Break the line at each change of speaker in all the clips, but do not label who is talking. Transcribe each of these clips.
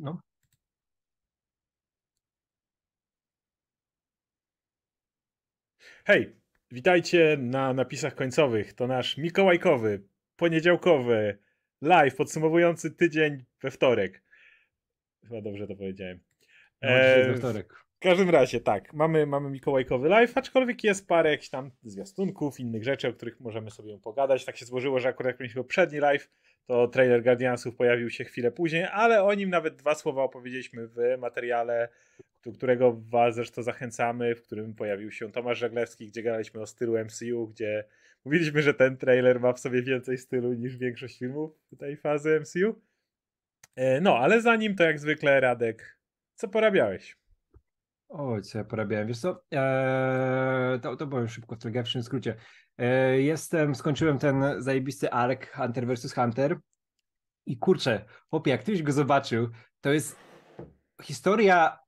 no.
Hej, witajcie na napisach końcowych. To nasz mikołajkowy, poniedziałkowy live podsumowujący tydzień we wtorek. Chyba dobrze to powiedziałem.
No, dzisiaj we wtorek.
W każdym razie, tak, mamy, mamy mikołajkowy live, aczkolwiek jest parę jakichś tam zwiastunków, innych rzeczy, o których możemy sobie pogadać. Tak się złożyło, że akurat jak mieliśmy poprzedni live, to trailer Guardiansów pojawił się chwilę później, ale o nim nawet dwa słowa opowiedzieliśmy w materiale, którego was zresztą zachęcamy, w którym pojawił się Tomasz Żeglewski, gdzie gadaliśmy o stylu MCU, gdzie mówiliśmy, że ten trailer ma w sobie więcej stylu niż większość filmów tej fazy MCU. E, no, ale zanim to jak zwykle, Radek, co porabiałeś?
O, co ja porabiałem? Wiesz co, eee, to, to powiem szybko, w telegraficznym skrócie. Eee, jestem, skończyłem ten zajebisty arc Hunter vs. Hunter i kurczę, chłopie, jak ktoś go zobaczył, to jest historia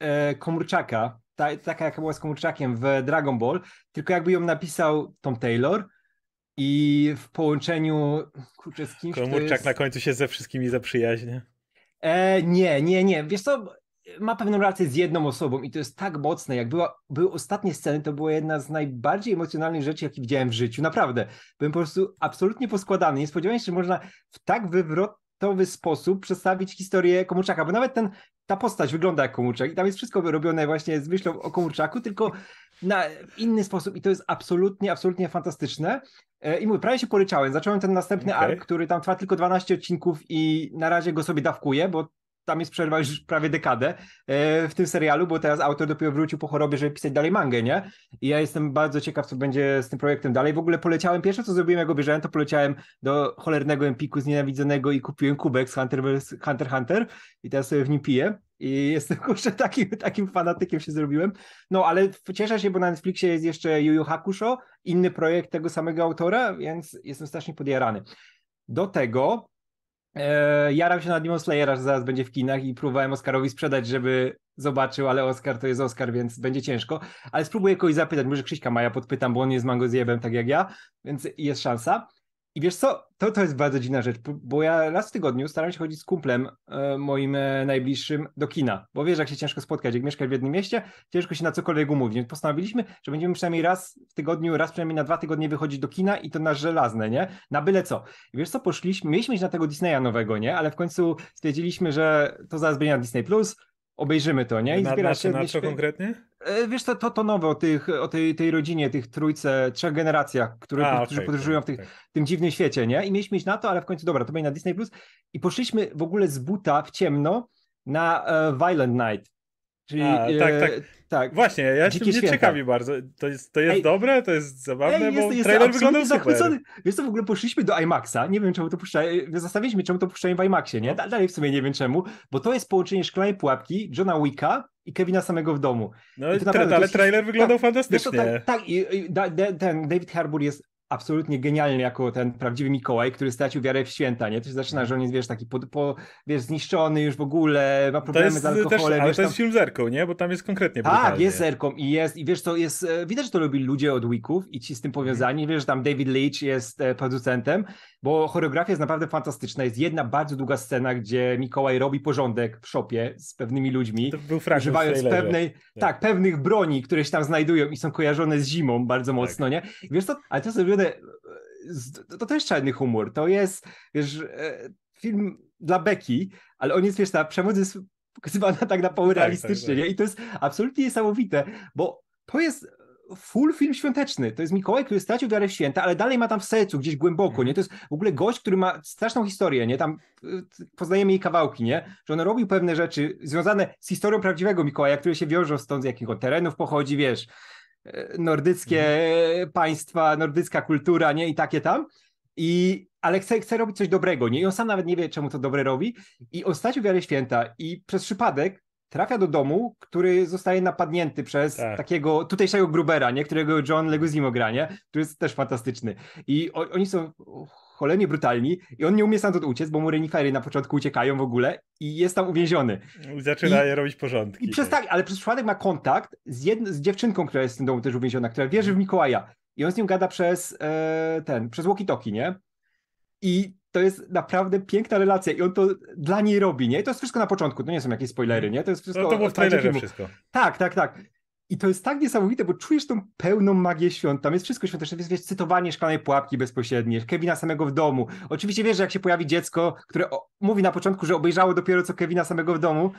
e, Komórczaka, ta, taka jaka była z Komórczakiem w Dragon Ball, tylko jakby ją napisał Tom Taylor i w połączeniu, kurczę, z kimś,
Komórczak
jest...
na końcu się ze wszystkimi zaprzyjaźnia.
E, nie, nie, nie. Wiesz co, ma pewną relację z jedną osobą i to jest tak mocne. Jak była, były ostatnie sceny, to była jedna z najbardziej emocjonalnych rzeczy, jakie widziałem w życiu. Naprawdę. Byłem po prostu absolutnie poskładany. Nie spodziewałem się, że można w tak wywrotowy sposób przedstawić historię Komórczaka, bo nawet ten, ta postać wygląda jak Komórczak i tam jest wszystko robione właśnie z myślą o Komórczaku, tylko na inny sposób i to jest absolutnie, absolutnie fantastyczne. E, I mówię, prawie się poryczałem. Zacząłem ten następny
Okej.
ark, który tam trwa tylko 12 odcinków i na razie go sobie dawkuję, bo tam jest przerwa już prawie dekadę e, w tym serialu, bo teraz autor dopiero wrócił po chorobie, żeby pisać dalej mangę, nie? I ja jestem bardzo ciekaw, co będzie z tym projektem dalej. W ogóle poleciałem, pierwsze co zrobiłem, jak go bierzałem, to poleciałem do cholernego Empiku znienawidzonego i kupiłem kubek z Hunter vs. Hunter Hunter i teraz sobie w nim piję. I jestem kurczę takim, takim fanatykiem się zrobiłem. No ale cieszę się, bo na Netflixie jest jeszcze Yu Yu Hakusho, inny projekt tego samego autora, więc jestem strasznie podjarany. Do tego e, jaram się na Demon Slayera, że zaraz będzie w kinach i próbowałem Oscarowi sprzedać, żeby zobaczył, ale Oscar to jest Oscar, więc będzie ciężko. Ale spróbuję kogoś zapytać, może Krzyśka Maja podpytam, bo on jest mango zjebem tak jak ja, więc jest szansa. I wiesz co, to, to jest bardzo dziwna rzecz, bo- ja raz w tygodniu staram się chodzić z kumplem e, moim e, najbliższym do kina, bo wiesz, jak się ciężko spotkać, jak mieszkasz w jednym mieście, ciężko się na cokolwiek umówić, więc postanowiliśmy, że będziemy przynajmniej raz w tygodniu, raz przynajmniej na dwa tygodnie wychodzić do kina i to na żelazne, nie? Na byle co. I wiesz co, poszliśmy, mieliśmy iść na tego Disneya nowego, nie? Ale w końcu stwierdziliśmy, że to zaraz będzie na Disney+, Plus, obejrzymy to, nie? I
Na, na,
zbiera
na,
się...
na co
mieliśmy-
konkretnie?
E, Wiesz, to, to, to nowe o, tych, o tej, tej rodzinie, tych trójce, trzech generacjach, które,
A,
którzy
okej,
podróżują w tych,
tak.
tym dziwnym świecie, nie? I mieliśmy iść na to, ale w końcu dobra, to będzie na Disney Plus. I poszliśmy w ogóle z buta w ciemno na e, Violent Night. Czyli,
A, tak,
e,
tak.
Tak.
Właśnie, ja
Dzikie
mnie
święta.
ciekawi bardzo. To jest, to jest
Ej.
dobre, to jest zabawne,
Ej,
bo
jest, jest
trailer wyglądał super.
zachwycony. Wiesz co, w ogóle poszliśmy do IMAXa, nie wiem czemu to puszczają, zastanawialiśmy czemu to puszczają w IMAXie, nie?
No.
Da- Dalej w sumie nie wiem czemu, bo to jest połączenie Szklanej Pułapki, Johna Wicka i Kevina samego w domu.
No, tra- ale
jest-
trailer wyglądał
Wiesz co,
fantastycznie.
tak, tak i, i da, ten David Harbour jest absolutnie genialny jako ten prawdziwy Mikołaj, który stracił wiarę w święta, nie? To się zaczyna, że on jest, wiesz, taki po, po, wiesz, zniszczony już w ogóle, ma problemy
jest
z
też,
alkoholem,
ale
wiesz,
to jest
tam...
film zerką, nie? Bo tam jest konkretnie
Tak,
brutalnie.
jest zerką i jest, i wiesz co, jest, e, widać, że to robili ludzie od Wicków i ci z tym powiązani, wiesz, że tam David Leitch jest e, producentem, bo choreografia jest naprawdę fantastyczna, jest jedna bardzo długa scena, gdzie Mikołaj robi porządek w szopie z pewnymi ludźmi,
To był
używając pewnej, tak. pewnych broni, które się tam znajdują i są kojarzone z zimą bardzo mocno, nie? I Wiesz co, ale to jest e, z- to, jest czarny humor, to jest, wiesz, e, film dla Beki, ale on jest, wiesz, ta przemoc jest pokazywana tak na poły
Tak,
realistycznie,
tak, tak.
nie? I to jest absolutnie niesamowite, bo to jest full film świąteczny. To jest Mikołaj, który stracił wiarę w święta, ale dalej ma tam w sercu, gdzieś głęboko, nie? To jest w ogóle gość, który ma straszną historię, nie? Tam y, poznajemy jej kawałki, nie? Że on robił pewne rzeczy związane z historią prawdziwego Mikołaja, które się wiążą stąd, z jakich terenów pochodzi, wiesz, nordyckie państwa, nordycka kultura, nie? I takie tam. I, ale chce, chce robić coś dobrego, nie? I on sam nawet nie wie, czemu to dobre robi. I on wiarę w święta i przez przypadek trafia do domu, który zostaje napadnięty przez
Tak.
takiego tutejszego grubera, nie? Którego John Leguzimo gra, nie? Który jest też fantastyczny. I o, oni są cholernie brutalni i on nie umie stamtąd uciec, bo mu renifery na początku uciekają w ogóle i jest tam uwięziony.
Zaczyna
I-
je robić porządki.
I przez tak, ale przez przypadek ma kontakt z, jedn- z dziewczynką, która jest w tym domu też uwięziona, która wierzy w Mikołaja. I on z nią gada przez e, ten, przez walkie-talkie, nie? I to jest naprawdę piękna relacja i on to dla niej robi, nie? I to jest wszystko na początku, to nie są jakieś spoilery, nie? To jest wszystko...
No to było w trailerze wszystko.
Tak, tak, tak. I to jest tak niesamowite, bo czujesz tą pełną magię świąt. Tam jest wszystko świąteczne, jest wiesz, cytowanie szklanej pułapki bezpośrednie, Kevina samego w domu. Oczywiście wiesz, że jak się pojawi dziecko, które o, mówi na początku, że obejrzało dopiero co Kevina samego w domu,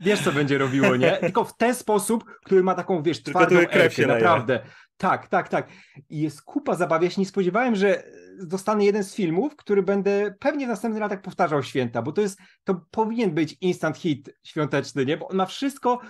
wiesz, co będzie robiło, nie? Tylko w ten sposób, który ma taką, wiesz, twardą się naprawdę. Tak, tak, tak. I jest kupa zabaw. Ja się nie spodziewałem, że dostanę jeden z filmów, który będę pewnie w następnych latach powtarzał święta, bo to jest, to powinien być instant hit świąteczny, nie? Bo on ma wszystko,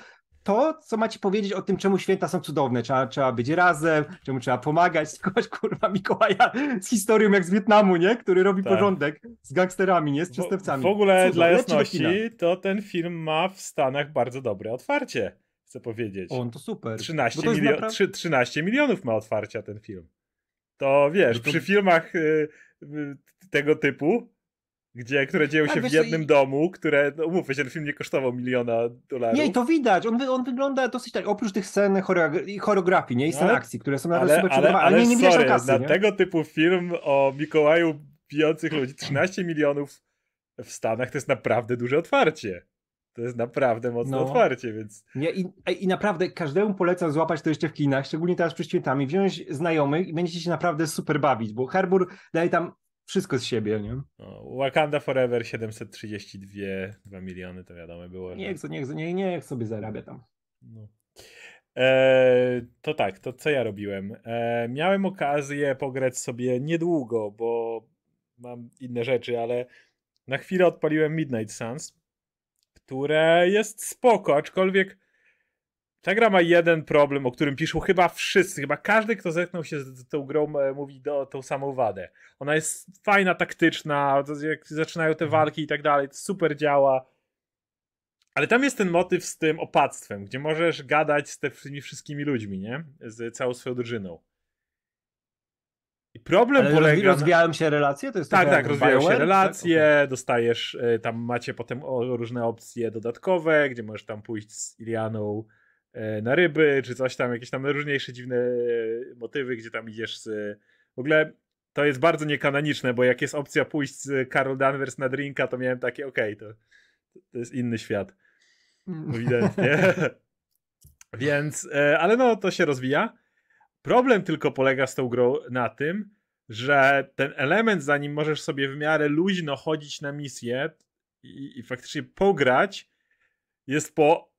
to, co macie powiedzieć o tym, czemu święta są cudowne. Trzeba, trzeba być razem, czemu trzeba pomagać. Kogoś kurwa Mikołaja z historią jak z Wietnamu, nie? Który robi tak. porządek z gangsterami, nie? Z przestępcami.
W, w ogóle dla jasności, to ten film ma w Stanach bardzo dobre otwarcie, chcę powiedzieć.
On to super.
13, to milio naprawdę... 13 milionów ma otwarcia ten film. To wiesz, no to... przy filmach y, y, tego typu gdzie, które dzieją tak, się w jednym i... domu, które, no umówmy się, ten film nie kosztował miliona dolarów.
Nie, to widać, on, on wygląda dosyć tak, oprócz tych scen choreografii, nie, i scen no, akcji, które są naprawdę ale, super ale, ale, ale nie, nie sorry, kasy,
na
nie?
tego typu film o Mikołaju bijących ludzi, 13 milionów w Stanach to jest naprawdę duże otwarcie. To jest naprawdę mocne no. otwarcie, więc...
Nie, i, I naprawdę każdemu polecam złapać to jeszcze w kinach, szczególnie teraz przed świętami, wziąć znajomych i będziecie się naprawdę super bawić, bo Harbour daje tam wszystko z siebie, nie?
No, Wakanda Forever 732 2 miliony, to wiadomo było.
Niech, że... niech, niech, niech sobie zarabia tam. No.
E, to tak, to co ja robiłem? E, miałem okazję pograć sobie niedługo, bo mam inne rzeczy, ale na chwilę odpaliłem Midnight Suns, które jest spoko, aczkolwiek ta gra ma jeden problem, o którym piszą chyba wszyscy, chyba każdy, kto zetknął się z tą grą, e, mówi do, tą samą wadę. Ona jest fajna, taktyczna, jak zaczynają te mhm. walki i tak dalej, super działa. Ale tam jest ten motyw z tym opactwem, gdzie możesz gadać z tymi wszystkimi ludźmi, nie? Z całą swoją drużyną.
I problem Ale polega. Rozwijają się relacje? To jest
tak, tak, rozwijają się relacje, tak? dostajesz, e, tam macie potem różne opcje dodatkowe, gdzie możesz tam pójść z Ilianą na ryby, czy coś tam, jakieś tam różniejsze dziwne e, motywy, gdzie tam idziesz z... W ogóle to jest bardzo niekanoniczne, bo jak jest opcja pójść z Carol Danvers na drinka, to miałem takie, okej, okay, to, to jest inny świat. Mm. Ewidentnie. Więc, e, ale no, to się rozwija. Problem tylko polega z tą grą na tym, że ten element, zanim możesz sobie w miarę luźno chodzić na misję i, i faktycznie pograć, jest po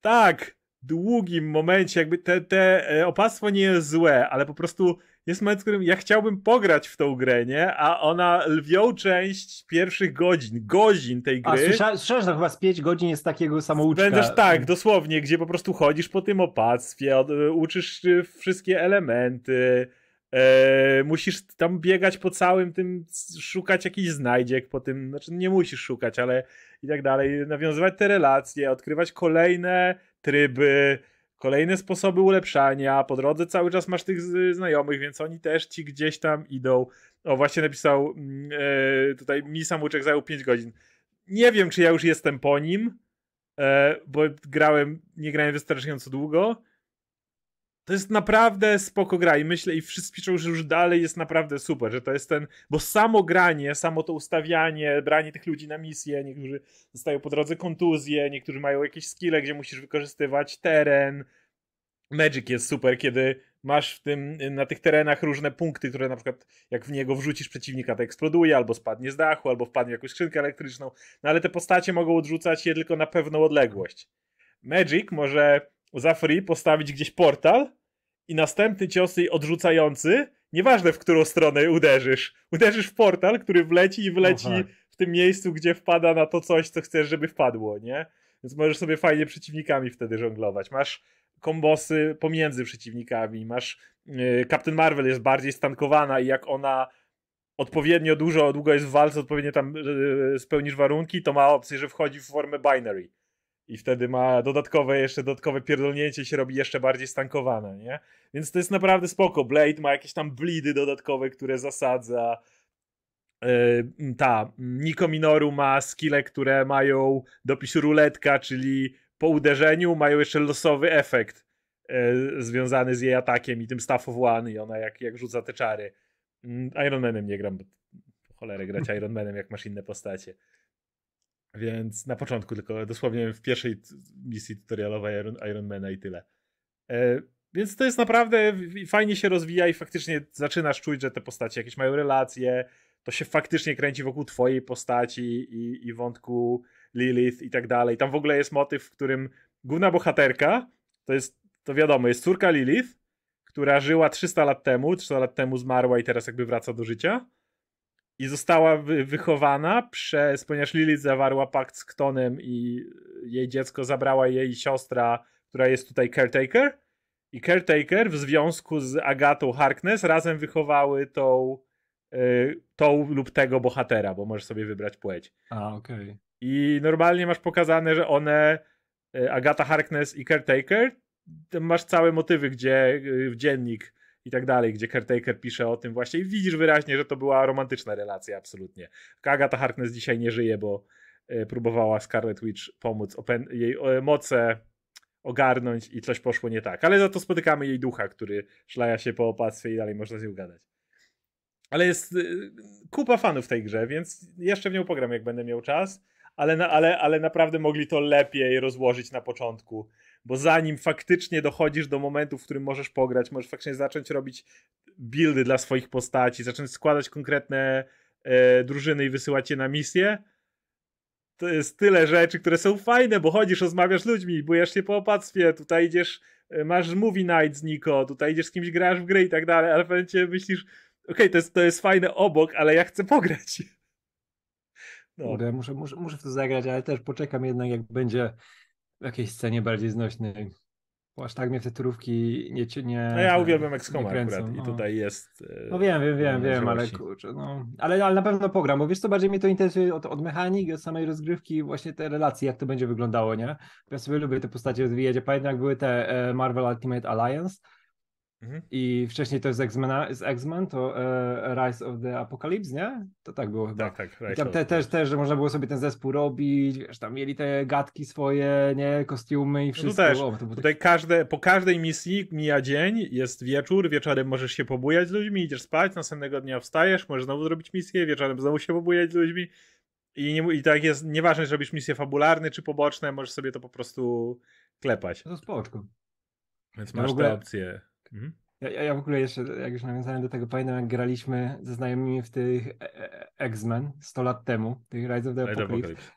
tak, długim momencie, jakby te, te e, opasstwo nie jest złe, ale po prostu jest moment, w którym ja chciałbym pograć w tą grę, nie? A ona lwią część pierwszych godzin, godzin tej gry. A
słyszałeś, że chyba z 5 godzin jest takiego samouczka.
Będziesz tak, dosłownie, gdzie po prostu chodzisz po tym opactwie, e, uczysz wszystkie elementy, e, musisz tam biegać po całym tym, szukać jakichś znajdziek po tym, znaczy nie musisz szukać, ale i tak dalej, nawiązywać te relacje, odkrywać kolejne tryby, kolejne sposoby ulepszania. Po drodze cały czas masz tych znajomych, więc oni też ci gdzieś tam idą. O, właśnie napisał mm, e, tutaj mi samouczek zajął 5 godzin. Nie wiem, czy ja już jestem po nim, e, bo grałem, nie grałem wystarczająco długo, to jest naprawdę spoko gra i myślę, i wszyscy piszą, że już dalej jest naprawdę super, że to jest ten, bo samo granie, samo to ustawianie, branie tych ludzi na misję, niektórzy dostają po drodze kontuzje, niektórzy mają jakieś skille, gdzie musisz wykorzystywać teren. Magic jest super, kiedy masz w tym, na tych terenach różne punkty, które na przykład jak w niego wrzucisz przeciwnika, to eksploduje, albo spadnie z dachu, albo wpadnie w jakąś skrzynkę elektryczną, no ale te postacie mogą odrzucać je tylko na pewną odległość. Magic może za free postawić gdzieś portal i następny cios jej odrzucający, nieważne w którą stronę uderzysz, uderzysz w portal, który wleci i wleci w tym miejscu, gdzie wpada na to coś, co chcesz, żeby wpadło, nie? Więc możesz sobie fajnie przeciwnikami wtedy żonglować. Masz kombosy pomiędzy przeciwnikami, masz yy, Captain Marvel jest bardziej stankowana i jak ona odpowiednio dużo, długo jest w walce, odpowiednio tam yy, spełnisz warunki, to ma opcję, że wchodzi w formę binary i wtedy ma dodatkowe, jeszcze dodatkowe pierdolnięcie się robi jeszcze bardziej stankowane, nie? Więc to jest naprawdę spoko. Blade ma jakieś tam blidy dodatkowe, które zasadza. Yy, ta, Niko Minoru ma skille, które mają dopis ruletka, czyli po uderzeniu mają jeszcze losowy efekt yy, związany z jej atakiem i tym Staff of One i ona jak, jak rzuca te czary. Yy, Iron Manem nie gram, bo cholerę grać Iron Manem, jak masz inne postacie. Więc na początku tylko, dosłownie w pierwszej misji tutorialowej Iron, Ironmana i tyle. E, więc to jest naprawdę fajnie się rozwija i faktycznie zaczynasz czuć, że te postacie jakieś mają relacje, to się faktycznie kręci wokół twojej postaci i, i wątku Lilith i tak dalej. Tam w ogóle jest motyw, w którym główna bohaterka to jest, to wiadomo, jest córka Lilith, która żyła 300 lat temu, 300 lat temu zmarła i teraz jakby wraca do życia. I została wy wychowana przez, ponieważ Lilith zawarła pakt z Ktonem i jej dziecko zabrała jej siostra, która jest tutaj caretaker. I caretaker w związku z Agatą Harkness razem wychowały tą, y, tą lub tego bohatera, bo możesz sobie wybrać płeć.
A, okej. Okay.
I normalnie masz pokazane, że one, y, Agata Harkness i caretaker, masz całe motywy, gdzie y, w dziennik i tak dalej, gdzie Caretaker pisze o tym właśnie i widzisz wyraźnie, że to była romantyczna relacja absolutnie. Agata Harkness dzisiaj nie żyje, bo e, próbowała Scarlet Witch pomóc jej moce ogarnąć i coś poszło nie tak. Ale za to spotykamy jej ducha, który szlaja się po opactwie i dalej można z nią gadać. Ale jest y, kupa fanów w tej grze, więc jeszcze w nią pogram, jak będę miał czas. Ale, ale, ale naprawdę mogli to lepiej rozłożyć na początku bo zanim faktycznie dochodzisz do momentu, w którym możesz pograć, możesz faktycznie zacząć robić buildy dla swoich postaci, zacząć składać konkretne e, drużyny i wysyłać je na misję, to jest tyle rzeczy, które są fajne, bo chodzisz, rozmawiasz z ludźmi, bujesz się po opactwie, tutaj idziesz, e, masz movie night z Niko, tutaj idziesz z kimś, grasz w gry i tak dalej, ale w momencie myślisz, okej, okay, to, jest, to jest fajne obok, ale ja chcę pograć.
No. Muszę, muszę, muszę w to zagrać, ale też poczekam jednak, jak będzie w jakiejś scenie bardziej znośnej. Bo aż tak mnie te turówki nie... nie
no ja uwielbiam XCOM akurat no. i tutaj jest...
E, no wiem, wiem, wiem, wiem, ale kurczę, no... Ale, ale na pewno pogram, bo wiesz co, bardziej mnie to interesuje od, od mechaniki, od samej rozgrywki, właśnie te relacje, jak to będzie wyglądało, nie? Ja sobie lubię te postacie rozwijać, ja pamiętam jak były te e, Marvel Ultimate Alliance, Mhm. I wcześniej to z X-Men, z X-Men to e, Rise of the Apocalypse, nie? To tak było chyba.
Tak, tak.
I tam te, też, też, że można było sobie ten zespół robić, wiesz, tam mieli te gadki swoje, nie? Kostiumy i wszystko.
No też. O, Tutaj każde, po każdej misji mija dzień, jest wieczór, wieczorem możesz się pobujać z ludźmi, idziesz spać, następnego dnia wstajesz, możesz znowu zrobić misję, wieczorem znowu się pobujać z ludźmi. I, nie, I tak jest, nieważne, czy robisz misje fabularne czy poboczne, możesz sobie to po prostu klepać.
No to spoczko.
Więc masz ogóle... te opcje. Mhm.
Ja, ja w ogóle jeszcze, jak już nawiązałem do tego, pamiętam jak graliśmy ze znajomymi w tych e, e, X-Men 100 lat temu, tych Rise of the Apocalypse.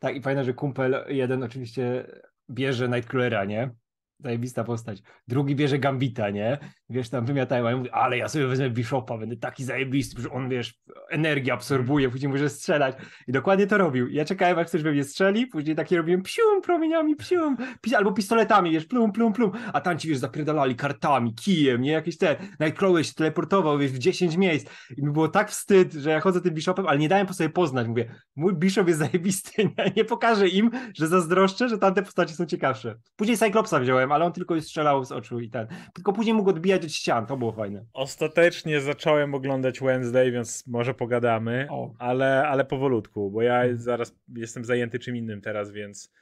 Tak, i pamiętam, że kumpel jeden oczywiście bierze Nightcrawlera, nie? Zajebista postać. Drugi bierze Gambita, nie? Wiesz, tam wymiatają, a ja mówię, ale ja sobie wezmę Bishopa, będę taki zajebisty, że on, wiesz, energię absorbuje, później może strzelać. I dokładnie to robił. Ja czekałem, jak ktoś we mnie strzeli, później takie robiłem psium, promieniami, psium, albo pistoletami, wiesz, plum, plum, plum, a tam ci, wiesz, zapierdalali kartami, kijem, nie? Jakieś te, Nightcrawler się teleportował, wiesz, w 10 miejsc. I mi było tak wstyd, że ja chodzę tym Bishopem, ale nie dałem po sobie poznać. Mówię, mój Bishop jest zajebisty, nie, nie pokażę im, że zazdroszczę, że tamte postacie są ciekawsze. Później Cyclopsa wziąłem, ale on tylko strzelał z oczu i ten. Tylko później mógł odbijać ścian, to było fajne.
Ostatecznie zacząłem oglądać Wednesday, więc może pogadamy, ale, ale powolutku, bo ja mhm. zaraz jestem zajęty czym innym teraz, więc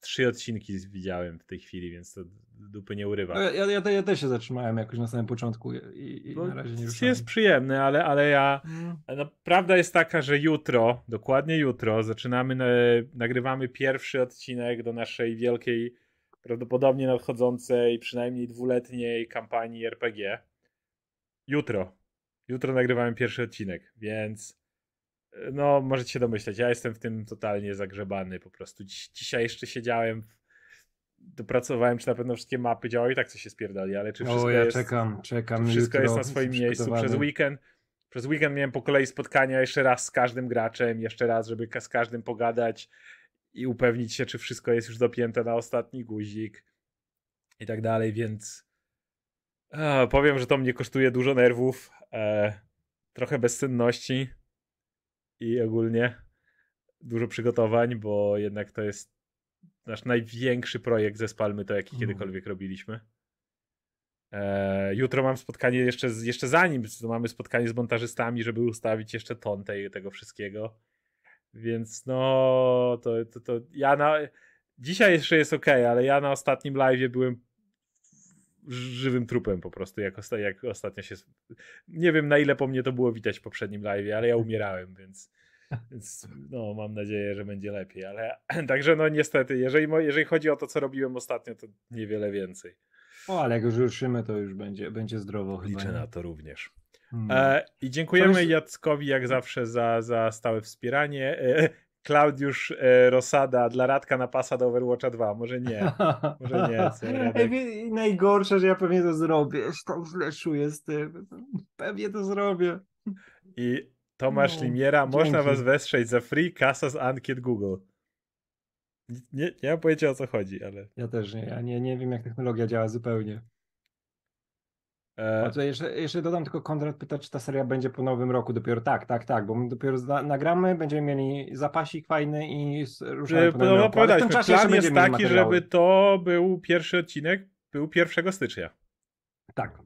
trzy odcinki widziałem w tej chwili, więc to dupy nie urywa.
Ja, ja, ja też się zatrzymałem jakoś na samym początku i, i na razie nie ruszałem.
Jest przyjemny, ale, ale ja... Mm. No, prawda jest taka, że jutro, dokładnie jutro, zaczynamy, na, nagrywamy pierwszy odcinek do naszej wielkiej prawdopodobnie nadchodzącej, przynajmniej dwuletniej kampanii RPG. Jutro. Jutro nagrywamy pierwszy odcinek, więc e, no, możecie się domyśleć, ja jestem w tym totalnie zagrzebany po prostu. Dziś, dzisiaj jeszcze siedziałem, dopracowałem, czy na pewno wszystkie mapy działają i tak coś się spierdali, ale czy wszystko
o, ja
jest...
czekam, czekam.
Wszystko jest na swoim miejscu przez weekend? Przez weekend miałem po kolei spotkania jeszcze raz z każdym graczem, jeszcze raz, żeby z każdym pogadać, i upewnić się, czy wszystko jest już dopięte na ostatni guzik i tak dalej, więc a, powiem, że to mnie kosztuje dużo nerwów, e, trochę bezsenności i ogólnie dużo przygotowań, bo jednak to jest nasz największy projekt ze Spalmy, to jaki mm. kiedykolwiek robiliśmy. E, jutro mam spotkanie jeszcze, jeszcze zanim, to mamy spotkanie z montażystami, żeby ustawić jeszcze ton tej, tego wszystkiego. Więc no, to, to, to ja na. Dzisiaj jeszcze jest ok, ale ja na ostatnim live byłem żywym trupem po prostu, jak, osta jak ostatnio się... Nie wiem na ile po mnie to było widać w poprzednim live, ale ja umierałem, więc, więc no mam nadzieję, że będzie lepiej, ale także no niestety, jeżeli, jeżeli chodzi o to, co robiłem ostatnio, to niewiele więcej.
O, ale jak już ruszymy, to już będzie, będzie zdrowo
Liczę
chyba.
na to również. Hmm. E, I dziękujemy Coś... Jackowi jak zawsze za, za stałe wspieranie. E, Klaudiusz e, Rosada dla Radka na pasa do Overwatcha 2. Może nie. Może nie. Co,
Ej, najgorsze, że ja pewnie to zrobię. Tam źle czuję z tym. Pewnie to zrobię.
I Tomasz no, Limiera, dzięki. można was wesprzeć za free kasa z ankiet Google. Nie, nie mam pojęcia o co chodzi, ale.
Ja też nie. Ja nie, nie wiem, jak technologia działa zupełnie. E... Jeszcze, jeszcze dodam tylko Konrad pyta, czy ta seria będzie po nowym roku dopiero. Tak, tak, tak, bo my dopiero zna, nagramy, będziemy mieli zapasik fajny i ruszamy po nowym
no,
roku.
Ale w tym czasie plan jest taki, żeby to był pierwszy odcinek, był 1 stycznia.
Tak.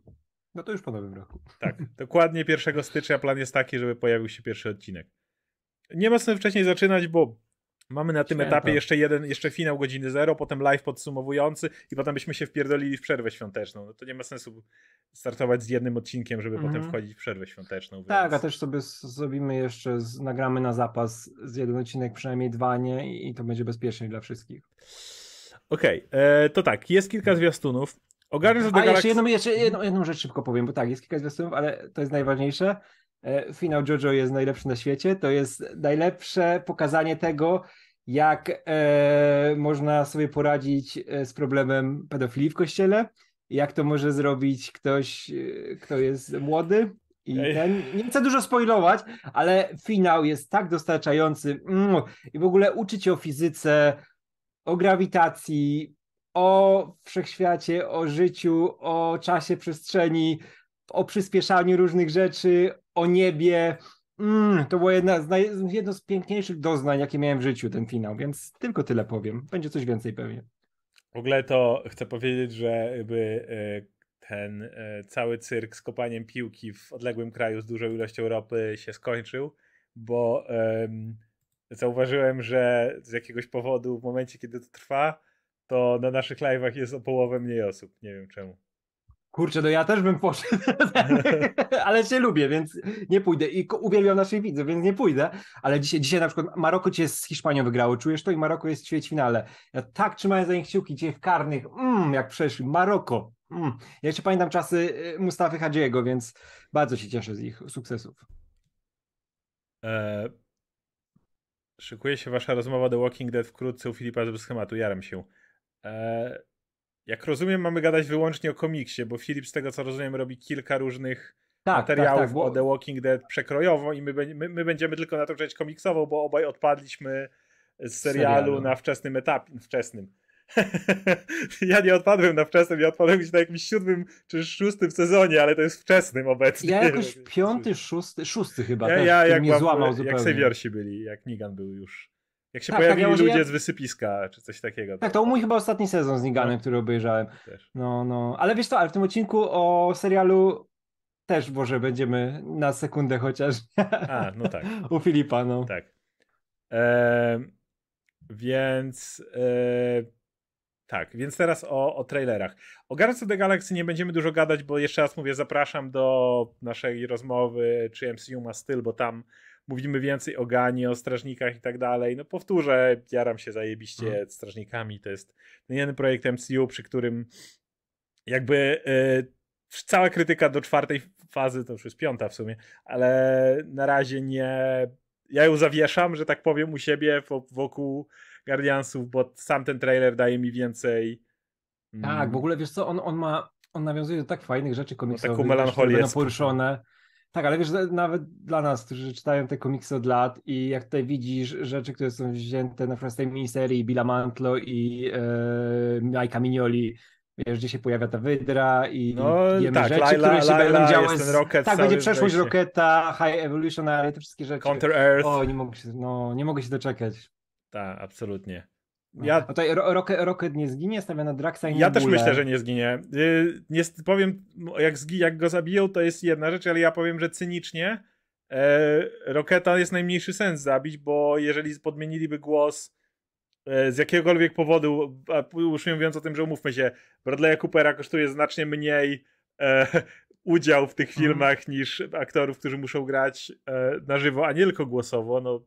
No to już po nowym roku.
Tak, dokładnie 1 stycznia plan jest taki, żeby pojawił się pierwszy odcinek. Nie ma sensu wcześniej zaczynać, bo Mamy na tym etapie jeszcze jeden, jeszcze finał godziny zero, potem live podsumowujący i potem byśmy się wpierdolili w przerwę świąteczną. No to nie ma sensu startować z jednym odcinkiem, żeby -hmm. potem wchodzić w przerwę świąteczną. Więc...
Tak, a też sobie zrobimy jeszcze, z, nagramy na zapas z jeden odcinek, przynajmniej dwa, nie? I, i to będzie bezpieczniej dla wszystkich.
Okej, okay, e, to tak, jest kilka zwiastunów.
Ogarniasz do A jeszcze, jedną, jeszcze jedną, jedną rzecz szybko powiem, bo tak, jest kilka zwiastunów, ale to jest najważniejsze. E, finał JoJo jest najlepszy na świecie. To jest najlepsze pokazanie tego, jak e, można sobie poradzić e, z problemem pedofilii w kościele, jak to może zrobić ktoś, e, kto jest młody. I ten, nie chcę dużo spoilować, ale finał jest tak dostarczający. Mm, I w ogóle uczyć o fizyce, o grawitacji, o wszechświacie, o życiu, o czasie, przestrzeni, o przyspieszaniu różnych rzeczy, o niebie. Mm, to było jedna z naj... jedno z piękniejszych doznań, jakie miałem w życiu, ten finał, więc tylko tyle powiem. Będzie coś więcej pewnie.
W ogóle to chcę powiedzieć, że jakby e, ten e, cały cyrk z kopaniem piłki w odległym kraju z dużą ilością ropy się skończył, bo um, zauważyłem, że z jakiegoś powodu w momencie, kiedy to trwa, to na naszych live'ach jest o połowę mniej osób. Nie wiem czemu.
Kurczę, no ja też bym poszedł, ale cię lubię, więc nie pójdę i uwielbiam naszych widzów, więc nie pójdę, ale dzisiaj, dzisiaj na przykład Maroko cię z Hiszpanią wygrało, czujesz to i Maroko jest w ćwierćfinale. Ja tak trzymałem za nich kciuki dzisiaj w karnych, mm, jak przeszli, Maroko. Mm. Ja jeszcze pamiętam czasy y, Mustafy Hadziego, więc bardzo się cieszę z ich sukcesów. E,
szykuje się wasza rozmowa The Walking Dead wkrótce u Filipa z schematu, jaram się. E, jak rozumiem, mamy gadać wyłącznie o komiksie, bo Filip z tego co rozumiem robi kilka różnych tak, materiałów tak, tak, bo... o The Walking Dead przekrojowo i my, my, my będziemy tylko na to część komiksową, bo obaj odpadliśmy z serialu, serialu. na wczesnym etapie. Wczesnym. ja nie odpadłem na wczesnym, ja odpadłem gdzieś na jakimś siódmym czy szóstym sezonie, ale to jest wczesnym obecnie.
Ja jakoś piąty, szósty, szósty chyba.
Ja, ja jak, mnie złamał jak zupełnie. Jak Saviorsi byli, jak Nigan był już. Jak się tak, pojawili tak, ludzie ja... z wysypiska, czy coś takiego.
Tak, to był mój chyba ostatni sezon z Niganem, no. który obejrzałem. Też. No, no. Ale wiesz co, ale w tym odcinku o serialu też może będziemy na sekundę chociaż.
A, no tak.
U Filipa, no.
Tak. E, więc e, tak, więc teraz o, o trailerach. O Guardians of the Galaxy nie będziemy dużo gadać, bo jeszcze raz mówię, zapraszam do naszej rozmowy, czy MCU ma styl, bo tam mówimy więcej o Ganie, o strażnikach i tak dalej. No powtórzę, jaram się zajebiście hmm. strażnikami. To jest jeden projekt MCU, przy którym jakby yy, cała krytyka do czwartej fazy, to już jest piąta w sumie, ale na razie nie... Ja ją zawieszam, że tak powiem, u siebie wokół Guardiansów, bo sam ten trailer daje mi więcej...
Mm, tak, w ogóle wiesz co, on, on ma, on nawiązuje do tak fajnych rzeczy komiksowych,
no, taką melancholię
poruszone. Tak, ale wiesz, nawet dla nas, którzy czytają te komiksy od lat i jak tutaj widzisz rzeczy, które są wzięte na przykład z tej miniserii Billa Mantlo i e, Majka Mignoli, wiesz, gdzie się pojawia ta wydra i,
no, i tak, rzeczy, Laila, które się Laila, będą działy.
Tak, będzie przeszłość Roketa, High Evolutionary, te wszystkie rzeczy.
Counter Earth.
O, nie mogę się, no, nie mogę się doczekać.
Tak, absolutnie.
No. Ja... A tutaj Rocket, Rocket nie zginie, stawia na Draxa i
Ja też myślę, że nie zginie. Y, nie, powiem, jak, zgi, jak go zabiją, to jest jedna rzecz, ale ja powiem, że cynicznie e, Roketa jest najmniejszy sens zabić, bo jeżeli podmieniliby głos e, z jakiegokolwiek powodu, już nie mówiąc o tym, że umówmy się, Bradley'a Coopera kosztuje znacznie mniej e, udział w tych mhm. filmach mm. niż aktorów, którzy muszą grać na żywo, a nie tylko głosowo, no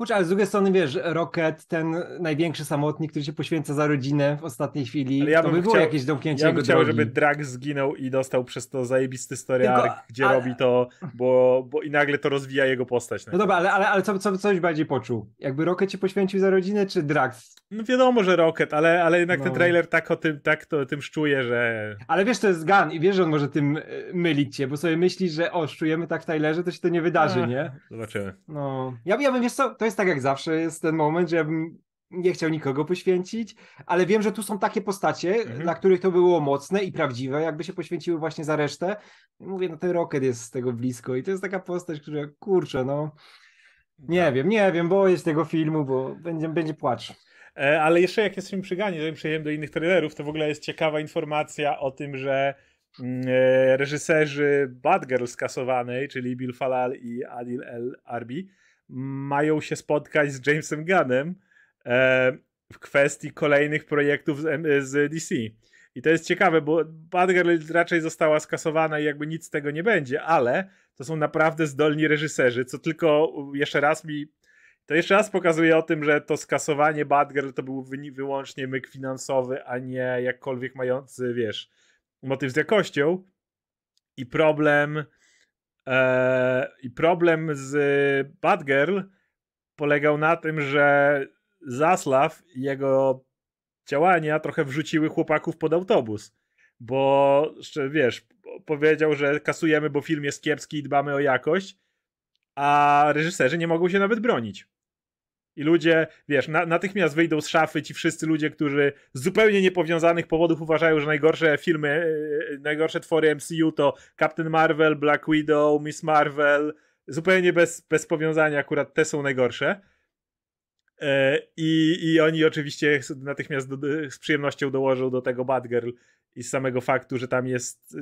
Kurczę, ale z drugiej strony, wiesz, Rocket, ten największy samotnik, który się poświęca za rodzinę w ostatniej chwili, ale ja to by było chciał, jakieś domknięcie
Ja bym chciał, drogi. żeby Drax zginął i dostał przez to zajebisty story Tylko, arc, gdzie ale... robi to, bo, bo i nagle to rozwija jego postać.
No dobra, ale, ale, ale co, co, coś bardziej poczuł? Jakby Rocket się poświęcił za rodzinę, czy Drax?
No wiadomo, że Rocket, ale, ale jednak no. ten trailer tak o tym, tak to, tym szczuje, że...
Ale wiesz, to jest Gun i wiesz, że on może tym e, mylić cię, bo sobie myślisz, że o, szczujemy tak w trailerze, to się to nie wydarzy, a, nie?
Zobaczymy.
No, ja, ja bym, wiesz co, to jest tak jak zawsze, jest ten moment, że ja bym nie chciał nikogo poświęcić, ale wiem, że tu są takie postacie, mhm. dla których to było mocne i prawdziwe, jakby się poświęciły właśnie za resztę. Mówię, no ten Rocket jest z tego blisko i to jest taka postać, która, kurczę, no nie tak. wiem, nie wiem, boję się tego filmu, bo będzie, będzie płacz.
E, ale jeszcze jak jesteśmy przy Ganie, zanim przejdziemy do innych trailerów, to w ogóle jest ciekawa informacja o tym, że mm, e, reżyserzy Bad Girl skasowanej, czyli Bill Falal i Adil El Arbi, mają się spotkać z Jamesem Gunnem e, w kwestii kolejnych projektów z, z DC. I to jest ciekawe, bo Batgirl raczej została skasowana i jakby nic z tego nie będzie, ale to są naprawdę zdolni reżyserzy, co tylko jeszcze raz mi to jeszcze raz pokazuje o tym, że to skasowanie Batgirl to był wy, wyłącznie myk finansowy, a nie jakkolwiek mający, wiesz, motyw z jakością. I problem i problem z Batgirl polegał na tym, że Zaslav i jego działania trochę wrzuciły chłopaków pod autobus. Bo, wiesz, powiedział, że kasujemy, bo film jest kiepski i dbamy o jakość, a reżyserzy nie mogą się nawet bronić. I ludzie, wiesz, na, natychmiast wyjdą z szafy ci wszyscy ludzie, którzy z zupełnie niepowiązanych powodów uważają, że najgorsze filmy, yy, najgorsze twory MCU to Captain Marvel, Black Widow, Miss Marvel. Zupełnie bez, bez powiązania, akurat te są najgorsze. E, I, I oni oczywiście natychmiast do, z przyjemnością dołożą do tego Batgirl i z samego faktu, że tam jest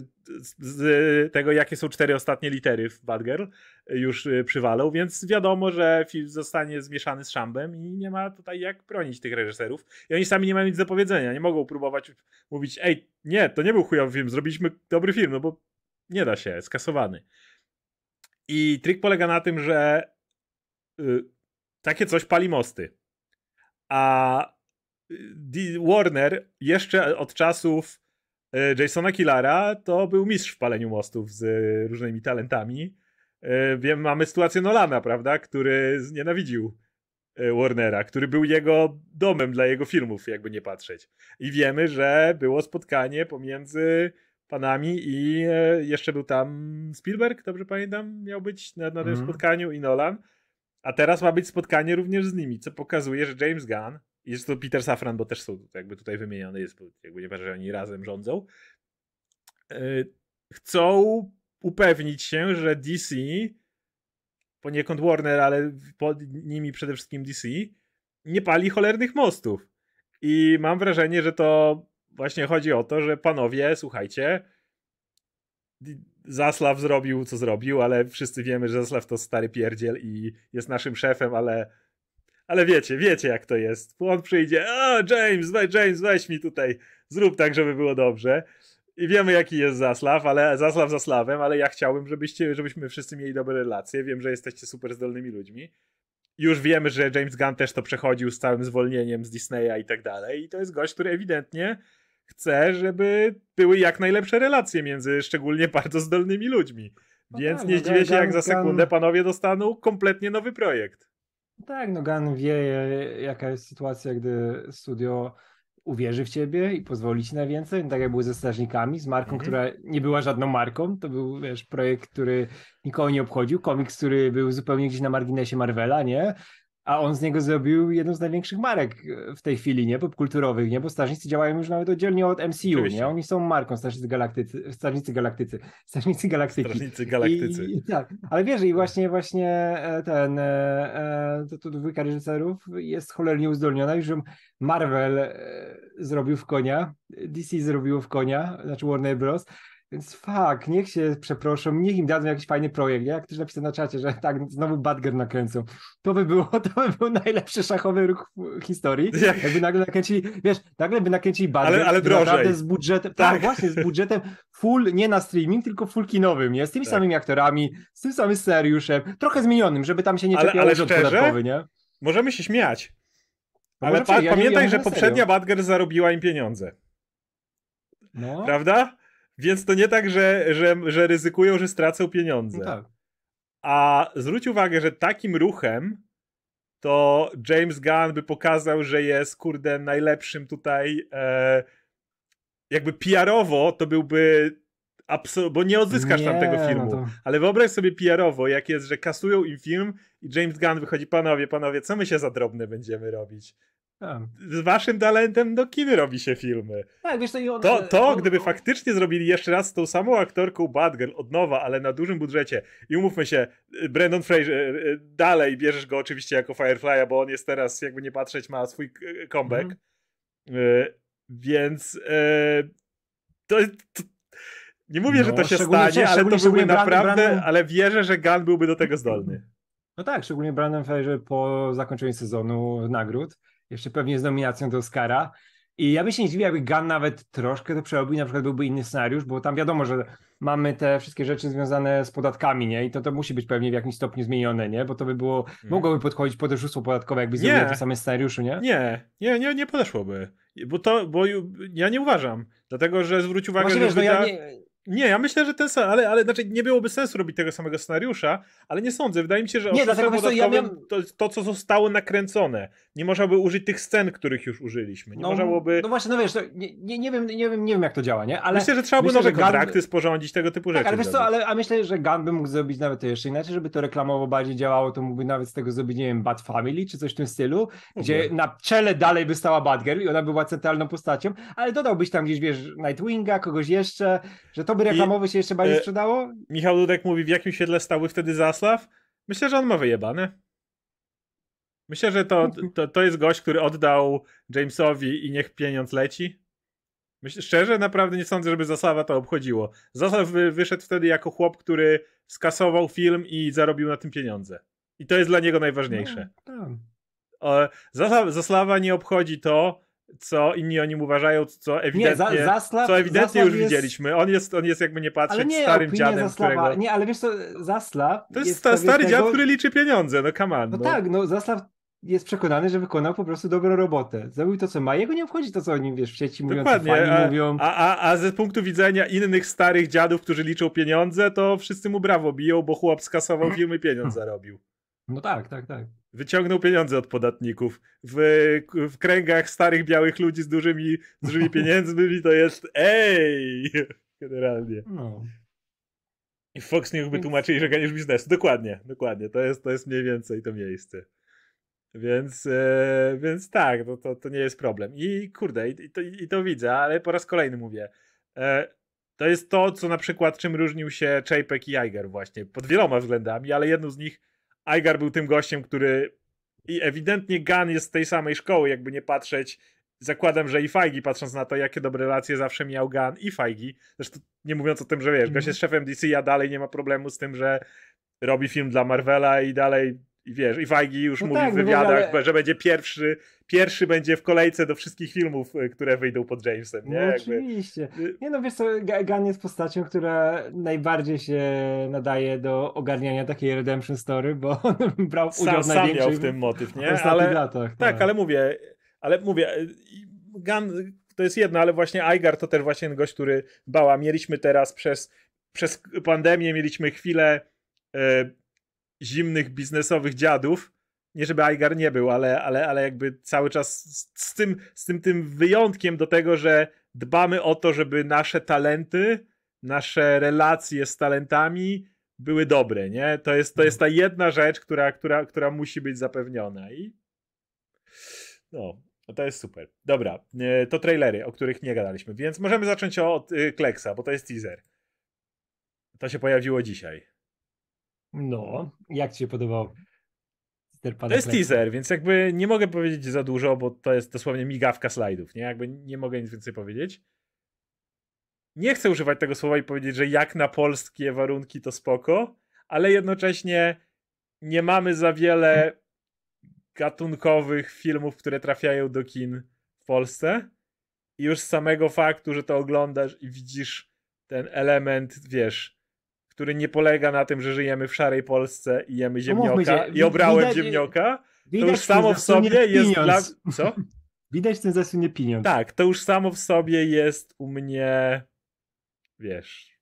z tego, jakie są cztery ostatnie litery w Batgirl, już y, przywalą, więc wiadomo, że film zostanie zmieszany z szambem i nie ma tutaj jak bronić tych reżyserów. I oni sami nie mają nic do powiedzenia, nie mogą próbować mówić, ej, nie, to nie był chujowy film, zrobiliśmy dobry film, no bo nie da się, skasowany. I trik polega na tym, że y, takie coś pali mosty. A y, Warner jeszcze od czasów E, Jasona Killara to był mistrz w paleniu mostów z różnymi talentami. Wiem, mamy sytuację Nolana, prawda, który znienawidził Warnera, który był jego domem dla jego filmów, jakby nie patrzeć. I wiemy, że było spotkanie pomiędzy panami i jeszcze był tam Spielberg, dobrze pamiętam, miał być na, na tym mm. spotkaniu i Nolan. A teraz ma być spotkanie również z nimi, co pokazuje, że James Gunn jest to Peter Safran, bo też są jakby tutaj wymienione, jest jakby nie że oni razem rządzą. E, chcą upewnić się, że DC, poniekąd Warner, ale pod nimi przede wszystkim DC, nie pali cholernych mostów. I mam wrażenie, że to właśnie chodzi o to, że panowie, słuchajcie, Zaslaw zrobił, co zrobił, ale wszyscy wiemy, że Zaslaw to stary pierdziel i jest naszym szefem, ale ale wiecie, wiecie jak to jest. On przyjdzie, a James, weź, James, weź mi tutaj, zrób tak, żeby było dobrze. I wiemy, jaki jest Zaslaw, ale Zaslaw Zasławem, ale ja chciałbym, żebyście, żebyśmy wszyscy mieli dobre relacje. Wiem, że jesteście super zdolnymi ludźmi. Już wiemy, że James Gunn też to przechodził z całym zwolnieniem z Disneya i tak dalej. I to jest gość, który ewidentnie chce, żeby były jak najlepsze relacje między szczególnie bardzo zdolnymi ludźmi. No Więc tak, nie no zdziwię się, jak za sekundę panowie dostaną kompletnie nowy projekt.
Tak, no Gun wie, jaka jest sytuacja, gdy studio uwierzy w ciebie i pozwoli ci na więcej. No tak jak było ze Strażnikami, z marką, mhm. która nie była żadną marką. To był, wiesz, projekt, który nikogo nie obchodził. Komiks, który był zupełnie gdzieś na marginesie Marvela, nie? A on z niego zrobił jedną z największych marek e, w tej chwili, nie? Popkulturowych, nie? Bo Strażnicy działają już nawet oddzielnie od MCU, Oczywiście. nie? Oni są marką Strażnicy Galaktycy, Strażnicy Galaktycy, Strażnicy Galaktyki.
Strażnicy Galaktycy.
I, tak, ale wiesz, i właśnie, właśnie e, ten, e, to, to dwójka reżyserów jest cholernie uzdolniona, już Marvel zrobił w konia, DC zrobiło w konia, znaczy Warner Bros., Więc fuck, niech się przeproszą, niech im dadzą jakiś fajny projekt. Jak ktoś napisał na czacie, że tak, znowu Badger nakręcą. To by było, to by był najlepszy szachowy ruch w historii.
Jak-
Jakby nagle nakręcili, wiesz, nagle by nakręcili Badger.
Ale- ale
naprawdę z budżetem,
Tak.
tak. właśnie, z budżetem full, nie na streaming, tylko full kinowym, nie? Z tymi
Tak.
samymi aktorami, z tym samym scenariuszem, trochę zmienionym, żeby tam się nie
Ale-
czepiał
ale szczerze?
podatkowy, nie?
Możemy się śmiać.
No
Ale pa-
ja
pamiętaj,
ja
że poprzednia. Badger zarobiła im pieniądze.
No,
Prawda? Więc to nie tak, że, że, że ryzykują, że stracą pieniądze.
no tak.
A zwróć uwagę, że takim ruchem to James Gunn by pokazał, że jest, kurde, najlepszym tutaj e, jakby PR-owo to byłby absolutnie, bo nie odzyskasz tam
Nie,
tego
no
filmu.
to-
Ale wyobraź sobie PR-owo, jak jest, że kasują im film i James Gunn wychodzi, panowie, panowie, co my się za drobne będziemy robić?
Tak.
Z waszym talentem do kin robi się filmy.
Tak, wiesz, to, on,
To, to
on-
gdyby faktycznie zrobili jeszcze raz z tą samą aktorką Batgirl od nowa, ale na dużym budżecie i umówmy się, y, Brandon Fraser, y, dalej bierzesz go oczywiście jako Firefly'a, bo on jest teraz, jakby nie patrzeć, ma swój comeback.
Mhm.
Y, Więc y, to, to nie mówię, że
No,
to się
szczególnie-
stanie, ale to byłby naprawdę,
Brandon-
ale wierzę, że Gunn byłby do tego zdolny.
No tak, szczególnie Brandon Fraser po zakończeniu sezonu nagród, jeszcze pewnie z nominacją do Oscara. I ja bym się nie dziwił, jakby Gunn nawet troszkę to przerobił, na przykład byłby inny scenariusz, bo tam wiadomo, że mamy te wszystkie rzeczy związane z podatkami, nie? I to, to musi być pewnie w jakimś stopniu zmienione, nie? Bo to by było, mogłoby podchodzić pod oszustwo podatkowe, jakby
Nie.
na tym samym scenariuszu, nie?
Nie, nie, nie, nie podeszłoby. Bo to, bo ja nie uważam. Dlatego, że zwróć uwagę,
Właśnie
że
wiesz, no ja nie,
Nie, ja myślę, że ten sam, ale, ale znaczy nie byłoby sensu robić tego samego scenariusza, ale nie sądzę. Wydaje mi się, że
Nie, dlatego co, ja
podatkowym
miałem-
to, to, co zostało nakręcone. Nie można by użyć tych scen, których już użyliśmy. Nie
no,
można byłoby...
no właśnie, no wiesz, to nie, nie, nie, wiem, nie, wiem, nie wiem jak to działa, nie? Ale
myślę, że trzeba by nowe kontrakty sporządzić, tego typu rzeczy.
Tak, ale wiesz co, ale, a myślę, że Gun by mógł zrobić nawet to jeszcze inaczej, żeby to reklamowo bardziej działało, to mógłby nawet z tego zrobić, nie wiem, Bad Family czy coś w tym stylu, gdzie
Mógłby.
na czele dalej by stała Batgirl i ona by była centralną postacią, ale dodałbyś tam gdzieś, wiesz, Nightwinga, kogoś jeszcze, że to by reklamowo się jeszcze bardziej
e,
sprzedało?
Michał Dudek mówi, w jakim świetle stałby wtedy Zaslaw? Myślę, że on ma wyjebane. Myślę, że to, to, to jest gość, który oddał Jamesowi i niech pieniądz leci. Myślę, szczerze, naprawdę nie sądzę, żeby Zaslawa to obchodziło. Zaslaw wy, wyszedł wtedy jako chłop, który skasował film i zarobił na tym pieniądze. I to jest dla niego najważniejsze.
No, tak.
Zaslawa nie obchodzi to, co inni o nim uważają, co
Nie,
ewidentnie,
za, Zaslaw,
co ewidentnie już
jest...
widzieliśmy. On jest, on jest jakby nie patrzeć
nie,
starym dziadem,
Zaslawa,
którego...
nie, ale wiesz co, Zaslaw
To jest,
jest
sta- stary
tego...
dziad, który liczy pieniądze, no come on.
No,
No,
tak, no Zaslaw jest przekonany, że wykonał po prostu dobrą robotę. Zrobił to, co ma. Jego nie obchodzi to, co o nim, wiesz, w sieci mówią, co
Dokładnie.
fani
A,
mówią.
a, a, a ze punktu widzenia innych starych dziadów, którzy liczą pieniądze, to wszyscy mu brawo biją, bo chłop skasował film i pieniądz zarobił.
No tak, tak, tak.
Wyciągnął pieniądze od podatników. W, w kręgach starych białych ludzi z dużymi, z dużymi pieniędzmi to jest ej! Generalnie.
No.
I Fox News by
Więc-
tłumaczyli, że ganisz biznesu. Dokładnie, dokładnie. To jest, to jest mniej więcej to miejsce. Więc, e, więc tak, to, to, to nie jest problem. I kurde, i, i, to, i to widzę, ale po raz kolejny mówię. E, to jest to, co na przykład czym różnił się Chapek i Iger właśnie, pod wieloma względami, ale jedną z nich Iger był tym gościem, który i ewidentnie Gunn jest z tej samej szkoły, jakby nie patrzeć. Zakładam, że i Feige, patrząc na to, jakie dobre relacje zawsze miał Gunn i Feige, zresztą nie mówiąc o tym, że wiesz, gość
Mhm.
jest szefem DC, a dalej nie ma problemu z tym, że robi film dla Marvela i dalej, i wiesz, i Feige już
No
mówi
tak,
w
no
wywiadach,
ale-
że będzie pierwszy, pierwszy będzie w kolejce do wszystkich filmów, y, które wyjdą pod Jamesem, nie?
No oczywiście.
y,
Nie no, wiesz co, Gunn jest postacią, która najbardziej się nadaje do ogarniania takiej redemption story, bo on brał udział
sam,
w
sam miał w tym motyw, nie? Ale,
latach.
Tak, ale mówię, ale mówię, y, Gun to jest jedno, ale właśnie Igar to też właśnie gość, który bała. Mieliśmy teraz przez, przez pandemię, mieliśmy chwilę e, zimnych biznesowych dziadów. Nie żeby Igar nie był, ale, ale, ale jakby cały czas z, z, tym, z tym, tym wyjątkiem do tego, że dbamy o to, żeby nasze talenty, nasze relacje z talentami były dobre, nie? To jest, to jest ta jedna rzecz, która, która, która musi być zapewniona i no, no to jest super. Dobra, e, to trailery, o których nie gadaliśmy, więc możemy zacząć od y, Kleksa, bo to jest teaser. To się pojawiło dzisiaj.
No, jak ci się podobał?
To jest teaser, więc jakby nie mogę powiedzieć za dużo, bo to jest dosłownie migawka slajdów, nie? Jakby nie mogę nic więcej powiedzieć. nie chcę używać tego słowa i powiedzieć, że jak na polskie warunki to spoko, ale jednocześnie nie mamy za wiele gatunkowych filmów, które trafiają do kin w Polsce. I już z samego faktu, że to oglądasz i widzisz ten element, wiesz, który nie polega na tym, że żyjemy w szarej Polsce i jemy ziemnioka i obrałem widać, ziemnioka, to już samo w sobie jest dla... Co?
Widać ten zasunie pieniądz.
Tak, to już samo w sobie jest u mnie, wiesz,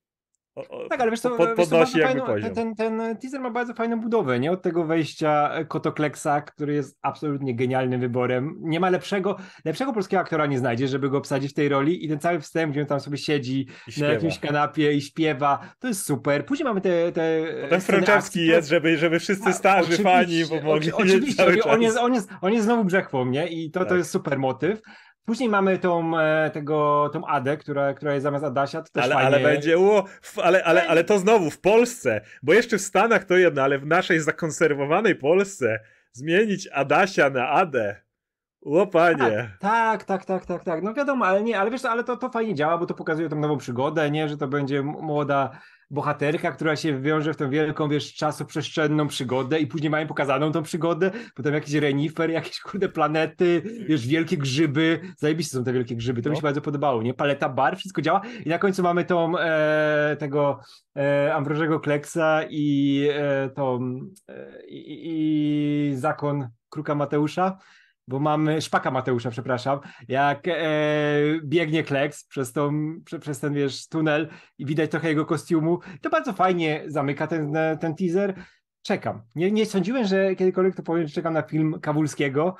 o, tak, ale wiesz co, pod, podnosi jakby fajną, poziom. Ten, ten, ten teaser ma bardzo fajną budowę, nie? Od tego wejścia Kotokleksa, który jest absolutnie genialnym wyborem. Nie ma lepszego, lepszego polskiego aktora nie znajdzie, żeby go obsadzić w tej roli i ten cały wstęp, gdzie on tam sobie siedzi na jakimś kanapie i śpiewa, to jest super. Później mamy te... te
Potem Franczewski jest, żeby, żeby wszyscy starzy fani pomogli.
Oczywiście, on jest, on, jest, on jest znowu brzechwą, nie? I to, tak. to jest super motyw. Później mamy tą, e, tego, tą Adę, która, która jest zamiast Adasia, to też
ale,
fajnie.
Ale będzie, o, ale, ale, ale to znowu w Polsce, bo jeszcze w Stanach to jedno, ale w naszej zakonserwowanej Polsce zmienić Adasia na Adę. O panie.
Tak, tak, tak, tak, tak, tak. No wiadomo, ale nie, ale wiesz, ale to, to fajnie działa, bo to pokazuje tą nową przygodę, nie, że to będzie młoda bohaterka, która się wiąże w tą wielką, wiesz, czasoprzestrzenną przygodę i później mają pokazaną tą przygodę, potem jakiś renifer, jakieś kurde planety, wiesz, wielkie grzyby, zajebiste są te wielkie grzyby, to no. mi się bardzo podobało, nie? Paleta bar, wszystko działa i na końcu mamy tą, e, tego e, Ambrożego Kleksa i e, tą, e, i, i zakon Kruka Mateusza, bo mamy szpaka Mateusza, przepraszam, jak e, biegnie Kleks przez, tą, prze, przez ten, wiesz, tunel i widać trochę jego kostiumu. To bardzo fajnie zamyka ten, ten teaser. Czekam. Nie, nie sądziłem, że kiedykolwiek to powiem, że czekam na film Kawulskiego,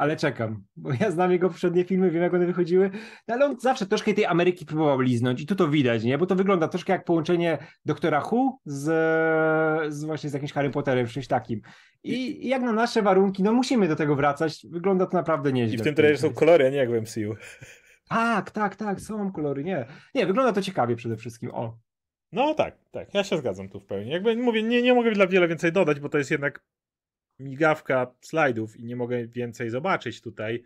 ale czekam, bo ja znam jego poprzednie filmy, wiem jak one wychodziły, no ale on zawsze troszkę tej Ameryki próbował liznąć i tu to widać, nie? Bo to wygląda troszkę jak połączenie Doktora Who z, z właśnie z jakimś Harry Potterem, czymś takim. I, I jak na nasze warunki, no musimy do tego wracać, wygląda to naprawdę nieźle.
I w tym trailerze są kolory, a nie jak w MCU.
Tak, tak, tak, są kolory, nie. Nie, wygląda to ciekawie przede wszystkim, o.
No tak, tak, ja się zgadzam tu w pełni. Jakby mówię, nie, nie mogę dla wiele więcej dodać, bo to jest jednak migawka slajdów i nie mogę więcej zobaczyć tutaj.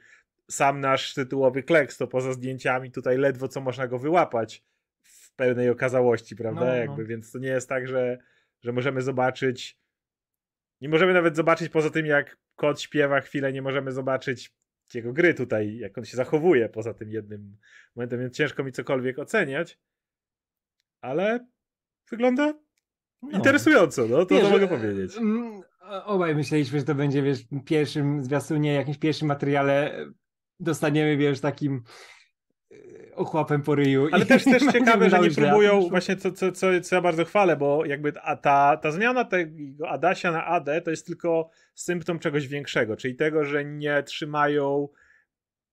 Sam nasz tytułowy kleks to poza zdjęciami tutaj ledwo co można go wyłapać w pełnej okazałości, prawda? No, no. Jakby, więc to nie jest tak, że, że możemy zobaczyć nie możemy nawet zobaczyć poza tym jak kot śpiewa chwilę, nie możemy zobaczyć jego gry tutaj, jak on się zachowuje poza tym jednym momentem, więc ciężko mi cokolwiek oceniać, ale wygląda no. interesująco, no to, Wiesz, to mogę powiedzieć.
Obaj myśleliśmy, że to będzie, wiesz, pierwszym zwiastunie, jakimś pierwszym materiale dostaniemy, wiesz, takim e, ochłapem po ryju.
Ale też, też ciekawe, że nie próbują, właśnie co, co, co, co ja bardzo chwalę, bo jakby a ta, ta zmiana tego Adasia na AD to jest tylko symptom czegoś większego, czyli tego, że nie trzymają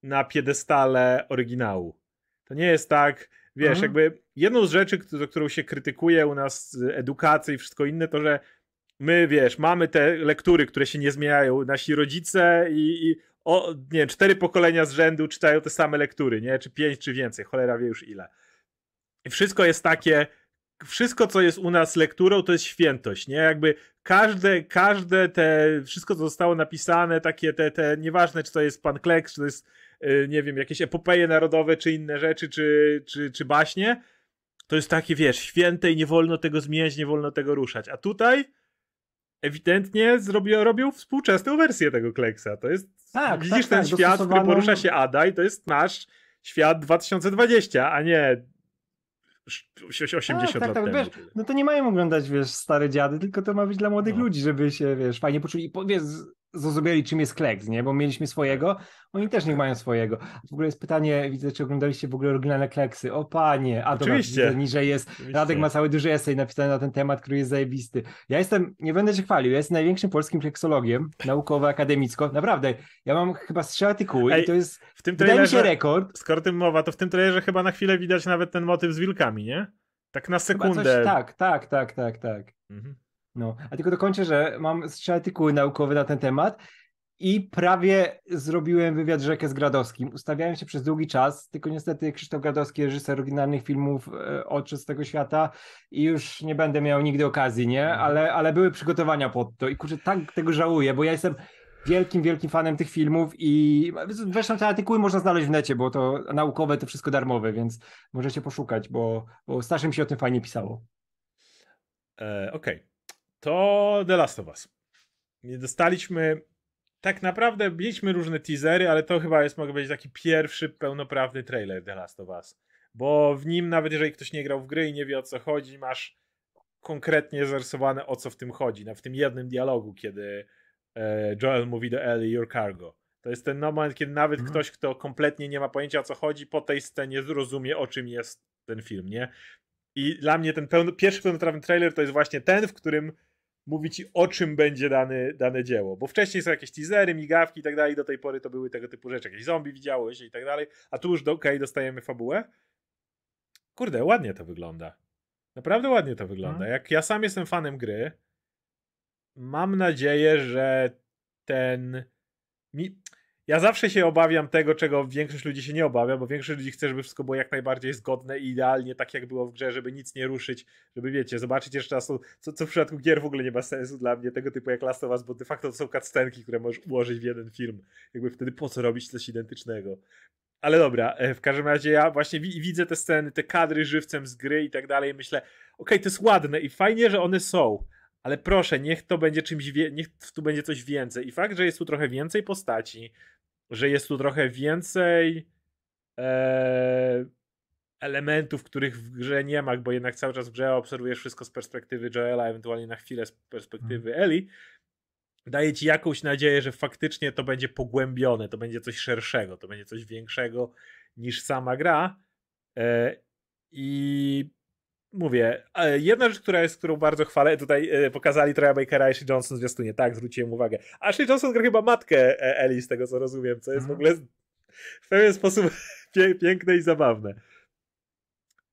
na piedestale oryginału. To nie jest tak, wiesz, mhm. jakby jedną z rzeczy, którą się krytykuje u nas edukacji i wszystko inne, to że my, wiesz, mamy te lektury, które się nie zmieniają. Nasi rodzice i, i o, nie wiem, cztery pokolenia z rzędu czytają te same lektury, nie? Czy pięć, czy więcej. Cholera wie już ile. I wszystko jest takie, wszystko, co jest u nas lekturą, to jest świętość, nie? Jakby każde, każde te, wszystko, co zostało napisane, takie te, te, nieważne, czy to jest pan Kleks, czy to jest, yy, nie wiem, jakieś epopeje narodowe, czy inne rzeczy, czy, czy, czy baśnie, to jest takie, wiesz, święte i nie wolno tego zmieniać, nie wolno tego ruszać. A tutaj ewidentnie zrobią, robią współczesną wersję tego Kleksa. To jest, tak, widzisz tak, ten tak, świat, w którym porusza się Ada i to jest nasz świat 2020, a nie 80 tak, tak, lat tak, temu.
Wiesz, no to nie mają oglądać, wiesz, stare dziady, tylko to ma być dla młodych no. ludzi, żeby się, wiesz, fajnie poczuli. I wiesz, zrozumieli, czym jest kleks, nie? Bo mieliśmy swojego, oni też nie mają swojego. W ogóle jest pytanie, widzę, czy oglądaliście w ogóle oryginalne kleksy. O panie, a to Oczywiście. niżej jest. Oczywiście. Radek ma cały duży esej napisany na ten temat, który jest zajebisty. Ja jestem, nie będę się chwalił, ja jestem największym polskim kleksologiem, naukowo-akademicko. Naprawdę, ja mam chyba trzy artykuły Ej, i to jest, w tym trailerze, wydaje mi się, rekord.
Skoro tym mowa, to w tym trailerze chyba na chwilę widać nawet ten motyw z wilkami, nie? Tak na sekundę. Coś,
tak, tak, tak, tak, tak. Mhm. No, a tylko dokończę, że mam trzy artykuły naukowe na ten temat i prawie zrobiłem wywiad rzekę z Gradowskim. Ustawiałem się przez długi czas, tylko niestety Krzysztof Gradowski, reżyser oryginalnych filmów e, Oczy z tego świata i już nie będę miał nigdy okazji, nie? Mhm. Ale, ale były przygotowania pod to i kurczę, tak tego żałuję, bo ja jestem wielkim, wielkim fanem tych filmów i zresztą te artykuły można znaleźć w necie, bo to naukowe to wszystko darmowe, więc możecie poszukać, bo, bo starszym się o tym fajnie pisało.
E, Okej. Okay. To The Last of Us. Dostaliśmy tak naprawdę mieliśmy różne teasery, ale to chyba jest, mogę powiedzieć, taki pierwszy pełnoprawny trailer The Last of Us. Bo w nim, nawet jeżeli ktoś nie grał w gry i nie wie o co chodzi, masz konkretnie zarysowane o co w tym chodzi. Na w tym jednym dialogu, kiedy e, Joel mówi do Ellie your cargo. To jest ten moment, kiedy nawet mhm. ktoś, kto kompletnie nie ma pojęcia o co chodzi, po tej scenie zrozumie o czym jest ten film, nie? I dla mnie ten pełno, pierwszy pełnoprawny trailer to jest właśnie ten, w którym mówi ci o czym będzie dane, dane dzieło. Bo wcześniej są jakieś teasery, migawki i tak dalej, do tej pory to były tego typu rzeczy. Jakieś zombie widziałeś i tak dalej, a tu już do, okay, dostajemy fabułę. Kurde, ładnie to wygląda. Naprawdę ładnie to wygląda. Hmm. Jak ja sam jestem fanem gry, mam nadzieję, że ten. Mi... Ja zawsze się obawiam tego, czego większość ludzi się nie obawia, bo większość ludzi chce, żeby wszystko było jak najbardziej zgodne i idealnie, tak jak było w grze, żeby nic nie ruszyć, żeby wiecie, zobaczyć jeszcze raz, co, co w przypadku gier w ogóle nie ma sensu dla mnie, tego typu jak Last of Us, bo de facto to są cutscenki, które możesz ułożyć w jeden film. Jakby wtedy po co robić coś identycznego. Ale dobra, e, w każdym razie ja właśnie widzę te sceny, te kadry żywcem z gry i tak dalej. Myślę, okej, okay, to jest ładne i fajnie, że one są, ale proszę, niech to będzie czymś, niech tu będzie coś więcej. I fakt, że jest tu trochę więcej postaci, że jest tu trochę więcej e, elementów, których w grze nie ma, bo jednak cały czas w grze obserwujesz wszystko z perspektywy Joela, ewentualnie na chwilę z perspektywy hmm. Eli daje ci jakąś nadzieję, że faktycznie to będzie pogłębione, to będzie coś szerszego, to będzie coś większego niż sama gra. E, I mówię, jedna rzecz, która jest, którą bardzo chwalę, tutaj e, pokazali Troya Bakera Ashley Johnson zwiastunie, tak, zwróciłem uwagę. Ashley Johnson gra chyba matkę e, Eli, z tego co rozumiem, co jest w mhm. ogóle w pewien sposób piękne i zabawne.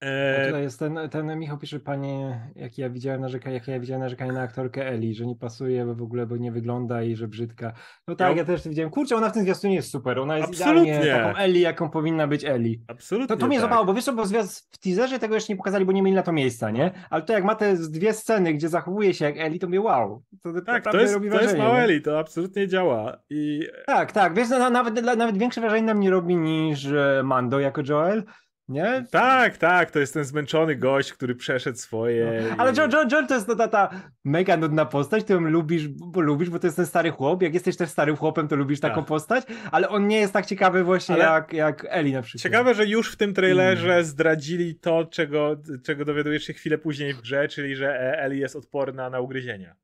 E... Tutaj jest ten, ten Michał pisze, panie, jak ja widziałem narzekanie, jak ja widziałem narzekanie na aktorkę Eli, że nie pasuje w ogóle, bo nie wygląda i że brzydka. No tak, ja, ja też widziałem. Kurczę, ona w tym zwiastunie jest super. Ona jest Absolutnie. idealnie taką Eli, jaką powinna być Eli.
Absolutnie.
To, to mnie tak. zabało, bo wiesz bo w teaserze tego jeszcze nie pokazali, bo nie mieli na to miejsca, nie? Ale to jak ma te dwie sceny, gdzie zachowuje się jak Eli, to mnie wow.
To tak, to jest, robi to jest mała Eli, to absolutnie działa. I...
Tak, tak, wiesz, no, nawet, nawet większe wrażenie na mnie robi niż e, Mando jako Joel. Nie?
Tak, tak, to jest ten zmęczony gość, który przeszedł swoje.
No. Ale Joel, Joel, Joel to jest ta, ta mega nudna postać, którą lubisz bo lubisz, bo to jest ten stary chłop. Jak jesteś też starym chłopem, to lubisz taką tak. postać, ale on nie jest tak ciekawy właśnie jak, jak Eli na przykład.
Ciekawe, że już w tym trailerze mm. zdradzili to, czego, czego dowiadujesz się chwilę później w grze, czyli że Eli jest odporna na ugryzienia.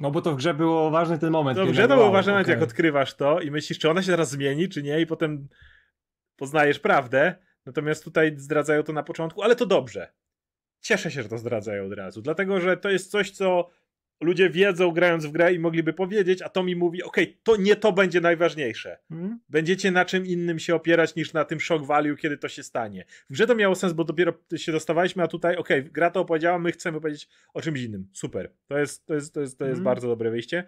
No bo to w grze było ważny ten moment.
No w grze to był ważny moment, okay. jak odkrywasz to i myślisz, czy ona się teraz zmieni, czy nie, i potem poznajesz prawdę. Natomiast tutaj zdradzają to na początku, ale to dobrze. Cieszę się, że to zdradzają od razu, dlatego że to jest coś, co ludzie wiedzą grając w grę i mogliby powiedzieć, a to mi mówi, okej, okay, to nie to będzie najważniejsze. Hmm? Będziecie na czym innym się opierać niż na tym shock value, kiedy to się stanie. W grze to miało sens, bo dopiero się dostawaliśmy, a tutaj, okej, okay, gra to opowiedziała, my chcemy powiedzieć o czymś innym. Super. To jest, to jest, to jest, to jest hmm? bardzo dobre wyjście.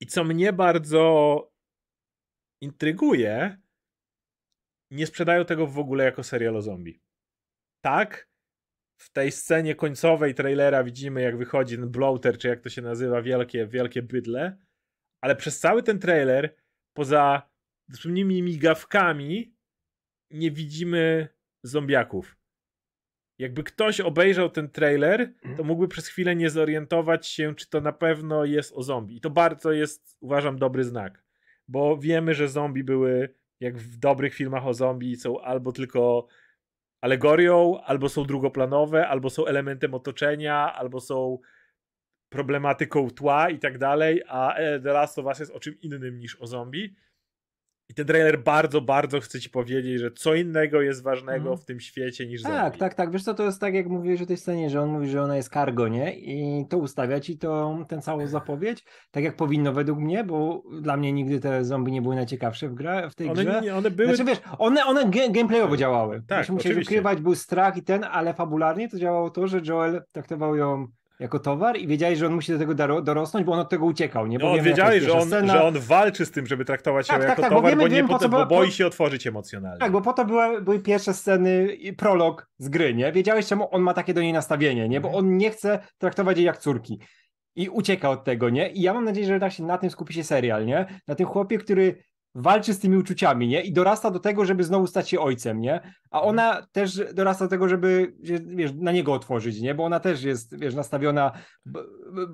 I co mnie bardzo intryguje, nie sprzedają tego w ogóle jako serial o zombie. Tak, w tej scenie końcowej trailera widzimy, jak wychodzi ten bloater, czy jak to się nazywa, wielkie, wielkie bydle, ale przez cały ten trailer, poza dosłownymi migawkami, nie widzimy zombiaków. Jakby ktoś obejrzał ten trailer, mhm. to mógłby przez chwilę nie zorientować się, czy to na pewno jest o zombie. I to bardzo jest, uważam, dobry znak. Bo wiemy, że zombie były jak w dobrych filmach o zombie są albo tylko alegorią, albo są drugoplanowe, albo są elementem otoczenia, albo są problematyką tła i tak dalej, a The Last of Us jest o czym innym niż o zombie. I ten trailer bardzo, bardzo chce ci powiedzieć, że co innego jest ważnego mm. w tym świecie niż
Tak,
zombie.
tak, tak. Wiesz co, to jest tak jak mówiłeś o tej scenie, że on mówi, że ona jest cargo, nie? I to ustawia ci to, tę całą zapowiedź, tak jak powinno według mnie, bo dla mnie nigdy te zombie nie były najciekawsze w, gra, w tej
one,
grze.
Nie, one były...
Znaczy wiesz, one, one gameplayowo działały. Tak, musieli ukrywać, był strach i ten, ale fabularnie to działało to, że Joel traktował ją jako towar i wiedziałeś, że on musi do tego dorosnąć, bo on od tego uciekał. Nie?
Bo no, wiedziałeś, że on, że on walczy z tym, żeby traktować tak, ją tak, jako tak, towar, bo, wiemy, bo, nie, po, bo boi się otworzyć emocjonalnie.
Tak, bo po to były, były pierwsze sceny, prolog z gry, nie? Wiedziałeś, czemu on ma takie do niej nastawienie, nie? Bo mhm. on nie chce traktować jej jak córki. i ucieka od tego, nie? I ja mam nadzieję, że tak się na tym skupi się serial, nie? Na tym chłopie, który walczy z tymi uczuciami, nie? I dorasta do tego, żeby znowu stać się ojcem, nie? A
Mhm.
ona też dorasta do tego, żeby, wiesz, na niego otworzyć, nie? Bo ona też jest, wiesz, nastawiona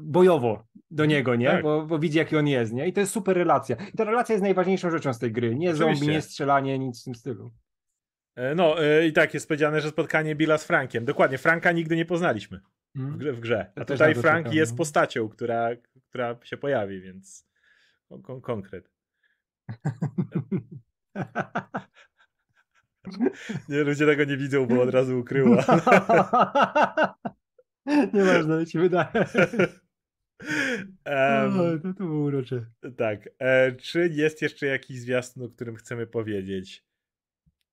bojowo do niego, nie?
Tak.
Bo, bo widzi, jaki on jest, nie? I to jest super relacja. I ta relacja jest najważniejszą rzeczą z tej gry. Nie
Oczywiście.
zombie, nie strzelanie, nic w tym stylu.
E, No e, i tak jest powiedziane, że spotkanie Billa z Frankiem. Dokładnie, Franka nigdy nie poznaliśmy w grze. W grze. A tutaj Frank jest
no.
postacią, która, która się pojawi, więc kon- konkret. Nie, ludzie tego nie widzą, bo od razu ukryła.
Nieważne, ci wydaje.
Em,
O, to, to było urocze.
tak. E, czy jest jeszcze jakiś zwiastun, o którym chcemy powiedzieć?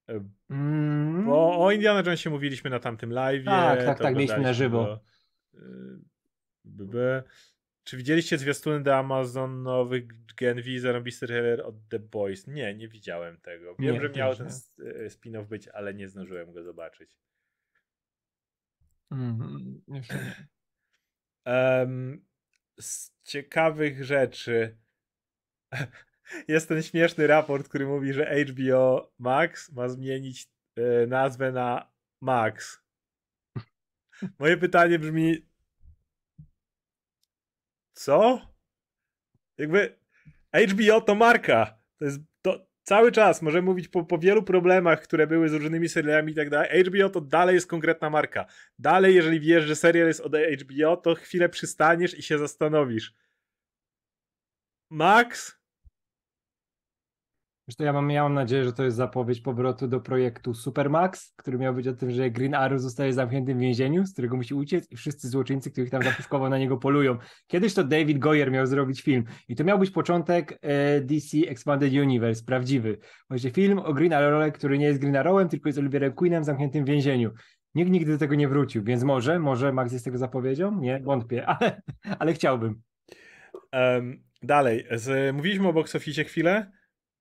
E,
Mm.
Bo o Indiana Jonesie mówiliśmy na tamtym live.
Tak, tak, tak, mieliśmy na żywo.
B, b. Czy widzieliście zwiastuny do Amazonowych Gen V zarąbisty trailer od The Boys? Nie, nie widziałem tego. Wiem,
Nie,
że miał ten e, spin-off być, ale nie zdążyłem go zobaczyć.
Mm, nie.
Z ciekawych rzeczy jest ten śmieszny raport, który mówi, że HBO Max ma zmienić e, nazwę na Max. Moje pytanie brzmi co? Jakby HBO to marka. To jest to cały czas możemy mówić po, po wielu problemach, które były z różnymi serialami i tak dalej. HBO to dalej jest konkretna marka. Dalej, jeżeli wiesz, że serial jest od HBO, to chwilę przystaniesz i się zastanowisz. Max?
Zresztą ja mam, ja mam nadzieję, że to jest zapowiedź powrotu do projektu Supermax, który miał być o tym, że Green Arrow zostaje zamknięty w więzieniu, z którego musi uciec i wszyscy złoczyńcy, których tam zapuszkował na niego polują. Kiedyś to David Goyer miał zrobić film i to miał być początek e, DC Expanded Universe, prawdziwy. Właśnie film o Green Arrowie, który nie jest Green Arrowem, tylko jest Oliverem Queenem zamkniętym w więzieniu. Nikt nigdy do tego nie wrócił, więc może, może Max jest tego zapowiedzią? Nie, wątpię, ale, ale chciałbym.
Em, dalej, z, mówiliśmy o box chwilę.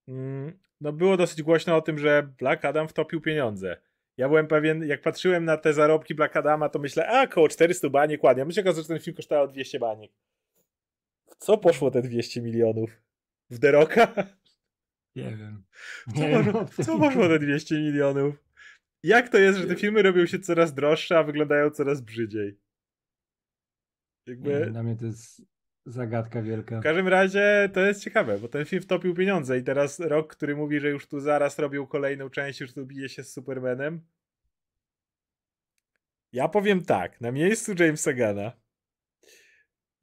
Mm, no było dosyć głośno o tym, że Black Adam wtopił pieniądze. Ja byłem pewien, jak patrzyłem na te zarobki Black Adama, to myślę, a około 400 baniek ładnie. Myślę, że ten film kosztował 200 baniek. W co poszło te 200 milionów? W The Rocka?
Nie wiem.
Co,
Nie wiem.
poszło, co poszło te 200 milionów? Jak to jest, że te filmy robią się coraz droższe, a wyglądają coraz brzydziej? Jakby...
Nie, dla mnie to jest zagadka wielka.
W każdym razie to jest ciekawe, bo ten film wtopił pieniądze i teraz Rok, który mówi, że już tu zaraz robią kolejną część, już tu bije się z Supermanem. Ja powiem tak, na miejscu Jamesa Gana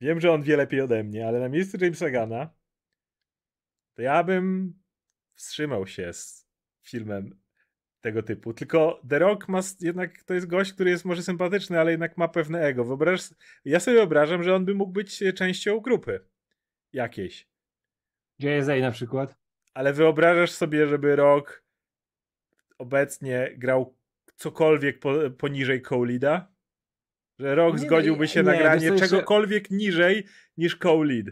wiem, że on wie lepiej ode mnie, ale na miejscu Jamesa Gana to ja bym wstrzymał się z filmem tego typu. Tylko The Rock ma jednak, to jest gość, który jest może sympatyczny, ale jednak ma pewne ego. Wyobraź, ja sobie wyobrażam, że on by mógł być e, częścią grupy jakiejś.
JSA na przykład.
Ale wyobrażasz sobie, żeby Rock obecnie grał cokolwiek po, poniżej Coleada? Że Rock
Nie,
zgodziłby się
nie,
na granie
co, jeszcze-
czegokolwiek niżej niż Colead.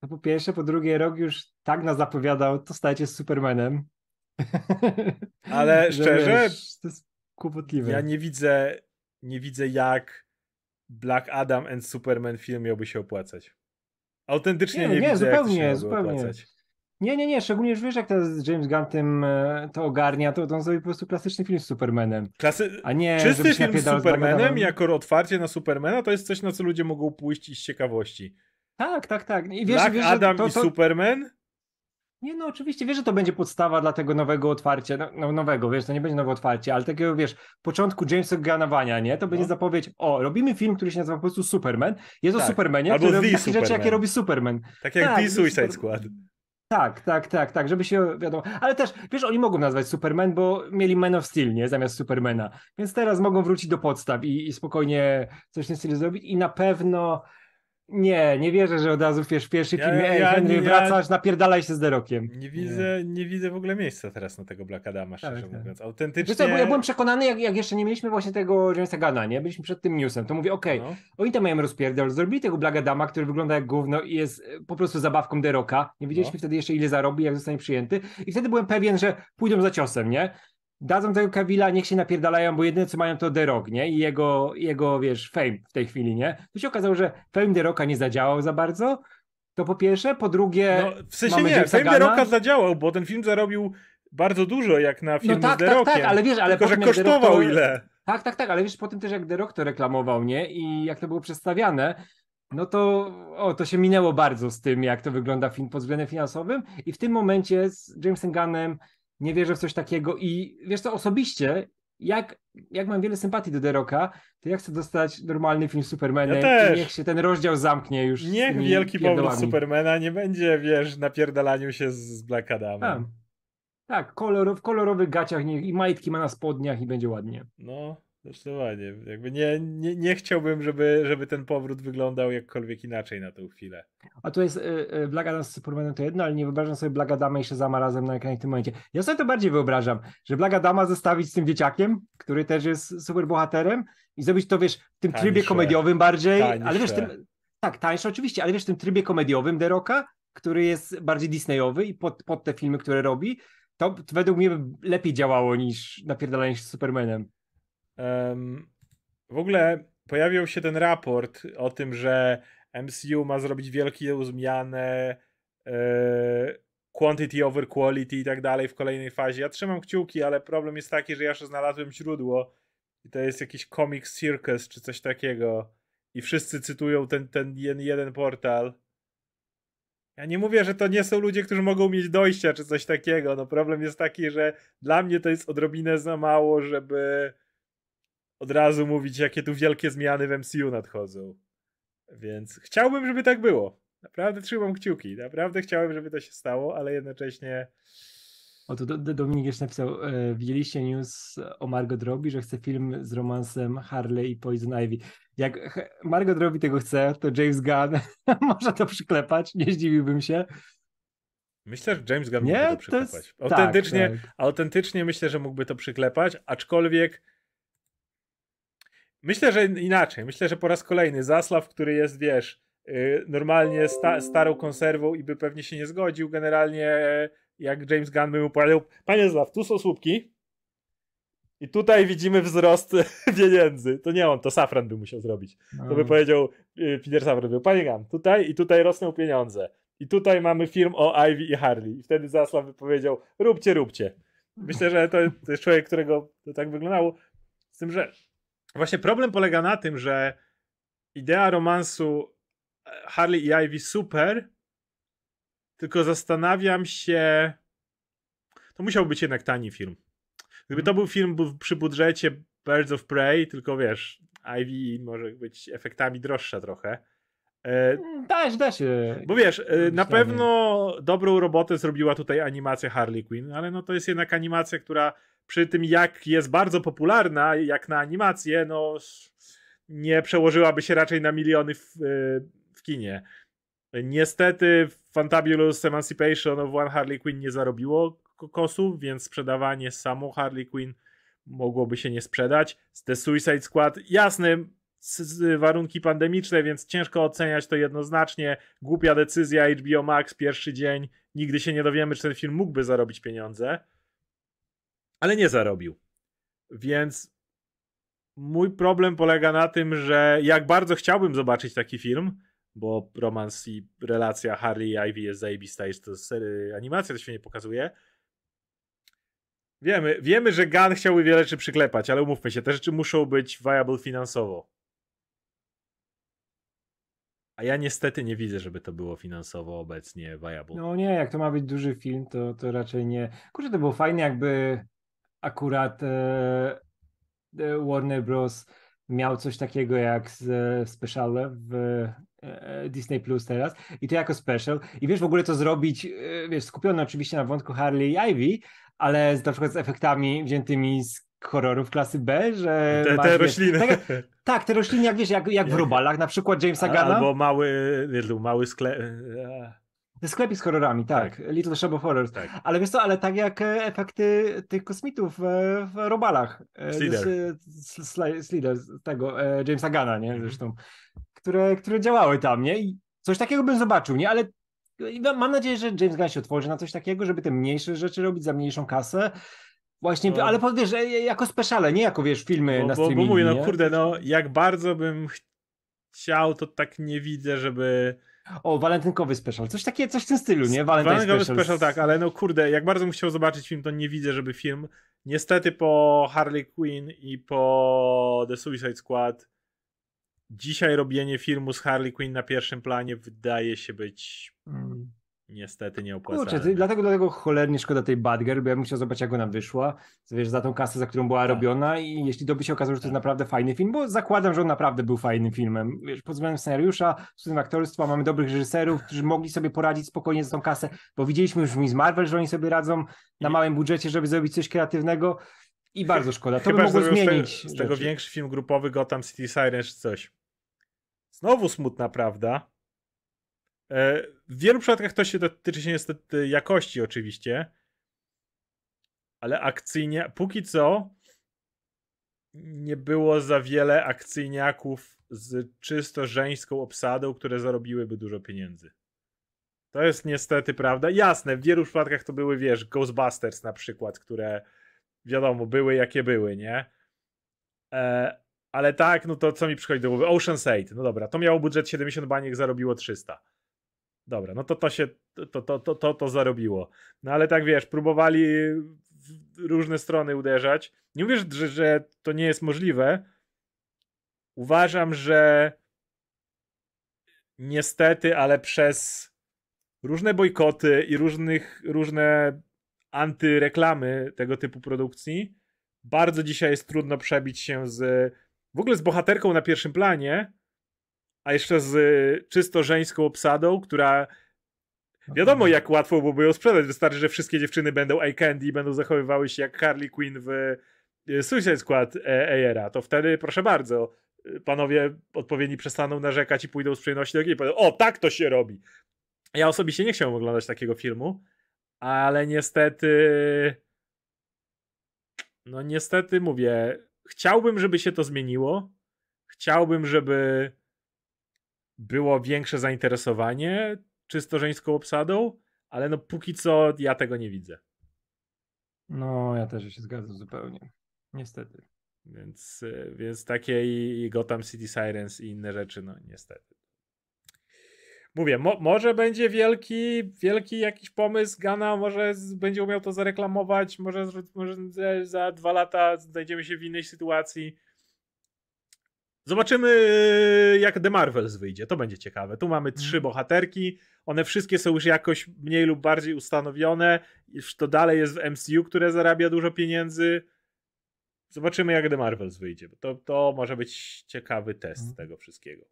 To po pierwsze, po drugie, rok już tak nas zapowiadał, to stajecie z Supermanem.
Ale szczerze,
wiesz, to jest kłopotliwe.
Ja nie widzę, nie widzę jak Black Adam and Superman film miałby się opłacać. Autentycznie nie,
Nie, nie,
widzę, jak to się
zupełnie, zupełnie.
opłacać.
nie, nie, nie, szczególnie już wiesz, jak teraz James Gunn tym e, to ogarnia, to, to on zrobi po prostu klasyczny film z Supermanem.
Klasy...
A nie,
Czysty film z Supermanem
Batmanem.
jako otwarcie na Supermana to jest coś, na co ludzie mogą pójść i z ciekawości.
Tak, tak, tak. I wiesz,
Black
wiesz,
Adam
to,
i
to...
Superman?
Nie, no oczywiście, wiesz, że to będzie podstawa dla tego nowego otwarcia, no, no nowego, wiesz, to nie będzie nowe otwarcie, ale takiego, wiesz, początku Jamesa Gunnowania, nie? To będzie
No.
zapowiedź, o, robimy film, który się nazywa po prostu Superman, jest
Tak.
o Supermanie,
Albo
który robi takie rzeczy,
Superman.
jakie robi Superman.
Tak jak
Tak,
The Suicide Squad.
Tak, tak, tak, tak, żeby się wiadomo. Ale też, wiesz, oni mogą nazwać Superman, bo mieli Man of Steel, nie? Zamiast Supermana. Więc teraz mogą wrócić do podstaw i, i spokojnie coś w tym stylu zrobić. I na pewno nie, nie wierzę, że od razu wiesz, w pierwszym
Ja-
ej,
ja-
Henry,
ja-
wracasz, napierdalaj się z Derokiem.
Nie widzę, nie. widzę w ogóle miejsca teraz na tego Black Adama, szczerze
Tak, tak.
mówiąc. Autentycznie...
ja byłem przekonany, jak, jak jeszcze nie mieliśmy właśnie tego Jamesa Gana, nie? Byliśmy przed tym newsem, to mówię, okej,
No.
oni tam mają rozpierdol, zrobili tego Black Adama, który wygląda jak gówno i jest e, po prostu zabawką Deroka. Nie wiedzieliśmy
No.
wtedy jeszcze, ile zarobi, jak zostanie przyjęty. I wtedy byłem pewien, że pójdą za ciosem, nie? Dadzą tego Kavilla, niech się napierdalają, bo jedyne co mają to The Rock, nie? I jego, jego wiesz, fame w tej chwili, nie? To się okazało, że fame The Rocka nie zadziałał za bardzo, to po pierwsze, po drugie
No, w sensie nie,
Jamesa
Fame The. Rocka zadziałał, bo ten film zarobił bardzo dużo jak na film
No tak,
z The
tak,
Rockiem.
tak, ale wiesz, ale
Tylko, że
potem
kosztował
to-
ile?
Tak, tak, tak, ale wiesz, po tym też jak The Rock to reklamował, nie? I jak to było przedstawiane, no to, o, to się minęło bardzo z tym, jak to wygląda film pod względem finansowym i w tym momencie z Jamesem Gunnem nie wierzę w coś takiego i wiesz co, osobiście, jak, jak mam wiele sympatii do The Rocka, to ja chcę dostać normalny film z Supermanem
Ja
i niech się ten rozdział zamknie już
Niech wielki powrót. Supermana nie będzie, wiesz, napierdalaniu się z Black Adamem.
Tak. Tak, kolor, w kolorowych gaciach niech, i majtki ma na spodniach i będzie ładnie.
No, zdecydowanie. Jakby nie, nie, nie chciałbym, żeby, żeby ten powrót wyglądał jakkolwiek inaczej na tę chwilę.
A to jest y, y, Black Adam z Supermanem to jedno, ale nie wyobrażam sobie Black Adama i Shazama razem na ekranie w tym momencie. Ja sobie to bardziej wyobrażam, że Black Adama zestawić z tym dzieciakiem, który też jest super bohaterem i zrobić to, wiesz, w tym trybie
Tańsze.
komediowym bardziej,
Tańsze.
ale wiesz, tym, tak, tańsze oczywiście, ale wiesz, w tym trybie komediowym The Rocka, który jest bardziej Disneyowy i pod, pod te filmy, które robi, to, to według mnie by lepiej działało niż napierdalanie się z Supermanem.
Em, w ogóle pojawił się ten raport o tym, że MCU ma zrobić wielkie zmianę e, quantity over quality i tak dalej w kolejnej fazie. Ja trzymam kciuki, ale problem jest taki, że ja jeszcze znalazłem źródło i to jest jakiś Comic Circus czy coś takiego i wszyscy cytują ten, ten jeden portal. Ja nie mówię, że to nie są ludzie, którzy mogą mieć dojścia czy coś takiego. No problem jest taki, że dla mnie to jest odrobinę za mało, żeby od razu mówić, jakie tu wielkie zmiany w MCU nadchodzą. Więc chciałbym, żeby tak było. Naprawdę trzymam kciuki. Naprawdę chciałem, żeby to się stało, ale jednocześnie.
O, tu Do- Do- Dominik jeszcze napisał, e, widzieliście news o Margot Robbie, że chce film z romansem Harley i Poison Ivy. Jak Margot Robbie tego chce, to James Gunn może to przyklepać, nie zdziwiłbym się.
Myślę, że James Gunn
Nie,
mógłby to
to
przyklepać.
jest...
Autentycznie,
Tak, tak.
autentycznie myślę, że mógłby to przyklepać, aczkolwiek myślę, że inaczej. Myślę, że po raz kolejny Zaslaw, który jest, wiesz, yy, normalnie sta starą konserwą i by pewnie się nie zgodził, generalnie e, jak James Gunn by mu powiedział, panie Zaslaw, tu są słupki i tutaj widzimy wzrost pieniędzy. To nie on, to Safran by musiał zrobić. To by
No.
powiedział yy, Peter Safran, był, panie Gunn, tutaj i tutaj rosną pieniądze. I tutaj mamy film o Ivy i Harley. I wtedy Zaslaw by powiedział, róbcie, róbcie. Myślę, że to, to jest człowiek, którego to tak wyglądało. Z tym, że właśnie problem polega na tym, że idea romansu e, Harley i Ivy super, tylko zastanawiam się. To musiał być jednak tani film. Gdyby to był film przy budżecie Birds of Prey, tylko wiesz, Ivy może być efektami droższa trochę. E,
Da się, da się.
bo wiesz, e, na pewno dobrą robotę zrobiła tutaj animacja Harley Quinn, ale no to jest jednak animacja, która przy tym jak jest bardzo popularna, jak na animację, no nie przełożyłaby się raczej na miliony w, e, w kinie. Niestety Fantabulous Emancipation of One Harley Quinn nie zarobiło kokosów, więc sprzedawanie samą Harley Quinn mogłoby się nie sprzedać. The Suicide Squad, jasne, warunki pandemiczne, więc ciężko oceniać to jednoznacznie. Głupia decyzja HBO Max, pierwszy dzień. Nigdy się nie dowiemy, czy ten film mógłby zarobić pieniądze. Ale nie zarobił. Więc mój problem polega na tym, że jak bardzo chciałbym zobaczyć taki film, bo romans i relacja Harley i Ivy jest zajebista, jest to sery, animacja, to się nie pokazuje. Wiemy, wiemy, że Gunn chciałby wiele rzeczy przyklepać, ale umówmy się, te rzeczy muszą być viable finansowo. A ja niestety nie widzę, żeby to było finansowo obecnie viable.
No nie, jak to ma być duży film, to, to raczej nie. Kurczę, to było fajne, jakby akurat e, e, Warner Bros. miał coś takiego jak z, e, special w Disney Plus teraz i to jako special. I wiesz, w ogóle to zrobić, wiesz, skupione oczywiście na wątku Harley i Ivy, ale z, na przykład z efektami wziętymi z horrorów klasy B, że
Te,
masz,
te
wiesz,
rośliny.
Tak, jak- tak, te rośliny, jak wiesz, jak, jak w Robalach, na przykład Jamesa Gana.
Albo mały, tu mały sklep.
Te sklepy z horrorami, tak. Little Shop of Horrors.
Tak.
Ale wiesz co, ale tak jak e, efekty tych kosmitów e, w Robalach.
Slither.
z- z- Sli- Slither, z tego e, Jamesa Gana, nie?
Mhm.
Zresztą. Które, które działały tam, nie? I coś takiego bym zobaczył, nie? Ale no, mam nadzieję, że James Gunn się otworzy na coś takiego, żeby te mniejsze rzeczy robić za mniejszą kasę. Właśnie,
No.
ale wiesz, jako speciale, nie jako wiesz, filmy
Bo,
na
bo, bo
streamingu.
mówię, no
nie?
kurde, no jak bardzo bym chciał, to tak nie widzę, żeby...
O, walentynkowy special. Coś takie, coś w tym stylu, nie?
Walentynkowy
special.
special, tak, ale no kurde, jak bardzo bym chciał zobaczyć film, to nie widzę, żeby film... Niestety po Harley Quinn i po The Suicide Squad dzisiaj robienie filmu z Harley Quinn na pierwszym planie wydaje się być
Mm.
Niestety nieopłacalne.
Kurczę, ty, dlatego, dlatego cholernie szkoda tej Badger, bo ja bym chciał zobaczyć, jak ona wyszła, wiesz, za tą kasę, za którą była
Tak.
robiona i jeśli to by się okazało, że to jest
Tak.
naprawdę fajny film, bo zakładam, że on naprawdę był fajnym filmem, wiesz, pod względem scenariusza, pod względem aktorstwa, mamy dobrych reżyserów, którzy mogli sobie poradzić spokojnie za tą kasę, bo widzieliśmy już w Miss Marvel, że oni sobie radzą na małym budżecie, żeby zrobić coś kreatywnego i bardzo szkoda, to by
Chyba, że
mogło zmienić
z, te, z tego większy film grupowy Gotham City Sirens czy coś. Znowu smutna prawda. E, W wielu przypadkach to się dotyczy się niestety jakości oczywiście, ale akcyjnie, póki co nie było za wiele akcyjniaków z czysto żeńską obsadą, które zarobiłyby dużo pieniędzy. To jest niestety prawda. Jasne, w wielu przypadkach to były, wiesz, Ghostbusters na przykład, które wiadomo, były jakie były, nie? E, ale tak, no to co mi przychodzi do głowy? Ocean's 8, no dobra, to miało budżet 70 baniek, zarobiło 300. Dobra, no to to się, to, to, to, to, to zarobiło. No ale tak wiesz, próbowali w różne strony uderzać. Nie mówię, że, że to nie jest możliwe. Uważam, że niestety, ale przez różne bojkoty i różnych, różne antyreklamy tego typu produkcji, bardzo dzisiaj jest trudno przebić się z w ogóle z bohaterką na pierwszym planie, a jeszcze z y, czysto żeńską obsadą, która wiadomo jak łatwo byłoby ją sprzedać. Wystarczy, że wszystkie dziewczyny będą eye candy i będą zachowywały się jak Harley Quinn w y, Suicide Squad e, Ayera. To wtedy proszę bardzo, y, panowie odpowiedni przestaną narzekać i pójdą z przyjemności do kina i powiedzą, o tak to się robi. Ja osobiście nie chciałem oglądać takiego filmu, ale niestety no niestety mówię, chciałbym, żeby się to zmieniło. Chciałbym, żeby było większe zainteresowanie czysto żeńską obsadą, ale no póki co ja tego nie widzę.
No, ja też się zgadzam zupełnie. Niestety.
Więc, więc takie i, i Gotham City Sirens i inne rzeczy, no niestety. Mówię, mo, może będzie wielki, wielki jakiś pomysł Gana, może z, będzie umiał to zareklamować, może, może za dwa lata znajdziemy się w innej sytuacji. Zobaczymy, jak The Marvels wyjdzie. To będzie ciekawe. Tu mamy trzy
Mhm.
bohaterki. One wszystkie są już jakoś mniej lub bardziej ustanowione. Już to dalej jest w MCU, które zarabia dużo pieniędzy. Zobaczymy, jak The Marvels wyjdzie. To, to może być ciekawy test
Mhm.
tego wszystkiego.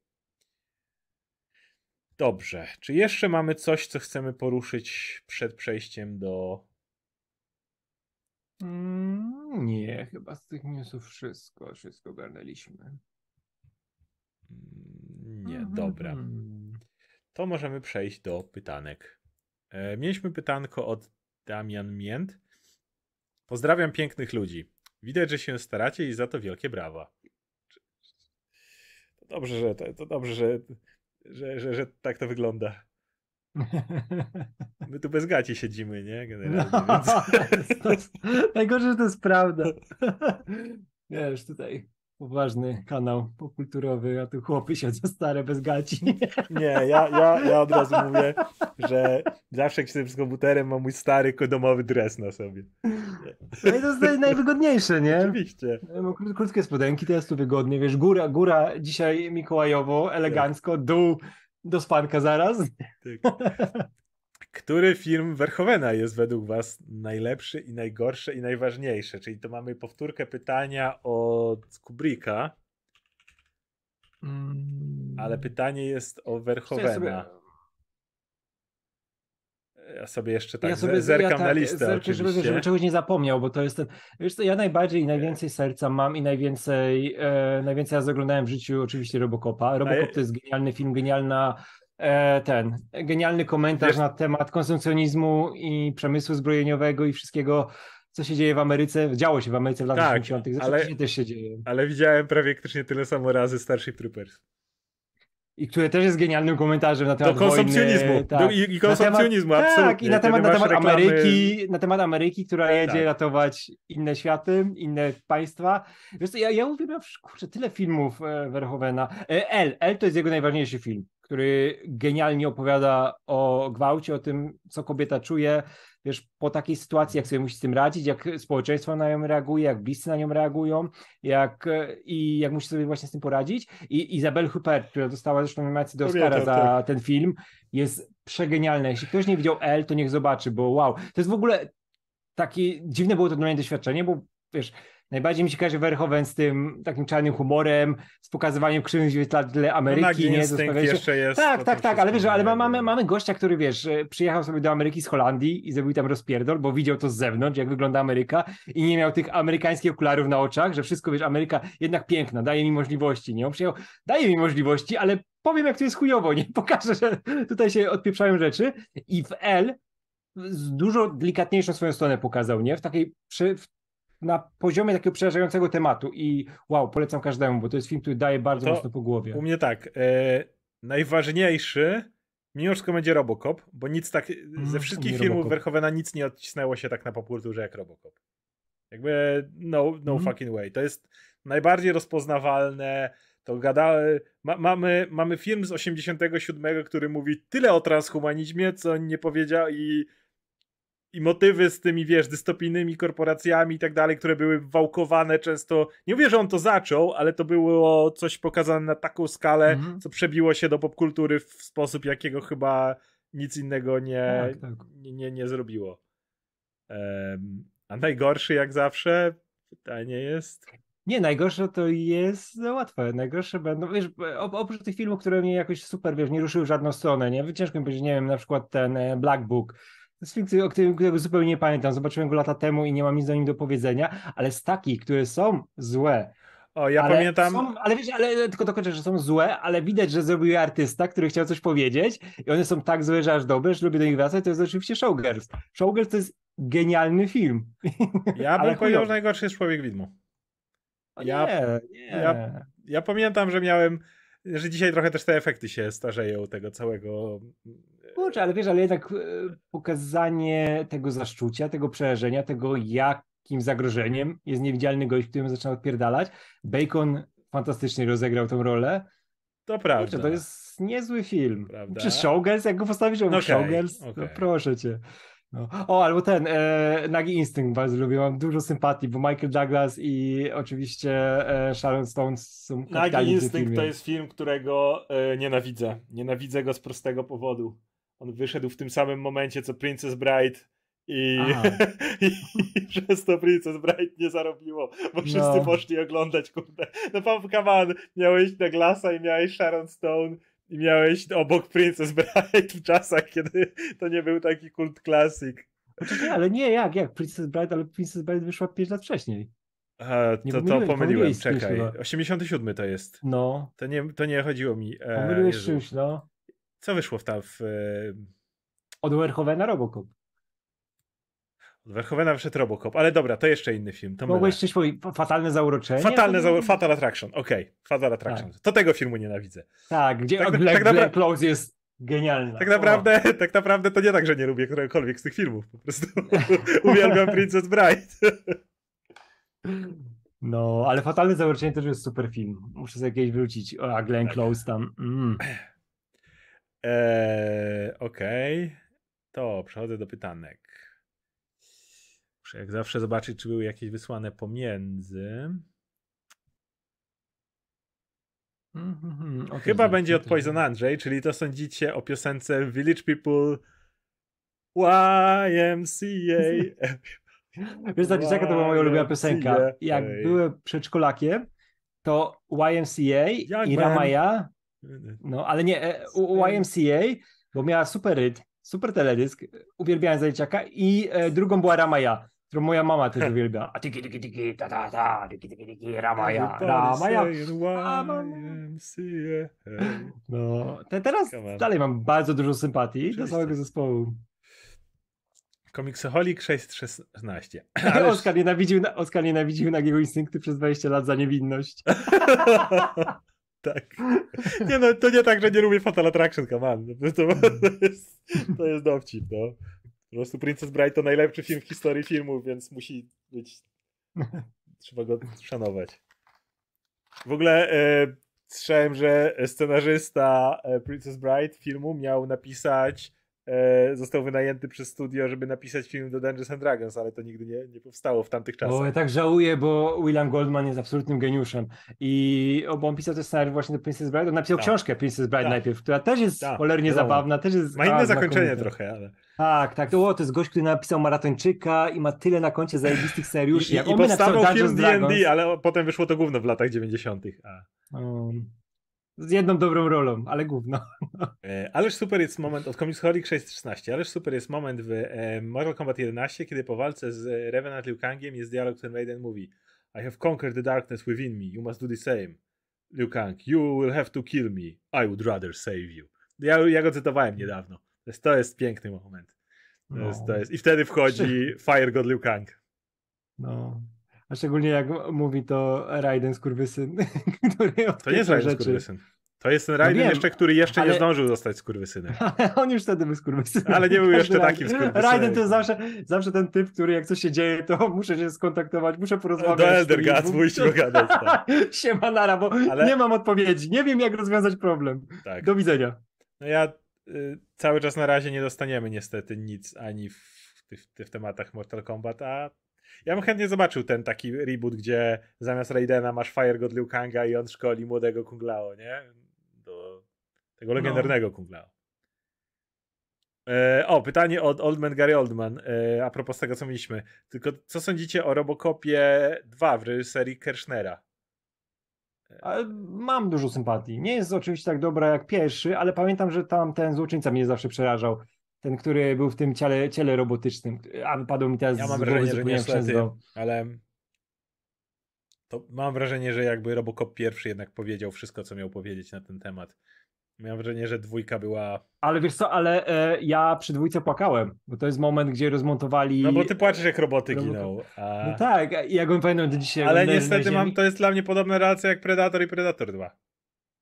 Dobrze. Czy jeszcze mamy coś, co chcemy poruszyć przed przejściem do.
Mm, nie, chyba z tych newsów wszystko, wszystko ogarnęliśmy.
Nie,
Mhm,
dobra. To możemy przejść do pytanek. E, mieliśmy pytanko od Damian Mięt. Pozdrawiam pięknych ludzi. Widać, że się staracie i za to wielkie brawa. To dobrze, że, to, to dobrze, że, że, że, że tak to wygląda. My tu bez gaci siedzimy, nie? Generalnie,
No,
więc...
to jest, najgorsze, że to jest prawda. Wiesz, tutaj poważny kanał popkulturowy, a tu chłopy siedzą stare bez gaci.
Nie, ja, ja, ja od razu mówię, że zawsze jak siedzę z komputerem mam mój stary domowy dres na sobie.
No i to jest naj- najwygodniejsze, nie?
Oczywiście.
Krót- krótkie spodenki, teraz tu wygodnie, wiesz, góra, góra dzisiaj mikołajowo, elegancko, dół do spanka zaraz.
Tak. Który film Verhovena jest według Was najlepszy i najgorszy i najważniejszy? Czyli to mamy powtórkę pytania od Kubricka,
Mm.
ale pytanie jest o
Ja sobie-
Ja sobie jeszcze tak
ja sobie
zerkam
ja
na
tak,
listę
zerkam, żeby,
oczywiście.
żeby czegoś nie zapomniał, bo to jest ten, wiesz co, ja najbardziej i najwięcej serca mam i najwięcej, e, najwięcej ja oglądałem w życiu oczywiście Robocopa. Robocop to jest genialny film, genialna ten, genialny komentarz na temat konsumpcjonizmu i przemysłu zbrojeniowego i wszystkiego, co się dzieje w Ameryce, działo się w Ameryce w latach
Tak,
80., zresztą
ale-
dzisiaj też się dzieje.
Ale widziałem praktycznie tyle samo razy Starship Troopers.
i które też jest genialnym komentarzem na
Do
temat
konsumpcjonizmu.
wojny. tak.
Do, I, i konsumpcjonizmu,
na temat,
absolutnie.
Tak, i na temat, na temat
reklamy-
Ameryki, na temat Ameryki, która jedzie
Tak.
ratować inne światy, inne państwa. Wiesz co, ja, ja uwielbiam, kurczę, tyle filmów e, Verhoevena. E, L, L to jest jego najważniejszy film, który genialnie opowiada o gwałcie, o tym, co kobieta czuje, wiesz, po takiej sytuacji, jak sobie musi z tym radzić, jak społeczeństwo na nią reaguje, jak bliscy na nią reagują, jak, e, i jak musi sobie właśnie z tym poradzić. I Izabel Huppert, która dostała zresztą nominację do Oscara za
tak.
ten film, jest przegenialna. Jeśli ktoś nie widział L, to niech zobaczy, bo wow, to jest w ogóle takie dziwne było to dla mnie doświadczenie, bo wiesz, najbardziej mi się kojarzy Verhoeven z tym takim czarnym humorem, z pokazywaniem krzywym
No,
Ameryki,
nagi
nie?
instynkt jeszcze jest.
tak, tak, tak, ale wiesz, ale ma- mamy, mamy gościa, który wiesz, e, przyjechał sobie do Ameryki z Holandii i zrobił tam rozpierdol, bo widział to z zewnątrz, jak wygląda Ameryka i nie miał tych amerykańskich okularów na oczach, że wszystko, wiesz, Ameryka jednak piękna, daje mi możliwości, nie? On przyjechał, daje mi możliwości, ale powiem, jak to jest chujowo, nie? Pokażę, że tutaj się odpieprzają rzeczy i w L z dużo delikatniejszą swoją stronę pokazał, nie? W takiej, przy, w, na poziomie takiego przerażającego tematu i wow, polecam każdemu, bo to jest film, który daje bardzo
To
mocno po głowie.
U mnie tak. E, najważniejszy, mimo wszystko będzie Robocop, bo nic tak. Ze
u
wszystkich filmów
Robocop.
Nic nie odcisnęło się tak na popkulturze jak Robocop. Jakby no, no
Mhm.
fucking way. To jest najbardziej rozpoznawalne. To gada, ma, mamy, mamy film z 87, który mówi tyle o transhumanizmie, co nie powiedział i i motywy z tymi, wiesz, dystopijnymi korporacjami i tak dalej, które były wałkowane często. Nie mówię, że on to zaczął, ale to było coś pokazane na taką skalę,
Mhm.
co przebiło się do popkultury w sposób, jakiego chyba nic innego nie,
Tak, tak.
nie, nie, nie zrobiło. Em, a najgorszy, jak zawsze, pytanie jest.
Nie, najgorsze to jest no, łatwe. Najgorsze będą, wiesz, op- oprócz tych filmów, które mnie jakoś super, wiesz, nie ruszyły w żadną stronę, nie? Ciężko mi powiedzieć, nie wiem, na przykład ten e, Black Book. Jest film, który- o którym którego zupełnie nie pamiętam. Zobaczyłem go lata temu i nie mam nic o nim do powiedzenia, ale z takich, które są złe.
O, ja
ale
pamiętam.
Są, ale wiesz, ale tylko dokończę, że są złe, ale widać, że zrobił je artysta, który chciał coś powiedzieć i one są tak złe, że aż dobre, że lubię do nich wracać, to jest oczywiście Showgirls. Showgirls to jest genialny film.
Ja bym powiedział, że najgorszy jest Człowiek Widmo. Ja-
nie, nie.
ja- Ja pamiętam, że miałem. Że dzisiaj trochę też te efekty się starzeją tego całego.
Kurczę, ale wiesz, ale jednak e, pokazanie tego zaszczucia, tego przerażenia, tego jakim zagrożeniem jest niewidzialny gość, którym zaczyna odpierdalać. Bacon fantastycznie rozegrał tą rolę.
To prawda.
Kurczę, to jest niezły film.
Prawda.
Przez Showgirls, jak go postawisz obok
Okej,
Showgirls,
okej.
no proszę cię. No. O, albo ten, e, Nagi Instynkt bardzo lubię, mam dużo sympatii, bo Michael Douglas i oczywiście e, Sharon Stone są
Nagi Instynkt to jest film, którego e, nienawidzę. Nienawidzę go z prostego powodu. On wyszedł w tym samym momencie, co Princess Bride i,
Aha.
i przez to Princess Bride nie zarobiło, bo wszyscy
No.
poszli oglądać, kurde. No pan, come on, miałeś Douglasa i miałeś Sharon Stone i miałeś obok Princess Bride w czasach, kiedy to nie był taki kult klasyk.
Poczekaj, ale nie, jak, jak? Princess Bride, ale Princess Bride wyszła 5 lat wcześniej. Nie
to, to pomyliłem,
czymś
czekaj.
chyba.
87 to jest.
No,
To nie, to nie chodziło mi. e,
pomyliłeś
Jezu.
czymś, no.
Co wyszło w tam w... e,
Od Verhoevena Robocop.
Od Verhoevena wyszedł Robocop, ale dobra, to jeszcze inny film. To
Mogłeś coś powiedzieć, fa- fatalne zauroczenie?
Fatalne
To-
za... Fatal Attraction, okej. Fatal Attraction. To tego filmu nienawidzę.
Tak, gdzie
Tak-
tak,
tak
Glenn,
napra-
Glenn Close jest genialna.
Tak naprawdę, tak naprawdę to nie tak, że nie lubię któregokolwiek z tych filmów. Po prostu uwielbiam Princess Bride.
No, ale Fatalne Zauroczenie też jest super film. Muszę sobie kiedyś wrócić. O, a Glenn
Tak.
Close tam. Mm.
Eee, okej. To przechodzę do pytanek. Muszę jak zawsze zobaczyć, czy były jakieś wysłane pomiędzy.
Mhm, okej,
Chyba
tak,
będzie od
też-
Poison Andrzej, czyli to sądzicie o piosence Village People YMCA.
Wiesz, za dzieciaka to była moja ulubiona piosenka.
YMCA.
Jak
Ej.
byłem przedszkolakiem, to YMCA i
man.
Ramaya, no ale nie, e, YMCA, bo miała super rytm, super teledysk, uwielbiałem za dzieciaka i e, drugą była Ramaya, którą moja mama też uwielbia. A tiki tiki tiki, ta ta ta, tiki tiki tiki. Ramaya.
YMCA.
No, te, teraz dalej mam bardzo dużo sympatii do całego zespołu.
Komiksoholik 616.
Ale Oskar nienawidził, Oskar nienawidził nagiego instynkty przez 20 lat za niewinność.
Tak. Nie no, to nie tak, że nie lubię Fatal Attraction, come on. To, to, jest, to jest dowcip, no. Po prostu Princess Bride to najlepszy film w historii filmu, więc musi być... Trzeba go szanować. W ogóle e, słyszałem, że scenarzysta e, Princess Bride filmu miał napisać e, został wynajęty przez studio, żeby napisać film do Dungeons and Dragons, ale to nigdy nie, nie powstało w tamtych czasach.
Bo ja tak żałuję, bo William Goldman jest absolutnym geniuszem. I bo on pisał też scenariusz właśnie do Princess Bride. On napisał
Tak.
książkę Princess Bride
Tak.
najpierw, która też jest
Tak,
cholernie
wiadomo.
zabawna, też jest.
Ma inne zakończenie trochę, ale...
Tak, tak. To, o, to jest gość, który napisał Maratończyka i ma tyle na koncie zajebistych scenariuszy.
I, i
napisał
powstawał film D&D, ale potem wyszło to gówno w latach 90. A.
um, z jedną dobrą rolą, ale gówno.
E, Ależ super jest moment, od Comics Holic 616, ależ super jest moment w e, Mortal Kombat 11, kiedy po walce z Revenant Liu Kangiem jest dialog, w którym Raiden mówi I have conquered the darkness within me, you must do the same. Liu Kang, you will have to kill me, I would rather save you. Ja, ja go cytowałem niedawno. To jest, to jest piękny moment. To jest, to jest. I wtedy wchodzi Fire God Liu Kang.
No. A szczególnie jak mówi to Raiden skurwysyn, który
To nie jest Raiden
rzeczy.
skurwysyn. To jest ten Raiden
wiem,
jeszcze, który jeszcze nie
ale-
zdążył zostać skurwysynem.
Ale on już wtedy był skurwysynem.
Ale nie był jeszcze
Raiden.
takim skurwysynem.
Raiden to jest zawsze, zawsze ten typ, który jak coś się dzieje, to muszę się skontaktować, muszę porozmawiać.
Do
z
Elder
tym
Gods
i-
pójść pogadać, tak.
Siema nara, bo
Ale-
nie mam odpowiedzi, nie wiem jak rozwiązać problem.
tak.
Do widzenia.
No ja y, cały czas na razie nie dostaniemy niestety nic ani w, tych, w tematach Mortal Kombat, a ja bym chętnie zobaczył ten taki reboot, gdzie zamiast Raidena masz Fire God Liu Kanga i on szkoli młodego Kung Lao, nie? Do tego legendarnego Kung Lao. E, o, pytanie od Oldman Gary Oldman, e, a propos tego, co mieliśmy. Tylko co sądzicie o Robocopie 2 w reżyserii Kerschnera?
Ale mam dużo sympatii. Nie jest oczywiście tak dobra jak pierwszy, ale pamiętam, że tam ten złoczyńca mnie zawsze przerażał. Ten, który był w tym ciele, ciele robotycznym. A wypadło mi teraz
Ja
z
mam
głowy
wrażenie, że
się
niestety, ale to mam wrażenie, że jakby Robocop pierwszy jednak powiedział wszystko, co miał powiedzieć na ten temat. Miałem wrażenie, że dwójka była...
Ale wiesz co, ale e, ja przy dwójce płakałem, bo to jest moment, gdzie rozmontowali...
No bo ty płaczesz, jak roboty
Robocop.
giną. A...
No tak, i jak on pamiętam do dzisiaj.
Ale niestety mam, to jest dla mnie podobna relacja jak Predator i Predator 2.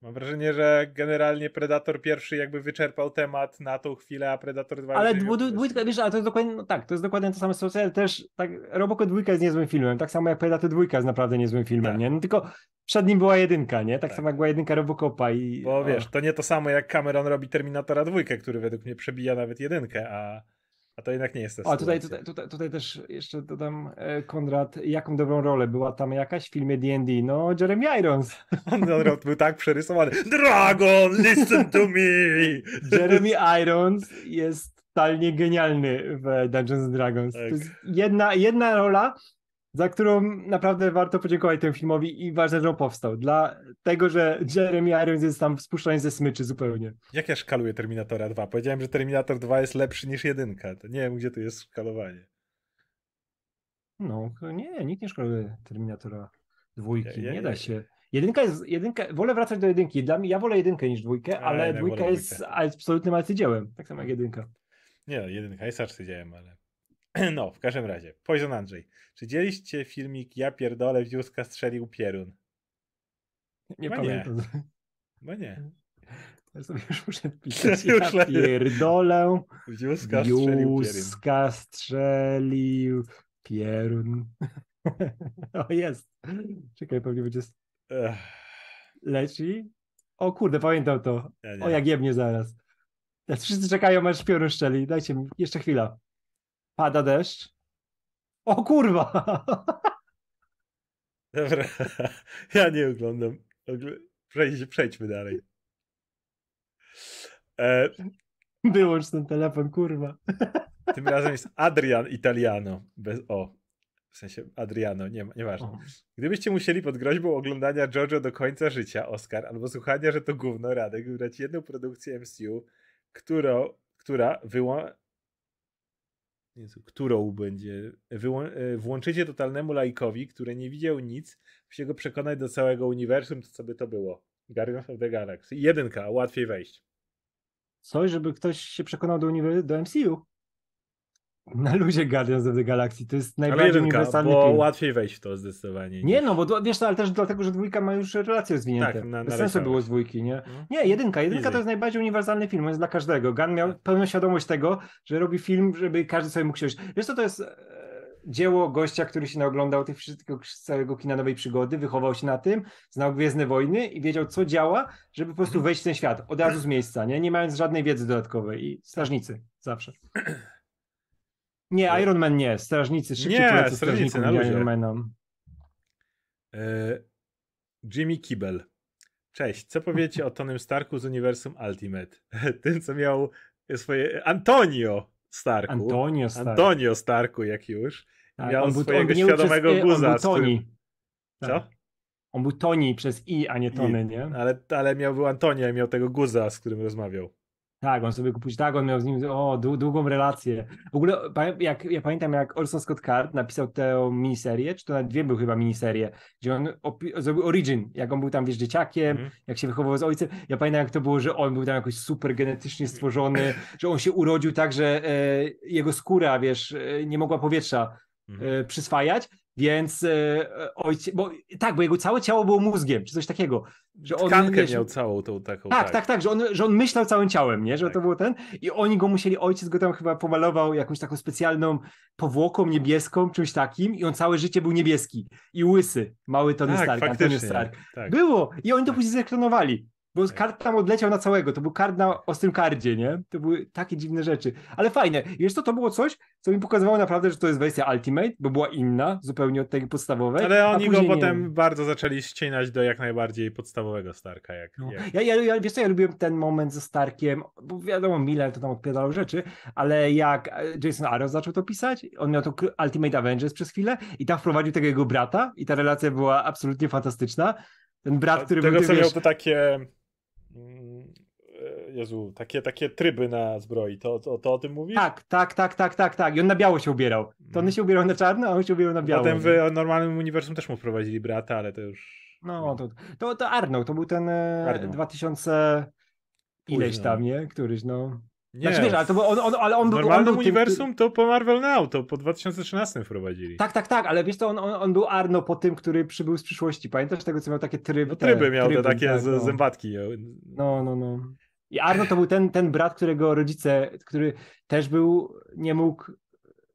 Mam wrażenie, że generalnie Predator pierwszy jakby wyczerpał temat na tą chwilę, a Predator 2...
Ale dwójka, wiesz, ale to jest dokładnie, no tak, to jest dokładnie to samo sytuacja, ale też tak, Robocop dwójka jest niezłym filmem, tak samo jak Predator dwójka jest naprawdę niezłym filmem,
Tak.
nie? No tylko przed nim była jedynka, nie? Tak,
Tak.
samo jak była jedynka Robocopa i...
Bo wiesz, to nie to samo jak Cameron robi Terminatora dwójkę, który według mnie przebija nawet jedynkę, a, a to jednak nie jest ta
O, tutaj, tutaj, tutaj, tutaj też jeszcze dodam, e, Konrad, jaką dobrą rolę była tam jakaś w filmie D&D? No, Jeremy Irons.
On, on był tak przerysowany. Dragon, listen to me!
Jeremy Irons jest totalnie genialny w Dungeons and Dragons.
Tak.
To jest jedna, jedna rola, za którą naprawdę warto podziękować temu filmowi i ważne, że on powstał. Dla tego, że Jeremy Irons jest tam spuszczony ze smyczy zupełnie.
Jak ja szkaluję Terminatora 2? Powiedziałem, że Terminator 2 jest lepszy niż jedynka. To nie wiem, gdzie tu jest szkalowanie.
No, nie, nikt nie szkoluje Terminatora dwójki,
Ja- ja-
nie
ja-
da się. Jedynka jest, jedynka, wolę wracać do jedynki. Dla mnie, ja wolę jedynkę niż dwójkę, ale
jednak
dwójka jest
dwójkę.
absolutnym arcydziełem, tak samo jak jedynka.
Nie, no, jedynka jest arcydziełem, ale... No, w każdym razie. Poison Andrzej. Czy dzieliście filmik Ja pierdolę w dziózka strzelił pierun?
Nie
nie.
pamiętam.
No nie.
Ja sobie już muszę pisać. Ja pierdolę.
W dziózka strzelił pierun.
Strzelił pierun. o, jest. Czekaj, pewnie będzie leci. O kurde, pamiętam to.
ja nie.
O, jak jebnie zaraz. Wszyscy czekają, aż piorun szczeli. Dajcie mi, jeszcze chwila. Pada deszcz. O kurwa!
Dobra, ja nie oglądam. Ogl- Przejdź, przejdźmy dalej. E,
Wyłącz ten telefon, kurwa.
tym razem jest Adrian Italiano. Bez O. W sensie Adriano, nie, nieważne.
O.
Gdybyście musieli pod groźbą oglądania JoJo do końca życia, Oscar, albo słuchania, że to gówno, Radek, wybrać jedną produkcję MCU, którą, która wyłą... Jezu, którą będzie wyłą... e, włączycie totalnemu laikowi, który nie widział nic, się go przekonać do całego uniwersum, to co by to było? Guardians of the Galaxy. Jedynka, łatwiej wejść.
Coś, żeby ktoś się przekonał do, uniwer- do MCU. Na luzie Guardians of the Galaxy. To jest
Ale
najbardziej
jedynka,
uniwersalny
bo
film.
łatwiej wejść w to zdecydowanie.
Nie no, bo wiesz, ale też dlatego, że dwójka ma już relacje rozwinięte.
Tak, na-
Bez sensu było z dwójki, nie?
No.
Nie, jedynka. Jedynka
Easy.
to jest najbardziej uniwersalny film, on jest dla każdego. Gunn miał pełną świadomość tego, że robi film, żeby każdy sobie mógł siąść. Wiesz co, to jest e, dzieło gościa, który się naoglądał tych wszystkiego, całego kina nowej przygody, wychował się na tym, znał Gwiezdne Wojny i wiedział, co działa, żeby po prostu wejść w ten świat od razu z miejsca, nie? Nie mając żadnej wiedzy dodatkowej. I strażnicy, zawsze. Nie. Iron Man nie, strażnicy, szybciej
Nie,
polecę
strażnicy, na luzie.
Iron Manom.
E, Jimmy Kibel. Cześć, co powiecie o Tonym Starku z uniwersum Ultimate? Tym, co miał swoje... Antonio Starku.
Antonio Stark.
Antonio Starku, jak już.
Tak,
miał
on był-
swojego świadomego
przez,
guza,
On
którym-
Toni.
Co?
Tak. On był Toni przez I, a nie Tony, nie?
Ale, ale miał był Antonio i miał tego guza, z którym rozmawiał.
Tak, on sobie kupił, tak, on miał z nim o, dłu- długą relację. W ogóle jak, ja pamiętam, jak Orson Scott Card napisał tę miniserię, czy to nawet dwie były chyba miniserie, gdzie on zrobił origin, jak on był tam, wiesz, dzieciakiem,
Mhm.
jak się wychowywał z ojcem. Ja pamiętam, jak to było, że on był tam jakoś super genetycznie stworzony, że on się urodził tak, że e, jego skóra, wiesz, e, nie mogła powietrza
Mhm.
e, przyswajać, więc e, ojciec, bo tak, bo jego całe ciało było mózgiem, czy coś takiego. Że on,
Tkankę miał całą tą taką.
tak, tak, tak, że on, że on myślał całym ciałem, nie? Że
Tak.
to było ten. I oni go musieli, ojciec go tam chyba pomalował jakąś taką specjalną powłoką niebieską, czymś takim, i on całe życie był niebieski i łysy. Mały Tony
tak,
Stark. Antony Stark.
Tak.
Było! I oni to
Tak.
później zreklamowali. Bo kart tam odleciał na całego. To był kart na ostrym kardzie, nie? To były takie dziwne rzeczy. Ale fajne. I wiesz co, to było coś, co mi pokazywało naprawdę, że to jest wersja Ultimate, bo była inna, zupełnie od tej podstawowej.
Ale oni go
później nie.
potem bardzo zaczęli ścinać do jak najbardziej podstawowego Starka. Jak,
No.
jak...
Ja, ja, ja, wiesz co, ja lubiłem ten moment ze Starkiem, bo wiadomo, Miller to tam odpierdalał rzeczy, ale jak e, Jason Aaron zaczął to pisać, on miał to Ultimate Avengers przez chwilę i tam wprowadził tego jego brata i ta relacja była absolutnie fantastyczna. Ten brat, który
Tego,
był,
co
ty,
miał
wiesz,
to takie. Mm, e, Jezu, takie, takie tryby na zbroi, to, to, to o tym mówisz?
tak, tak, tak, tak, tak, tak, i on na biało się ubierał. To
Mhm.
on się ubierał na czarno, a on się ubierał na biało.
Potem w normalnym uniwersum też mu wprowadzili brata, ale to już.
No, to, to, to Arnold, to był ten e,
Arnold.
2000 ileś
Późno.
tam, nie? Któryś, no.
Nie,
Znaczy, wiesz, ale to był, on, on, ale on
w
był, on był
uniwersum to po Marvel Now, to po 2013 wprowadzili.
Tak, tak, tak, ale wiesz co, on, on, on był Arno po tym, który przybył z przyszłości. Pamiętasz tego, co miał takie tryby?
No tryby miał
tryby,
te takie
tak, no.
zębatki.
No, no, no. I Arno to był ten, ten brat, którego rodzice, który też był, nie mógł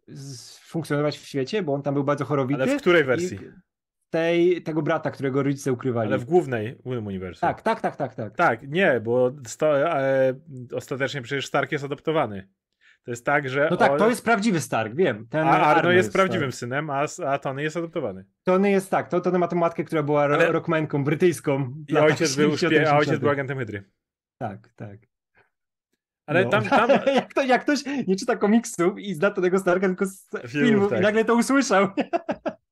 z, funkcjonować w świecie, bo on tam był bardzo chorowity.
Ale w której wersji?
I tej, tego brata, którego rodzice ukrywali.
Ale w głównej, głównym uniwersum.
Tak, tak, tak, tak, tak.
Tak, nie, bo sto, e, ostatecznie przecież Stark jest adoptowany. To jest tak, że.
No tak,
on-
to jest prawdziwy Stark, wiem. Ten
A Arno jest
Stark.
prawdziwym synem, a, a Tony jest adoptowany.
Tony jest tak, to, Tony ma tę matkę, która była
Ale-
rockmanką brytyjską.
I ojciec był,
70.,
szpie, a ojciec
80..
był agentem Hydry.
Tak, tak.
Ale
No.
tam, tam
jak, ktoś, jak ktoś nie czyta komiksów i zna tego Starka tylko z
Filmów,
filmów
tak.
i nagle to usłyszał.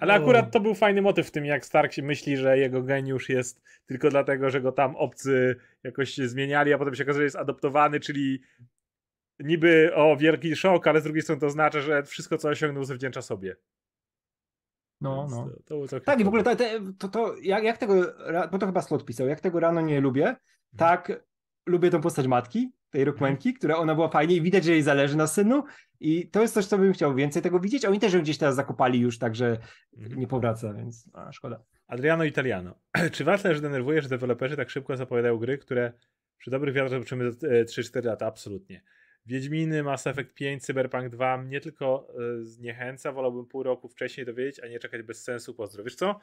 Ale akurat to był fajny motyw w tym, jak Stark się myśli, że jego geniusz jest tylko dlatego, że go tam obcy jakoś się zmieniali, a potem się okazuje, że jest adoptowany, czyli niby o wielki szok, ale z drugiej strony to oznacza, że wszystko, co osiągnął, zawdzięcza sobie.
No,
Więc
no.
To, to
Tak, i w ogóle to, to, to, jak, jak tego, bo to chyba Slot pisał, jak tego rano nie lubię, tak lubię tą postać matki, tej rockmanki, która ona była fajnie i widać, że jej zależy na synu i to jest coś, co bym chciał więcej tego widzieć. Oni też ją gdzieś teraz zakopali już, także
Mhm.
nie powraca, więc a, szkoda.
Adriano Italiano. Czy was też denerwuje, że deweloperzy tak szybko zapowiadają gry, które przy dobrych wiatrach zobaczymy za e, 3-4 lata? Absolutnie. Wiedźminy, Mass Effect 5, Cyberpunk 2 mnie tylko e, zniechęca. Wolałbym pół roku wcześniej dowiedzieć, a nie czekać bez sensu. Pozdro. Wiesz co?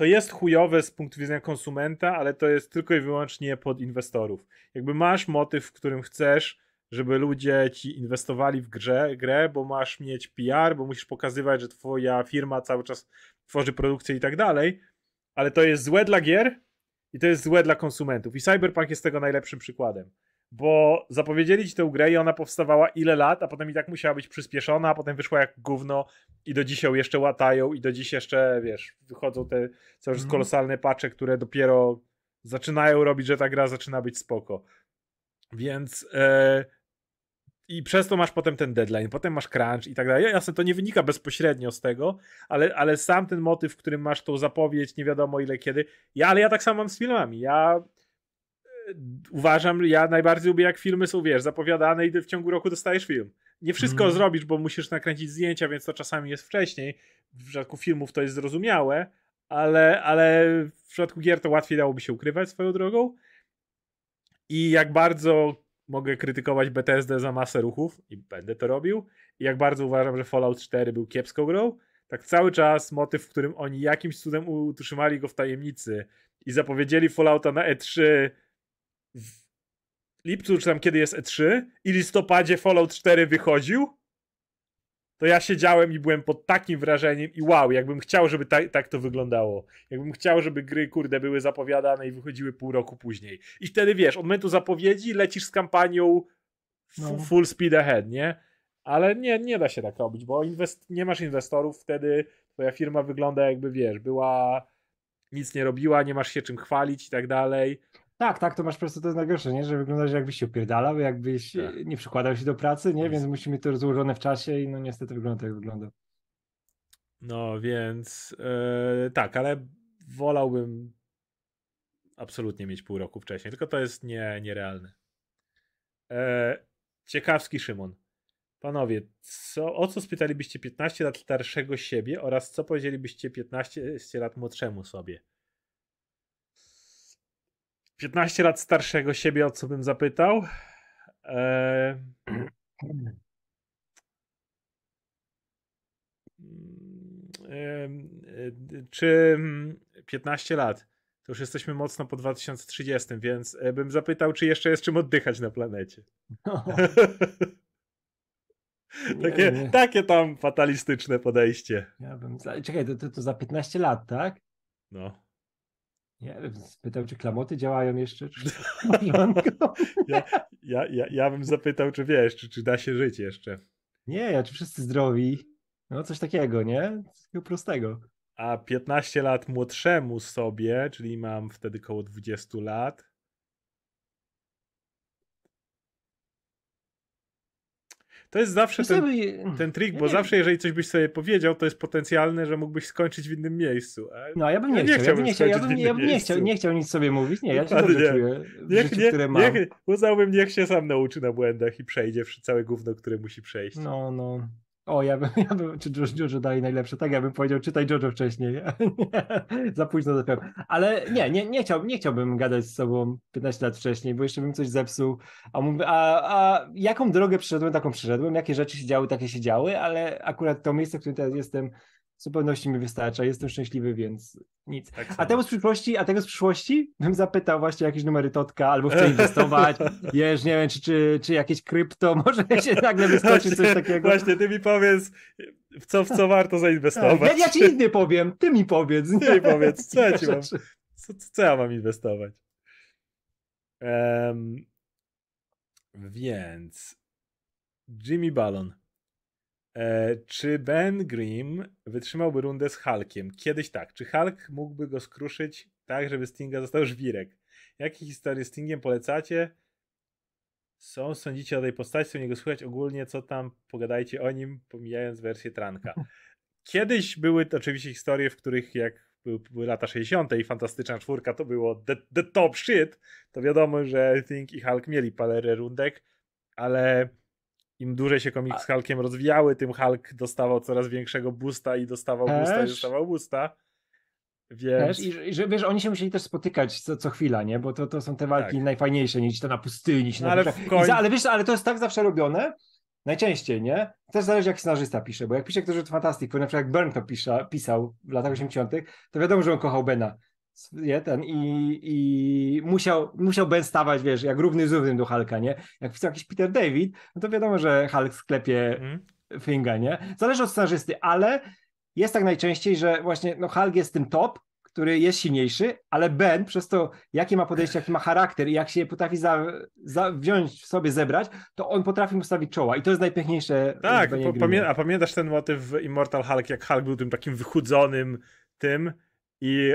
To jest chujowe z punktu widzenia konsumenta, ale to jest tylko i wyłącznie pod inwestorów. Jakby masz motyw, w którym chcesz, żeby ludzie ci inwestowali w grze, grę, bo masz mieć PR, bo musisz pokazywać, że twoja firma cały czas tworzy produkcję i tak dalej, ale to jest złe dla gier i to jest złe dla konsumentów. I Cyberpunk jest tego najlepszym przykładem. Bo zapowiedzieli ci tę grę i ona powstawała ile lat, a potem i tak musiała być przyspieszona, a potem wyszła jak gówno i do dzisiaj ją jeszcze łatają i do dziś jeszcze, wiesz, wychodzą te cały czas
Mhm.
kolosalne pacze, które dopiero zaczynają robić, że ta gra zaczyna być spoko. Więc e, i przez to masz potem ten deadline, potem masz crunch i tak dalej. Jasne, to nie wynika bezpośrednio z tego, ale, ale sam ten motyw, w którym masz tą zapowiedź, nie wiadomo ile kiedy. Ja, ale ja tak samo mam z filmami. Ja uważam, ja najbardziej lubię jak filmy są, wiesz, zapowiadane i w ciągu roku dostajesz film. Nie wszystko
Mhm.
zrobisz, bo musisz nakręcić zdjęcia, więc to czasami jest wcześniej. W przypadku filmów to jest zrozumiałe, ale, ale w przypadku gier to łatwiej dałoby się ukrywać swoją drogą. I jak bardzo mogę krytykować BTSD za masę ruchów i będę to robił. I jak bardzo uważam, że Fallout 4 był kiepską grą, tak cały czas motyw, w którym oni jakimś cudem utrzymali go w tajemnicy i zapowiedzieli Fallouta na E3 w lipcu, czy tam kiedy jest E3 i listopadzie Fallout 4 wychodził, to ja siedziałem i byłem pod takim wrażeniem i wow, jakbym chciał, żeby ta, tak to wyglądało. Jakbym chciał, żeby gry, kurde, były zapowiadane i wychodziły pół roku później. I wtedy, wiesz, od momentu zapowiedzi lecisz z kampanią
No.
full speed ahead, nie? Ale nie, nie da się tak robić, bo inwest- nie masz inwestorów, wtedy twoja firma wygląda jakby, wiesz, była nic nie robiła, nie masz się czym chwalić i tak dalej.
Tak, tak, to masz po prostu to jest najgorsze, nie? Że wyglądasz jakbyś się opierdalał, jakbyś
Tak.
e, nie przykładał się do pracy, nie? Więc musimy to rozłożone w czasie i no niestety wygląda tak jak wygląda.
No więc e, tak, ale wolałbym absolutnie mieć pół roku wcześniej, tylko to jest nie, nierealne. E, ciekawski Szymon. Panowie, co, o co spytalibyście 15 lat starszego siebie oraz co powiedzielibyście 15 lat młodszemu sobie? 15 lat starszego siebie, o co bym zapytał? E, Em, e, czy mm, 15 lat? To już jesteśmy mocno po 2030, więc e, bym zapytał, czy jeszcze jest czym oddychać na planecie. takie,
nie.
takie tam fatalistyczne podejście.
Ja bym, czekaj, to, to, to za 15 lat, tak?
No.
Ja bym spytał, czy klamoty działają jeszcze, czy?
Ja, ja, ja, ja bym zapytał, czy wiesz, czy, czy da się żyć jeszcze.
Nie, ja, czy wszyscy zdrowi? No coś takiego, nie? Coś takiego prostego.
A 15 lat młodszemu sobie, czyli mam wtedy koło 20 lat. To jest zawsze
Wiesz,
ten, ten trik,
Ja
bo
nie
zawsze jeżeli coś byś sobie powiedział, to jest potencjalne, że mógłbyś skończyć w innym miejscu. A
No, ja bym
Ja
nie,
nie
chciał, ja bym
chciałbym
nie chciał, ja bym, ja bym nie chciał, nie chciał nic sobie mówić, nie, ja się dobrze czuję w
Niech,
życiu,
nie,
które mam.
niech, uznałbym, niech się sam nauczy na błędach i przejdzie całe gówno, które musi przejść.
No, no. O, ja bym, ja bym czy Jo- Jojo dalej najlepsze, tak ja bym powiedział, czytaj Jojo wcześniej. Nie, Za późno zacząłem. Ale nie, nie, nie, nie chciałbym gadać z sobą 15 lat wcześniej, bo jeszcze bym coś zepsuł. A, a, a jaką drogę przeszedłem, taką przeszedłem, jakie rzeczy się działy, takie się działy, ale akurat to miejsce, w którym teraz jestem, w zupełności mi wystarcza. Jestem szczęśliwy, więc nic.
Tak
A tego z przyszłości, a tego z przyszłości bym zapytał właśnie jakieś numery Totka, albo w co inwestować, wiesz, nie wiem, czy, czy, czy jakieś krypto, może się nagle wyskoczy coś takiego.
Właśnie, ty mi powiedz, w co, w co warto zainwestować.
Ja, ja ci inny powiem, ty mi powiedz.
Ty mi powiedz, co ja ci mam, co, co ja mam inwestować. Em, więc Jimmy Ballon. E, czy Ben Grimm wytrzymałby rundę z Hulkiem? Kiedyś tak. Czy Hulk mógłby go skruszyć tak, żeby Stinga został żwirek? Jakie historie z Stingiem polecacie? Są, sądzicie o tej postaci, co niego słychać ogólnie, co tam, pogadajcie o nim, pomijając wersję Tranka. Kiedyś były to oczywiście historie, w których jak były, lata 60. i Fantastyczna Czwórka to było the, the top shit, to wiadomo, że Thing i Hulk mieli parę rundek, ale im dłużej się komiks z Hulkiem rozwijały, tym Hulk dostawał coraz większego boosta i dostawał boosta i
Też.
dostawał boosta. Więc...
Wiesz, i, że- wiesz, oni się musieli też spotykać co, co chwila, nie? Bo to, to są te walki
Tak.
najfajniejsze, niż to na pustyni się
No, ale koń-
za, ale wiesz, ale to jest tak zawsze robione, najczęściej, nie? Też zależy, jak scenarzysta pisze, bo jak pisze ktoś od Fantastic, bo na przykład jak Byrne to pisze, pisał w latach 80., to wiadomo, że on kochał Bena. Nie, ten, i, i musiał, musiał Ben stawać, wiesz, jak równy z równym do Hulka, nie? Jak pisał jakiś Peter David, no to wiadomo, że Hulk sklepie
Mhm.
Finga, nie? Zależy od scenarzysty, ale jest tak najczęściej, że właśnie no Hulk jest tym top, który jest silniejszy, ale Ben przez to, jakie ma podejście, jaki ma charakter i jak się potrafi za, za wziąć w sobie, zebrać, to on potrafi mu stawić czoła i to jest najpiękniejsze.
Tak, po, pamię- a pamiętasz ten motyw w Immortal Hulk, jak Hulk był tym takim wychudzonym tym i,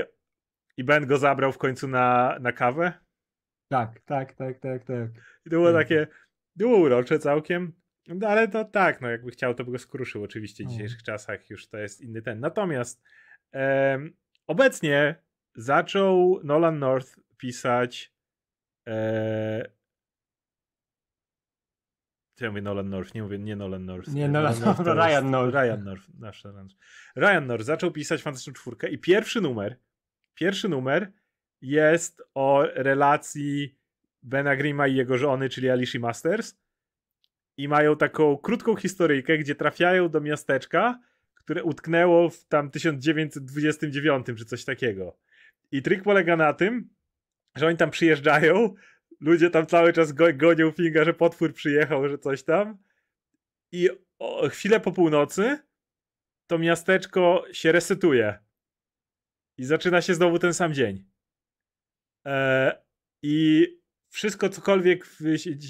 i Ben go zabrał w końcu na, na kawę?
Tak, tak, tak, tak, tak.
I to było
Mhm.
takie, było urocze całkiem, no, ale to tak, no jakby chciał, to by go skruszył oczywiście w
No.
dzisiejszych czasach, już to jest inny ten. Natomiast em, obecnie zaczął Nolan North pisać e, Ja mówię Nolan North, nie mówię nie Nolan North.
Nie, Nolan North,
to
Ryan North.
Ryan North, nasz. Ryan North zaczął pisać Fantastyczną Czwórkę i pierwszy numer, pierwszy numer jest o relacji Bena Grima i jego żony, czyli Alicia Masters. I mają taką krótką historyjkę, gdzie trafiają do miasteczka, które utknęło w tam 1929 czy coś takiego. I trik polega na tym, że oni tam przyjeżdżają, ludzie tam cały czas go, gonią Finga, że potwór przyjechał, że coś tam. I o, chwilę po północy to miasteczko się resetuje i zaczyna się znowu ten sam dzień. E, I wszystko cokolwiek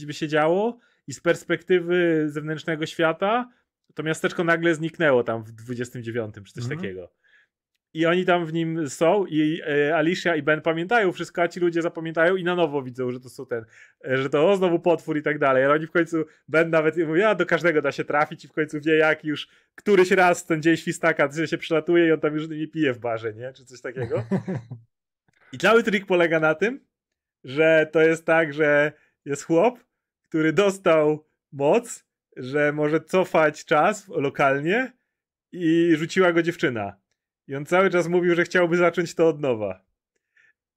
by się, działo i z perspektywy zewnętrznego świata to miasteczko nagle zniknęło tam w 29 czy coś
Mhm.
takiego. I oni tam w nim są i e, Alicia i Ben pamiętają wszystko, a ci ludzie zapamiętają i na nowo widzą, że to są ten, e, że to o, znowu potwór i tak dalej. Ale oni w końcu, Ben nawet mówi, a do każdego da się trafić i w końcu wie jak już któryś raz ten dzień świstaka że się przylatuje i on tam już nie pije w barze, nie? Czy coś takiego. I cały trik polega na tym, że to jest tak, że jest chłop, który dostał moc, że może cofać czas lokalnie i rzuciła go dziewczyna. I on cały czas mówił, że chciałby zacząć to od nowa.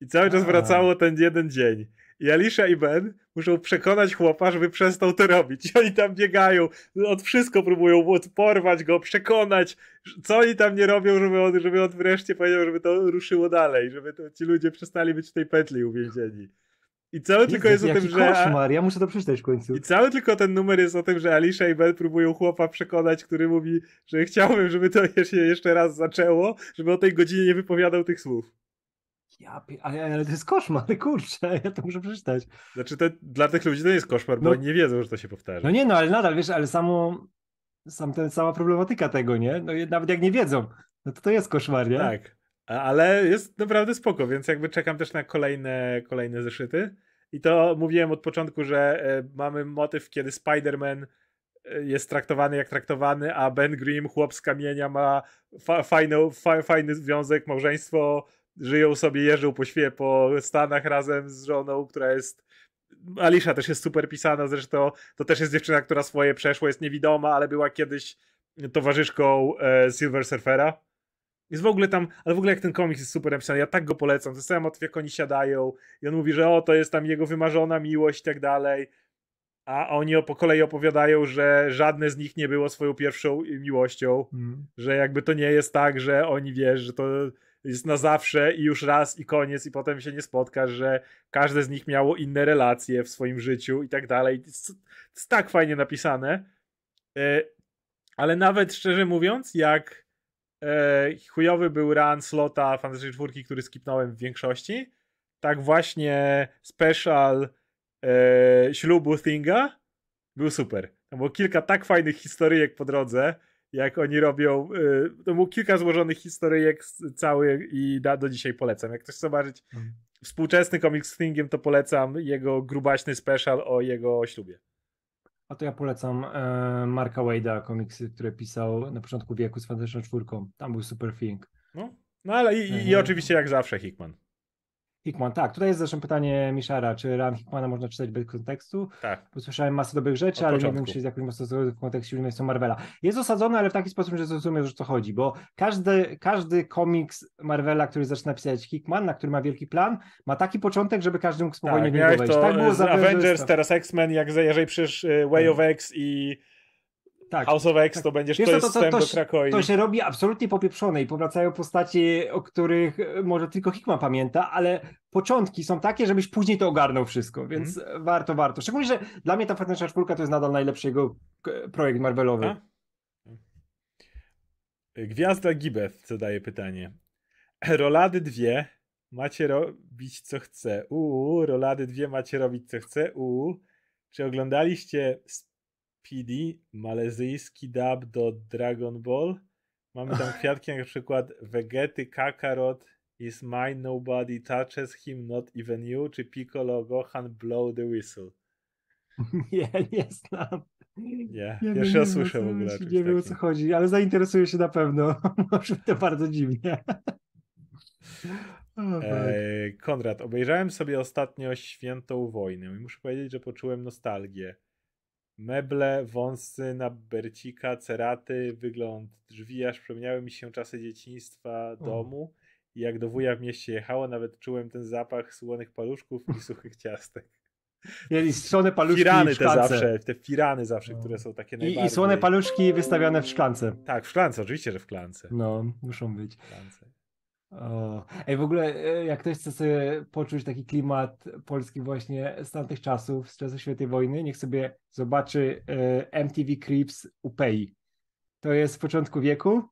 I cały czas
A.
wracało ten jeden dzień. I Alicia i Ben muszą przekonać chłopa, żeby przestał to robić. I oni tam biegają, od wszystko próbują porwać go, przekonać, co oni tam nie robią, żeby on, żeby on wreszcie powiedział, żeby to ruszyło dalej, żeby to, ci ludzie przestali być w tej petli uwięzieni. I cały tylko jest o tym, że...
koszmar, ja muszę to przeczytać w końcu.
I cały tylko ten numer jest o tym, że Alicia i Ben próbują chłopa przekonać, który mówi, że chciałbym, żeby to się jeszcze raz zaczęło, żeby o tej godzinie nie wypowiadał tych słów.
Ja, ale, ale to jest koszmar, kurczę, ja to muszę przeczytać.
Znaczy, to dla tych ludzi to nie jest koszmar, bo
No-
oni nie wiedzą, że to się powtarza.
No nie no, ale nadal, wiesz, ale samo, sam ten, cała problematyka tego, nie? No nawet jak nie wiedzą, no to to jest koszmar, nie?
Tak, ale jest naprawdę spoko, więc jakby czekam też na kolejne, kolejne zeszyty. I to mówiłem od początku, że e, mamy motyw, kiedy Spider-Man e, jest traktowany jak traktowany, a Ben Grimm, chłop z kamienia, ma fa fajny, fa fajny związek, małżeństwo, żyją sobie, jeżdżą po świe, po Stanach razem z żoną, która jest Alicia też jest super pisana, zresztą to też jest dziewczyna, która swoje przeszło, jest niewidoma, ale była kiedyś towarzyszką e, Silver Surfera. Jest w ogóle tam, ale w ogóle jak ten komiks jest super napisany, ja tak go polecam, to jest cały motyw, jak oni siadają i on mówi, że o, to jest tam jego wymarzona miłość i tak dalej, a oni po kolei opowiadają, że żadne z nich nie było swoją pierwszą miłością,
Mm.
że jakby to nie jest tak, że oni wiesz, że to jest na zawsze i już raz i koniec i potem się nie spotkasz, że każde z nich miało inne relacje w swoim życiu i tak dalej. To jest, to jest tak fajnie napisane. E, Ale nawet szczerze mówiąc, jak e, chujowy był run slota Fantasy 4, który skipnąłem w większości, tak właśnie special e, ślubu Thinga był super. Tam było kilka tak fajnych historyjek po drodze, jak oni robią. Y, to było kilka złożonych historyjek z- cały i da, do dzisiaj polecam. Jak ktoś chce zobaczyć
Mhm.
współczesny komiks z Thingiem, to polecam jego grubaśny special o jego ślubie.
A to ja polecam e, Marka Wade'a, komiksy, które pisał na początku wieku z Fantastyczną Czwórką. Tam był super thing.
No, no ale i, i, i
Mhm.
oczywiście jak zawsze Hickman.
Hickman, tak. Tutaj jest zresztą pytanie Miszara, czy Ran Hickmana można czytać bez kontekstu?
Tak.
Usłyszałem masę dobrych rzeczy,
Od
ale nie wiem, czy jest jakoś mocno w kontekście uniwersum Marvela. Jest osadzony, ale w taki sposób, że zrozumiesz, o co chodzi, bo każdy, każdy komiks Marvela, który zaczyna pisać Hickman, na który ma wielki plan, ma taki początek, żeby każdy mógł spokojnie
Tak,
w niego wejść.
to
Tak było
z Avengers,
tak.
teraz X-Men, jak jeżeli przysz y, Way of X i
tak.
House of X, to będziesz,
Wiesz
to
co,
jest
to- to- to
do Krakoi.
To się robi absolutnie popieprzone i powracają postaci, o których e, może tylko Hickman pamięta, ale początki są takie, żebyś później to ogarnął wszystko, więc
Mhm.
warto, warto. Szczególnie, że dla mnie ta Fantastyczna Czwórka to jest nadal najlepszy jego e, projekt Marvelowy.
A? Gwiazda Gibeth zadaje pytanie. Rolady dwie macie robić co chce. Uuu, rolady dwie macie robić co chce. Uuu. Czy oglądaliście Speedy, malezyjski dub do Dragon Ball? Mamy tam kwiatki jak na przykład Vegety Kakarot is mine, nobody touches him, not even you, czy Piccolo Gohan blow the whistle.
Nie, nie znam.
Nie,
Nie
pierwszy raz słyszę w ogóle.
Nie wiem o co chodzi, ale zainteresuję się na pewno. Może to bardzo dziwnie. Fuck.
Eee, Konrad, obejrzałem sobie ostatnio Świętą Wojnę i muszę powiedzieć, że poczułem nostalgię. Meble, wąsy na bercika, ceraty, wygląd drzwi, aż przypomniały mi się czasy dzieciństwa domu. I jak do wuja w mieście jechało, nawet czułem ten zapach słonych paluszków i suchych ciastek.
I słone paluszki
Firany
w
te
szklance.
zawsze, te firany zawsze,
No.
które są takie
I,
najbardziej...
I słone paluszki wystawiane w szklance.
Tak, w szklance, oczywiście, że w klance.
No, muszą być.
W szklance.
O. Ej, w ogóle, e, jak ktoś chce sobie poczuć taki klimat polski właśnie z tamtych czasów, z czasów świętej wojny, niech sobie zobaczy e, MTV Creeps Upei. To jest z początku wieku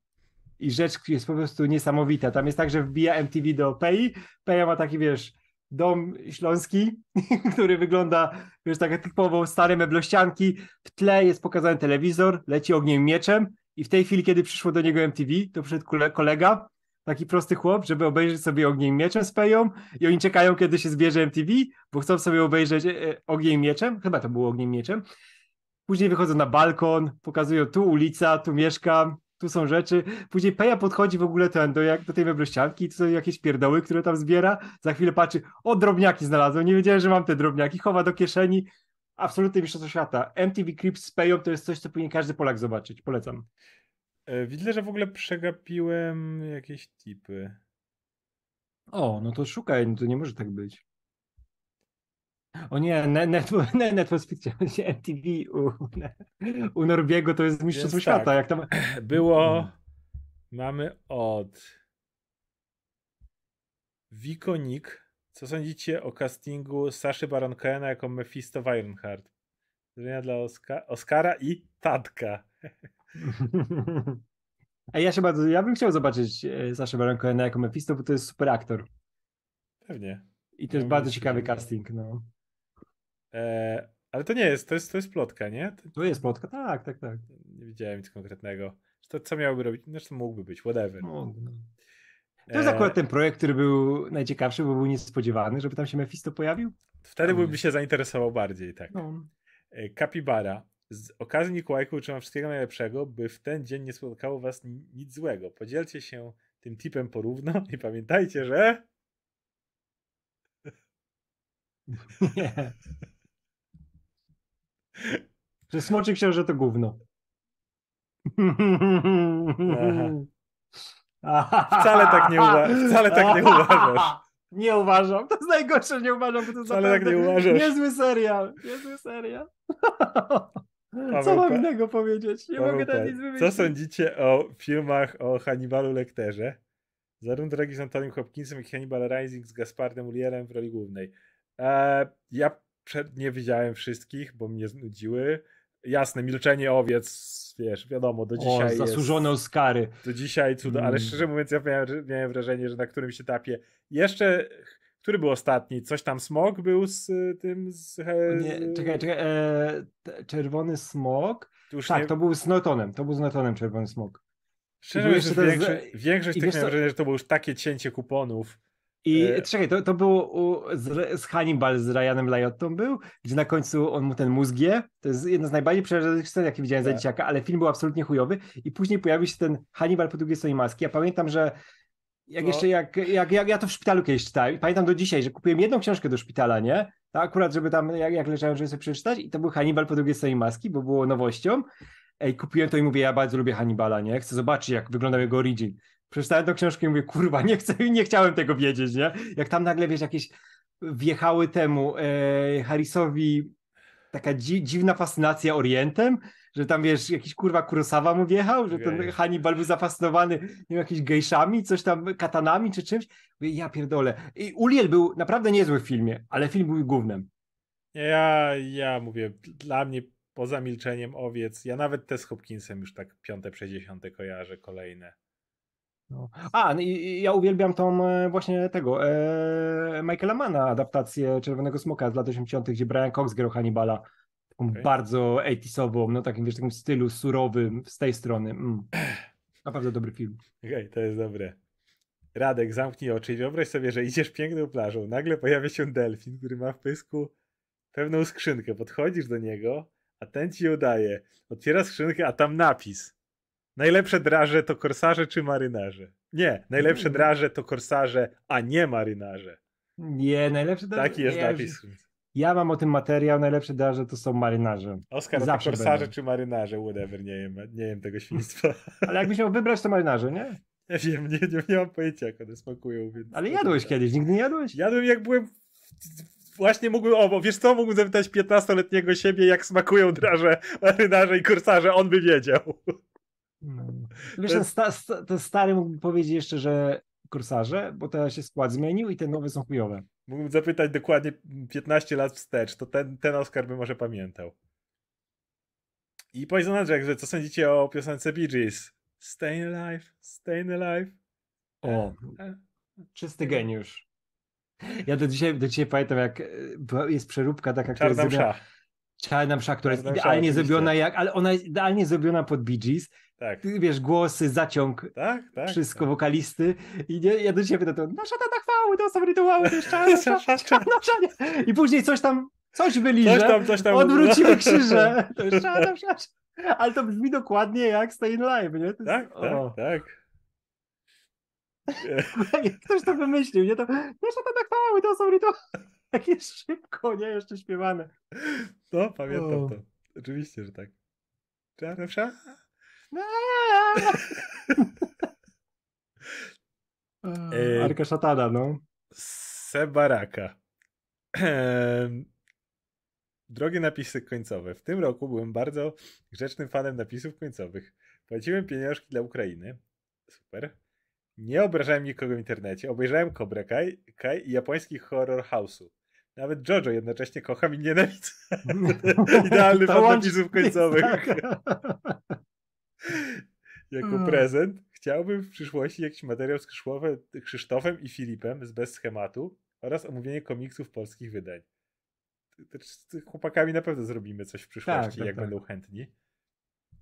i rzecz jest po prostu niesamowita. Tam jest tak, że wbija MTV do Pei. Peja ma taki, wiesz, dom śląski, który wygląda, wiesz, tak typowo stare meblościanki. W tle jest pokazany telewizor, leci ogniem mieczem i w tej chwili, kiedy przyszło do niego MTV, to przyszedł kole- kolega, taki prosty chłop, żeby obejrzeć sobie ogniem mieczem z Peją i oni czekają, kiedy się zbierze MTV, bo chcą sobie obejrzeć e, ogniem mieczem, chyba to było ogniem mieczem. Później wychodzą na balkon, pokazują tu ulica, tu mieszkam, tu są rzeczy. Później Peja podchodzi w ogóle ten, do, jak, do tej meblościanki, tu są jakieś pierdoły, które tam zbiera. Za chwilę patrzy, o drobniaki znalazłem, nie wiedziałem, że mam te drobniaki, chowa do kieszeni. Absolutnie mistrzostwo świata. MTV Crips z Peją to jest coś, co powinien każdy Polak zobaczyć. Polecam.
E, Widzę, że w ogóle przegapiłem jakieś tipy.
O, no to szukaj, no to nie może tak być. O nie, ne- Netflix, ne- MTV u, u Norbiego to jest mistrzostwo świata.
tak.
Jak tam...
Było. Mamy od. Wikonik. Co sądzicie o castingu Saszy Baron Cohena jako Mephisto w Ironheart? Zdania dla Oska- Oscara i Tatka.
A ja się bardzo, ja bym chciał zobaczyć e, Saszę Baron Cohena jako Mephisto, bo to jest super aktor.
Pewnie.
I to jest bardzo ciekawy casting, no.
E, ale to nie jest, to jest, to jest plotka, nie? To,
To jest plotka, tak, tak, tak.
nie widziałem nic konkretnego. To co miałby robić? Zresztą mógłby być, whatever.
No, no. To jest
E,
akurat ten projekt, który był najciekawszy, bo był niespodziewany, żeby tam się Mephisto pojawił.
Wtedy
jest.
się zainteresował bardziej, tak.
No.
E, Kapibara. Z okazji Mikołajków życzę wam wszystkiego najlepszego, by w ten dzień nie spotkało was ni- nic złego. Podzielcie się tym tipem porówno i pamiętajcie, że...
Nie. Że smoczy książę to gówno.
Wcale tak nie uwa- wcale tak nie uważasz.
Nie uważam. To jest najgorsze, nie uważam, bo to jest
Wcale tak nie uważasz.
Niezły serial. Niezły serial. Co
Paweł
mam
Pa-
innego powiedzieć? Nie
Paweł
mogę
Pa-
nic
Co
wymyślić.
sądzicie o filmach o Hannibalu Lecterze? Zarówno drogi z Antonym Hopkinsem, jak i Hannibal Rising z Gaspardem Ulierem w roli głównej. E, ja przed nie widziałem wszystkich, bo mnie znudziły. Jasne, Milczenie Owiec, wiesz, wiadomo, do
O,
dzisiaj
zasłużone
jest...
Oscary.
Do dzisiaj cudo, ale
Mm.
szczerze mówiąc, ja miałem, miałem wrażenie, że na którymś etapie jeszcze... Który był ostatni? Coś tam Smog był z y, tym... Z,
Nie, czekaj, czekaj. E, czerwony
już
Tak,
nie,
to był z Nortonem. To był z Nortonem czerwony smok.
Szczerze mówiąc,
ten z-
większość, większość tych miałem wrażenie, że to było już takie cięcie kuponów.
I
E,
czekaj, to, to było u, z, z Hannibal z Ryanem Lyottą był, gdzie na końcu on mu ten mózg je. To jest jedna z najbardziej przerażających scen, jakie widziałem za
Tak.
dzieciaka, ale film był absolutnie chujowy. I później pojawił się ten Hannibal po drugiej stronie maski. Ja pamiętam, że jak
No.
jeszcze, jak, jak, jak ja to w szpitalu kiedyś czytałem, pamiętam do dzisiaj, że kupiłem jedną książkę do szpitala, nie? To akurat, żeby tam, jak, jak leżałem, żeby sobie przeczytać i to był Hannibal po drugiej stronie maski, bo było nowością. Ej, kupiłem to i mówię, ja bardzo lubię Hannibala, nie? Chcę zobaczyć, jak wyglądał jego origin. Przeczytałem tę książkę i mówię, kurwa, nie chcę, nie chciałem tego wiedzieć, nie? Jak tam nagle, wiesz, jakieś wjechały temu e, Harrisowi taka dzi dziwna fascynacja Orientem, że tam, wiesz, jakiś kurwa Kurosawa mu wjechał, że ten. Hannibal był zafascynowany, nie wiem, jakimiś gejszami, coś tam, katanami czy czymś. Mówię, ja pierdolę. I Uliel był naprawdę niezły w filmie, ale film był głównym.
Ja, ja mówię, dla mnie poza milczeniem owiec, ja nawet te z Hopkinsem już tak piąte, dziesiąte kojarzę, kolejne.
No. A, no i, ja uwielbiam tą e, właśnie tego e, Michaela Manna adaptację Czerwonego Smoka z lat 80., gdzie Brian Cox grał Hannibala. Taką
Okej.
bardzo 80 no takim, wiesz, takim stylu surowym z tej strony. Mm. Naprawdę dobry film.
Okej, to jest dobre. Radek, zamknij oczy i wyobraź sobie, że idziesz piękną plażą, nagle pojawia się delfin, który ma w pysku pewną skrzynkę. Podchodzisz do niego, a ten ci ją daje. Otwiera skrzynkę, a tam napis. Najlepsze draże to korsarze czy marynarze? Nie, najlepsze draże to korsarze, a nie marynarze.
Nie, najlepszy
Taki jest
ja
napis.
Już, Ja mam o tym materiał, najlepsze darze to są marynarze.
Oskar,
Zawsze
korsarze
będą.
czy marynarze, whatever, nie wiem, nie wiem tego świństwa.
Ale jakbyś miał wybrać, to marynarze, nie?
Nie wiem, nie, nie, nie mam pojęcia jak one smakują. Więc
Ale jadłeś kiedyś, nigdy nie jadłeś?
Jadłem jak byłem... Właśnie mógłbym, o, bo wiesz co, mógłbym zapytać 15-letniego siebie, jak smakują draże, marynarze i korsarze, on by wiedział.
No. Wiesz, ten, sta, sta, ten stary mógłby powiedzieć jeszcze, że korsarze, bo teraz się skład zmienił i te nowe są chujowe.
Mógłbym zapytać dokładnie 15 lat wstecz, to ten, ten Oscar by może pamiętał. I Poison że co sądzicie o piosence Bee Gees? Staying alive, staying alive.
O, czysty geniusz. Ja do dzisiaj, do dzisiaj pamiętam, jak e, jest przeróbka taka, która jest zrobiona,
msza.
czarna msza, która jest
Czarna
idealnie zrobiona jak, ale ona jest idealnie zrobiona pod Bee Gees.
Tak,
Wiesz, głosy, zaciąg,
tak, tak.
wszystko,
tak.
wokalisty. I nie, ja do pytam, to nasza tata chwały, to są rytuały, msza. nie? I później coś tam, coś wyliże.
Coś tam, coś tam.
Odwrócimy krzyże. To jest. Ale to brzmi dokładnie jak Stay Live, nie? Jest-
Tak,
o.
tak, tak.
Ktoś to wymyślił, nie? To nasza tata chwały, to są rytuały. Jest szybko, nie? Jeszcze śpiewane.
No, pamiętam
O.
to. Oczywiście, że tak. Czarna msza? E,
Arka szatana, no.
Sebaraka. Em, Drogie napisy końcowe. W tym roku byłem bardzo grzecznym fanem napisów końcowych. Płaciłem pieniążki dla Ukrainy. Super. Nie obrażałem nikogo w internecie. Obejrzałem Cobra Kai, Kai i japoński horror house'u. Nawet Jojo jednocześnie kocham i nienawidzę. Idealny fan
łącz-
napisów końcowych.
Tak.
Jako
Mm.
prezent chciałbym w przyszłości jakiś materiał z Krzysztofem, Krzysztofem i Filipem z Bez Schematu oraz omówienie komiksów polskich wydań. Z tych chłopakami na pewno zrobimy coś w przyszłości,
tak,
jak
tak.
będą chętni.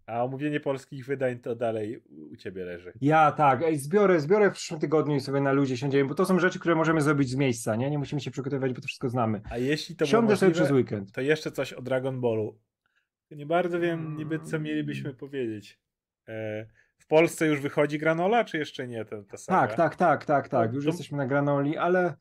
A omówienie polskich wydań to dalej u ciebie leży.
Ja tak, ej, zbiorę, zbiorę w przyszłym tygodniu i sobie na ludzie siądziemy, bo to są rzeczy, które możemy zrobić z miejsca, nie? Nie musimy się przygotowywać, bo to wszystko znamy.
A jeśli to
Siądę sobie przez weekend.
to jeszcze coś o Dragon Ballu. Nie bardzo wiem niby, co mielibyśmy powiedzieć. E, w Polsce już wychodzi granola, czy jeszcze nie ta, ta saga?
Tak, tak, tak, tak, tak. Już
To-
jesteśmy na granoli, ale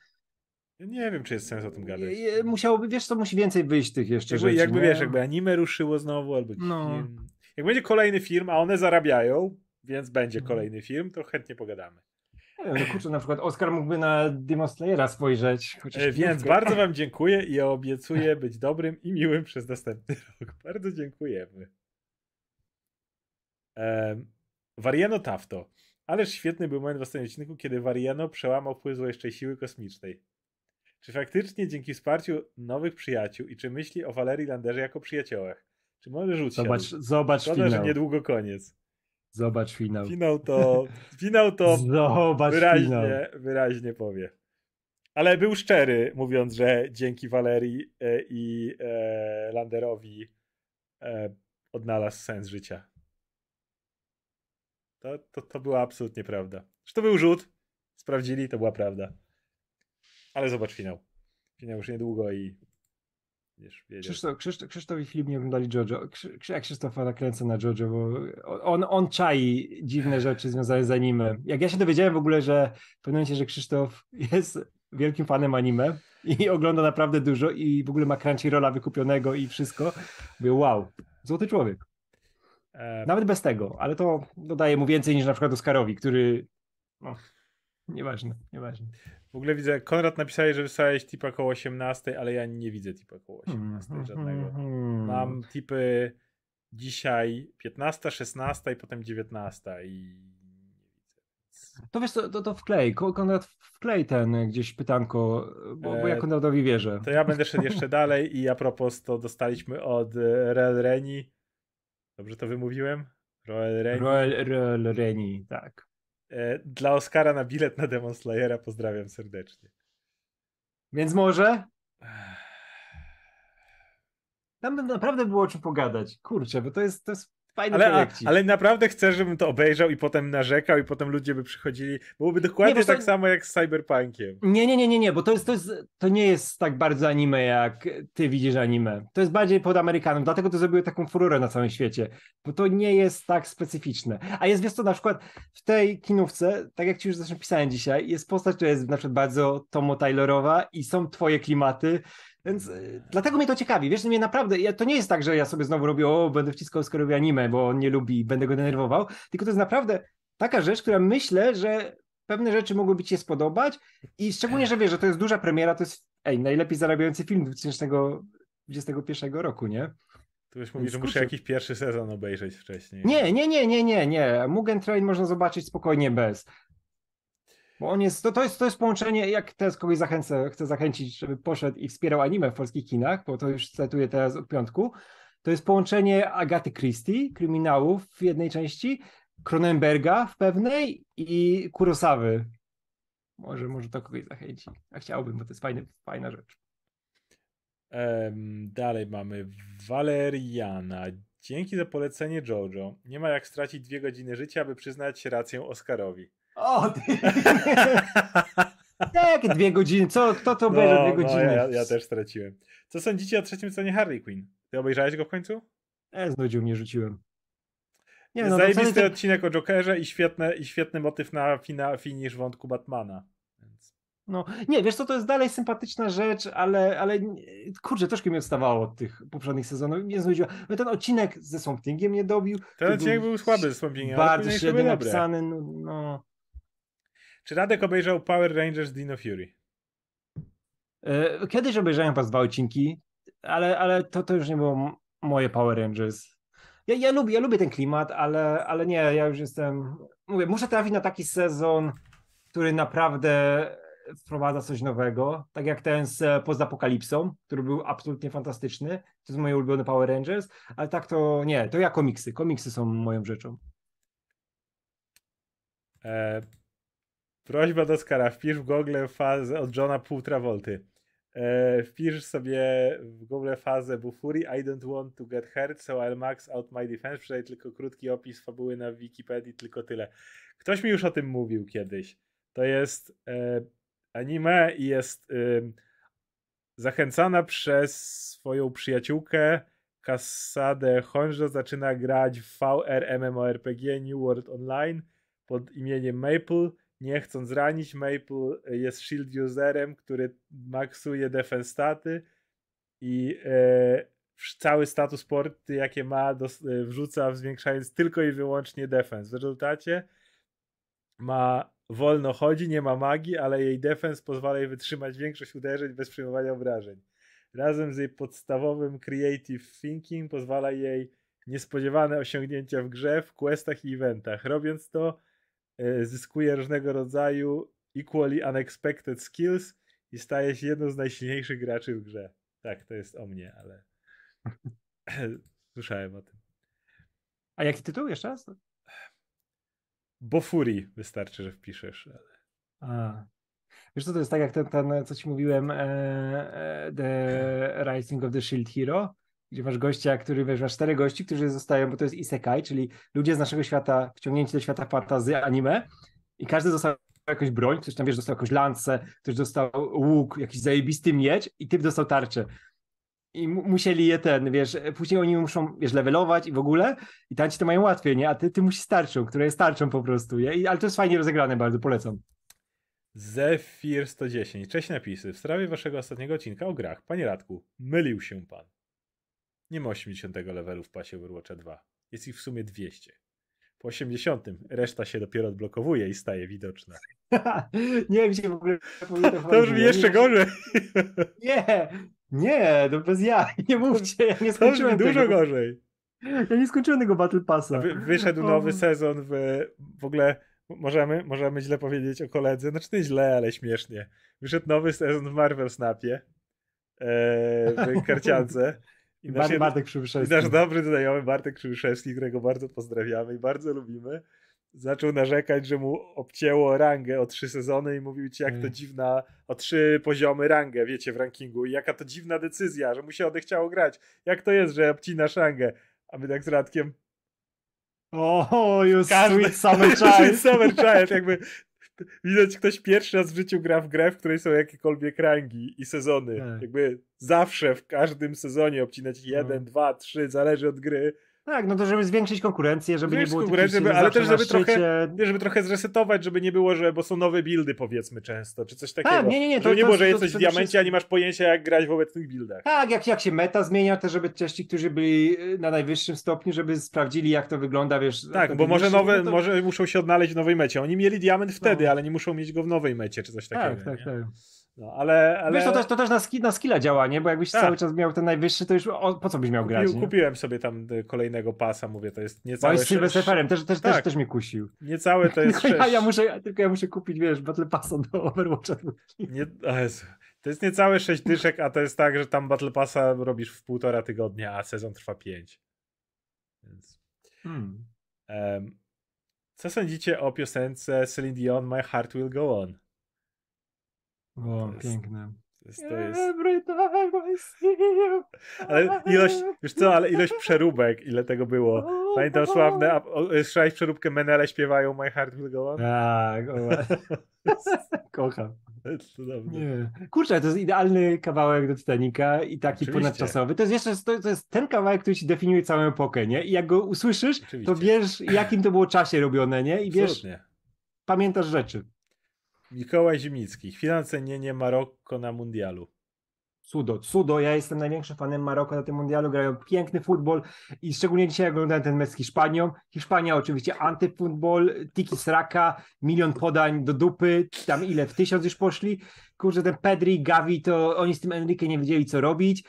nie wiem, czy jest sens o tym gadać.
musiałoby, wiesz co, musi więcej wyjść tych jeszcze
Jakby,
rzeczy.
jakby
nie?
wiesz, jakby anime ruszyło znowu, albo
No.
film. Jak będzie kolejny film, a one zarabiają, więc będzie
Mhm.
kolejny film, to chętnie pogadamy.
Nie wiem, no kurczę, na przykład Oscar mógłby na Demon Slayera spojrzeć.
E, więc bardzo wam dziękuję i obiecuję być dobrym i miłym przez następny rok. Bardzo dziękujemy. Um, Variano Tafto. Ależ świetny był moment w ostatnim odcinku, kiedy Variano przełamał wpływ złowieszczej siły kosmicznej. Czy faktycznie dzięki wsparciu nowych przyjaciół i czy myśli o Valerii Landerze jako przyjaciołach? Czy może rzuć
Zobacz, zobacz
Szkoda, że
finał.
niedługo koniec.
Zobacz finał.
Finał to, finał to
Zobacz finał.
wyraźnie, wyraźnie powie. Ale był szczery, mówiąc, że dzięki Valerii e, i e, Landerowi e, odnalazł sens życia. To, to, to była absolutnie prawda. Że to był rzut, sprawdzili, to była prawda. Ale zobacz finał. Finał już niedługo i.
Krzysztof, Krzysztof, Krzysztof i Filip nie oglądali Jojo. Krzy, jak Krzysztofa nakręca na Jojo, bo on, on czai dziwne rzeczy związane z anime. Jak ja się dowiedziałem w ogóle, że w pewnym momencie, że Krzysztof jest wielkim fanem anime i ogląda naprawdę dużo i w ogóle ma Crunchyrolla wykupionego i wszystko, mówię wow, złoty człowiek.
E,
Nawet bez tego, ale to dodaje mu więcej niż na przykład Oscarowi, który no, nieważne, nieważne.
w ogóle widzę, Konrad napisałeś, że wysłałeś tipa koło 18, ale ja nie widzę tipa koło 18
Hmm,
żadnego.
hmm.
Mam tipy dzisiaj 15, 16 i potem 19 i.
To wiesz, to, to, to wklej. Ko- Konrad, wklej ten gdzieś pytanko, bo, bo ja
E,
Konradowi wierzę.
To ja będę szedł jeszcze dalej i a propos to dostaliśmy od Real Reni. Dobrze to wymówiłem? Roel Reni.
Roel, Roel Reni, tak.
E, Dla Oscara na bilet na Demon Slayera pozdrawiam serdecznie.
Więc może tam naprawdę było o czym pogadać. Kurczę, bo to jest, to jest fajny
Ale, a, ale naprawdę chcę, żebym to obejrzał i potem narzekał i potem ludzie by przychodzili. Byłoby dokładnie
Nie,
tak samo jak z Cyberpunkiem.
Nie, nie, nie, nie, nie, bo to jest, to jest, to nie jest tak bardzo anime, jak ty widzisz anime. To jest bardziej pod Amerykanem, dlatego to zrobiło taką furorę na całym świecie, bo to nie jest tak specyficzne. A jest, wiesz co, na przykład w tej kinówce, tak jak ci już zresztą pisałem dzisiaj, jest postać, która jest na przykład bardzo Tomo Taylorowa i są twoje klimaty, Więc y, dlatego mnie to ciekawi. Wiesz, mnie naprawdę, ja, to nie jest tak, że ja sobie znowu robię, o, będę wciskał skoro robi anime, bo on nie lubi, będę go denerwował, tylko to jest naprawdę taka rzecz, która myślę, że pewne rzeczy mogłyby ci się spodobać i szczególnie, że wiesz, że to jest duża premiera, to jest, ej, najlepiej zarabiający film 2021 roku, nie?
Tu już mówi, że muszę jakiś pierwszy sezon obejrzeć wcześniej.
Nie, nie, nie, nie, nie, nie. Mugen Train można zobaczyć spokojnie bez. Bo on jest, to, to, jest, to jest połączenie, jak teraz kogoś zachęcę, chcę zachęcić, żeby poszedł i wspierał anime w polskich kinach, bo to już cytuję teraz od piątku, to jest połączenie Agaty Christie, kryminałów w jednej części, Cronenberga w pewnej i Kurosawy. Może, może to kogoś zachęci. A chciałbym, bo to jest fajny, fajna rzecz.
Um, dalej mamy Waleriana. Dzięki za polecenie Jojo. Nie ma jak stracić dwie godziny życia, aby przyznać rację Oscarowi.
O, ty... Jak dwie godziny? Co? Kto to obejrzy no, dwie no, godziny?
No, ja, ja, też straciłem. Co sądzicie o trzecim scenie Harley Quinn? Ty obejrzałeś go w końcu?
E, znudził mnie, rzuciłem.
Nie, no, Zajebisty to... odcinek o Jokerze i, świetne, i świetny motyw na fina, finish wątku Batmana. Więc...
No, nie, wiesz co, to jest dalej sympatyczna rzecz, ale, ale kurczę, troszkę mi odstawało od tych poprzednich sezonów. Mnie znudziło. No, ten odcinek ze Swamp Thingiem nie dobił.
Ten odcinek był, był słaby ze Swamp Thingiem,
Bardzo średnio napisany, no, no.
Czy Radek obejrzał Power Rangers Dino Fury?
E, kiedyś obejrzałem pas dwa odcinki, ale, ale to, to już nie było moje Power Rangers. Ja, ja, lubię, ja lubię ten klimat, ale, ale nie, ja już jestem. Mówię, muszę trafić na taki sezon, który naprawdę wprowadza coś nowego. Tak jak ten z Pozapokalipsą, który był absolutnie fantastyczny. To jest moje ulubione Power Rangers, ale tak to nie, to ja komiksy. Komiksy są moją rzeczą.
E, prośba do Skara, wpisz w Google fazę od Johna pół Travolty. E, wpisz sobie w Google fazę Bufuri I don't want to get hurt, so I'll max out my defense. Przydaj tylko krótki opis fabuły na Wikipedii, tylko tyle. Ktoś mi już o tym mówił kiedyś. To jest e, anime i jest e, zachęcana przez swoją przyjaciółkę Kasadę Honjo zaczyna grać w VR MMORPG New World Online pod imieniem Maple nie chcąc ranić, Maple jest shield userem, który maksuje defense staty i e, cały status porty, jakie ma, e, wrzuca, zwiększając tylko i wyłącznie defense. W rezultacie ma wolno chodzi, nie ma magii, ale jej defense pozwala jej wytrzymać większość uderzeń bez przyjmowania obrażeń. Razem z jej podstawowym creative thinking pozwala jej niespodziewane osiągnięcia w grze, w questach i eventach. Robiąc to, zyskuje różnego rodzaju equally unexpected skills i staje się jedną z najsilniejszych graczy w grze. Tak, to jest o mnie, ale słyszałem o tym.
A jaki tytuł jeszcze raz?
Bofuri wystarczy, że wpiszesz. Ale...
A. Wiesz co, to jest tak jak ten, ten co ci mówiłem, e, e, The Rising of the Shield Hero, gdzie masz gościa, który, wiesz, masz cztery gości, którzy zostają, bo to jest isekai, czyli ludzie z naszego świata wciągnięci do świata fantazy, anime i każdy dostał jakąś broń, ktoś tam, wiesz, dostał jakąś lancę, ktoś dostał łuk, jakiś zajebisty miecz i typ dostał tarczę. I musieli je ten, wiesz, później oni muszą, wiesz, levelować i w ogóle i tanci to mają łatwiej, nie? A ty, ty musisz tarczą, która jest tarczą po prostu, nie? I, ale to jest fajnie rozegrane, bardzo polecam.
Zephyr 110. Cześć napisy. W sprawie waszego ostatniego odcinka o grach. Panie Radku, mylił się pan. Nie ma 80 levelu w pasie Overwatcha 2. Jest ich w sumie 200. Po 80 reszta się dopiero odblokowuje i staje widoczna.
nie wiem, się w ogóle
To brzmi jeszcze gorzej.
nie, nie, to bez ja. Nie mówcie, ja nie skończyłem
To brzmi dużo gorzej.
Ja nie skończyłem tego Battle Passa.
Wy, wyszedł nowy sezon w, w ogóle możemy, możemy źle powiedzieć o koledze, znaczy nie źle, ale śmiesznie. Wyszedł nowy sezon w Marvel Snapie e, w karciance
i nasz, Bartek Przybyszewski.
nasz dobry znajomy Bartek Przybyszewski, którego bardzo pozdrawiamy i bardzo lubimy, zaczął narzekać, że mu obcięło rangę o trzy sezony i mówił ci, jak to mm. dziwna, o trzy poziomy rangę, wiecie, w rankingu i jaka to dziwna decyzja, że mu się odechciało grać. Jak to jest, że obcinasz rangę? A my tak z Radkiem
o, oh, you Każdy... sweet summer child.
sweet summer child, jakby widać ktoś pierwszy raz w życiu gra w grę, w której są jakiekolwiek rangi i sezony. Tak. Jakby zawsze w każdym sezonie obcinać jeden, no. dwa, trzy, zależy od gry.
Tak, no to żeby zwiększyć konkurencję, żeby nie było
konkurencję,
takich,
ale też żeby trochę, nie, żeby trochę zresetować, żeby nie było, że bo są nowe buildy powiedzmy często, czy coś takiego.
Tak, nie, nie, nie, to-
Żeby nie
to-
było, że
to
jesteś w diamencie, a nie masz pojęcia jak grać w obecnych buildach.
Tak, jak, jak się meta zmienia, to żeby ci, którzy byli y, na najwyższym stopniu, żeby sprawdzili, jak to wygląda, wiesz.
Tak, bo może nowe,
no
może muszą się odnaleźć w nowej mecie. Oni mieli diament wtedy,
No.
ale nie muszą mieć go w nowej mecie, czy coś takiego.
Tak, tak,
nie?
tak.
No, ale, ale...
Wiesz, to też, to też na, ski, na skilla działa, nie? Bo jakbyś
Tak.
cały czas miał ten najwyższy, to już o, po co byś miał grać,
Kupił,
nie?
kupiłem sobie tam y, kolejnego pasa, mówię, to jest
Bo
niecałe...
jest Silver też, też,
Tak.
też, też mnie kusił.
Niecałe to jest...
Tylko ja, ja muszę, tylko ja muszę kupić, wiesz, Battle Passa do Overwatcha.
Nie. To jest niecałe 6 dyszek, a to jest tak, że tam Battle Passa robisz w półtora tygodnia, a sezon trwa 5. Więc...
Hmm.
em, co sądzicie o piosence Celine Dion My Heart Will Go On?
O,
jest-
piękne.
To jest, to jest... Ale ilość, wiesz co, ale ilość przeróbek, ile tego było. Pamiętam sławne, a, o, słyszałeś przeróbkę Menele śpiewają My Heart Will Go On?
Tak, o, kocham. Nie. Kurczę, to jest idealny kawałek do Titanica i taki
Oczywiście.
ponadczasowy. To jest jeszcze to, to jest ten kawałek, który ci definiuje całą epokę, nie? I jak go usłyszysz,
Oczywiście.
to wiesz, jakim to było czasie robione, nie? I wiesz,
Absolutnie.
pamiętasz rzeczy.
Mikołaj Zimnicki. Chwila cenienie Marokko na mundialu.
Cudo, cudo. Ja jestem największym fanem Maroka na tym mundialu. Grają piękny futbol i szczególnie dzisiaj oglądałem ten mecz z Hiszpanią. Hiszpania oczywiście antyfutbol, tiki sraka, milion podań do dupy, tam ile, w tysiąc już poszli. Kurczę, ten Pedri, Gavi, to oni z tym Enrique nie wiedzieli co robić.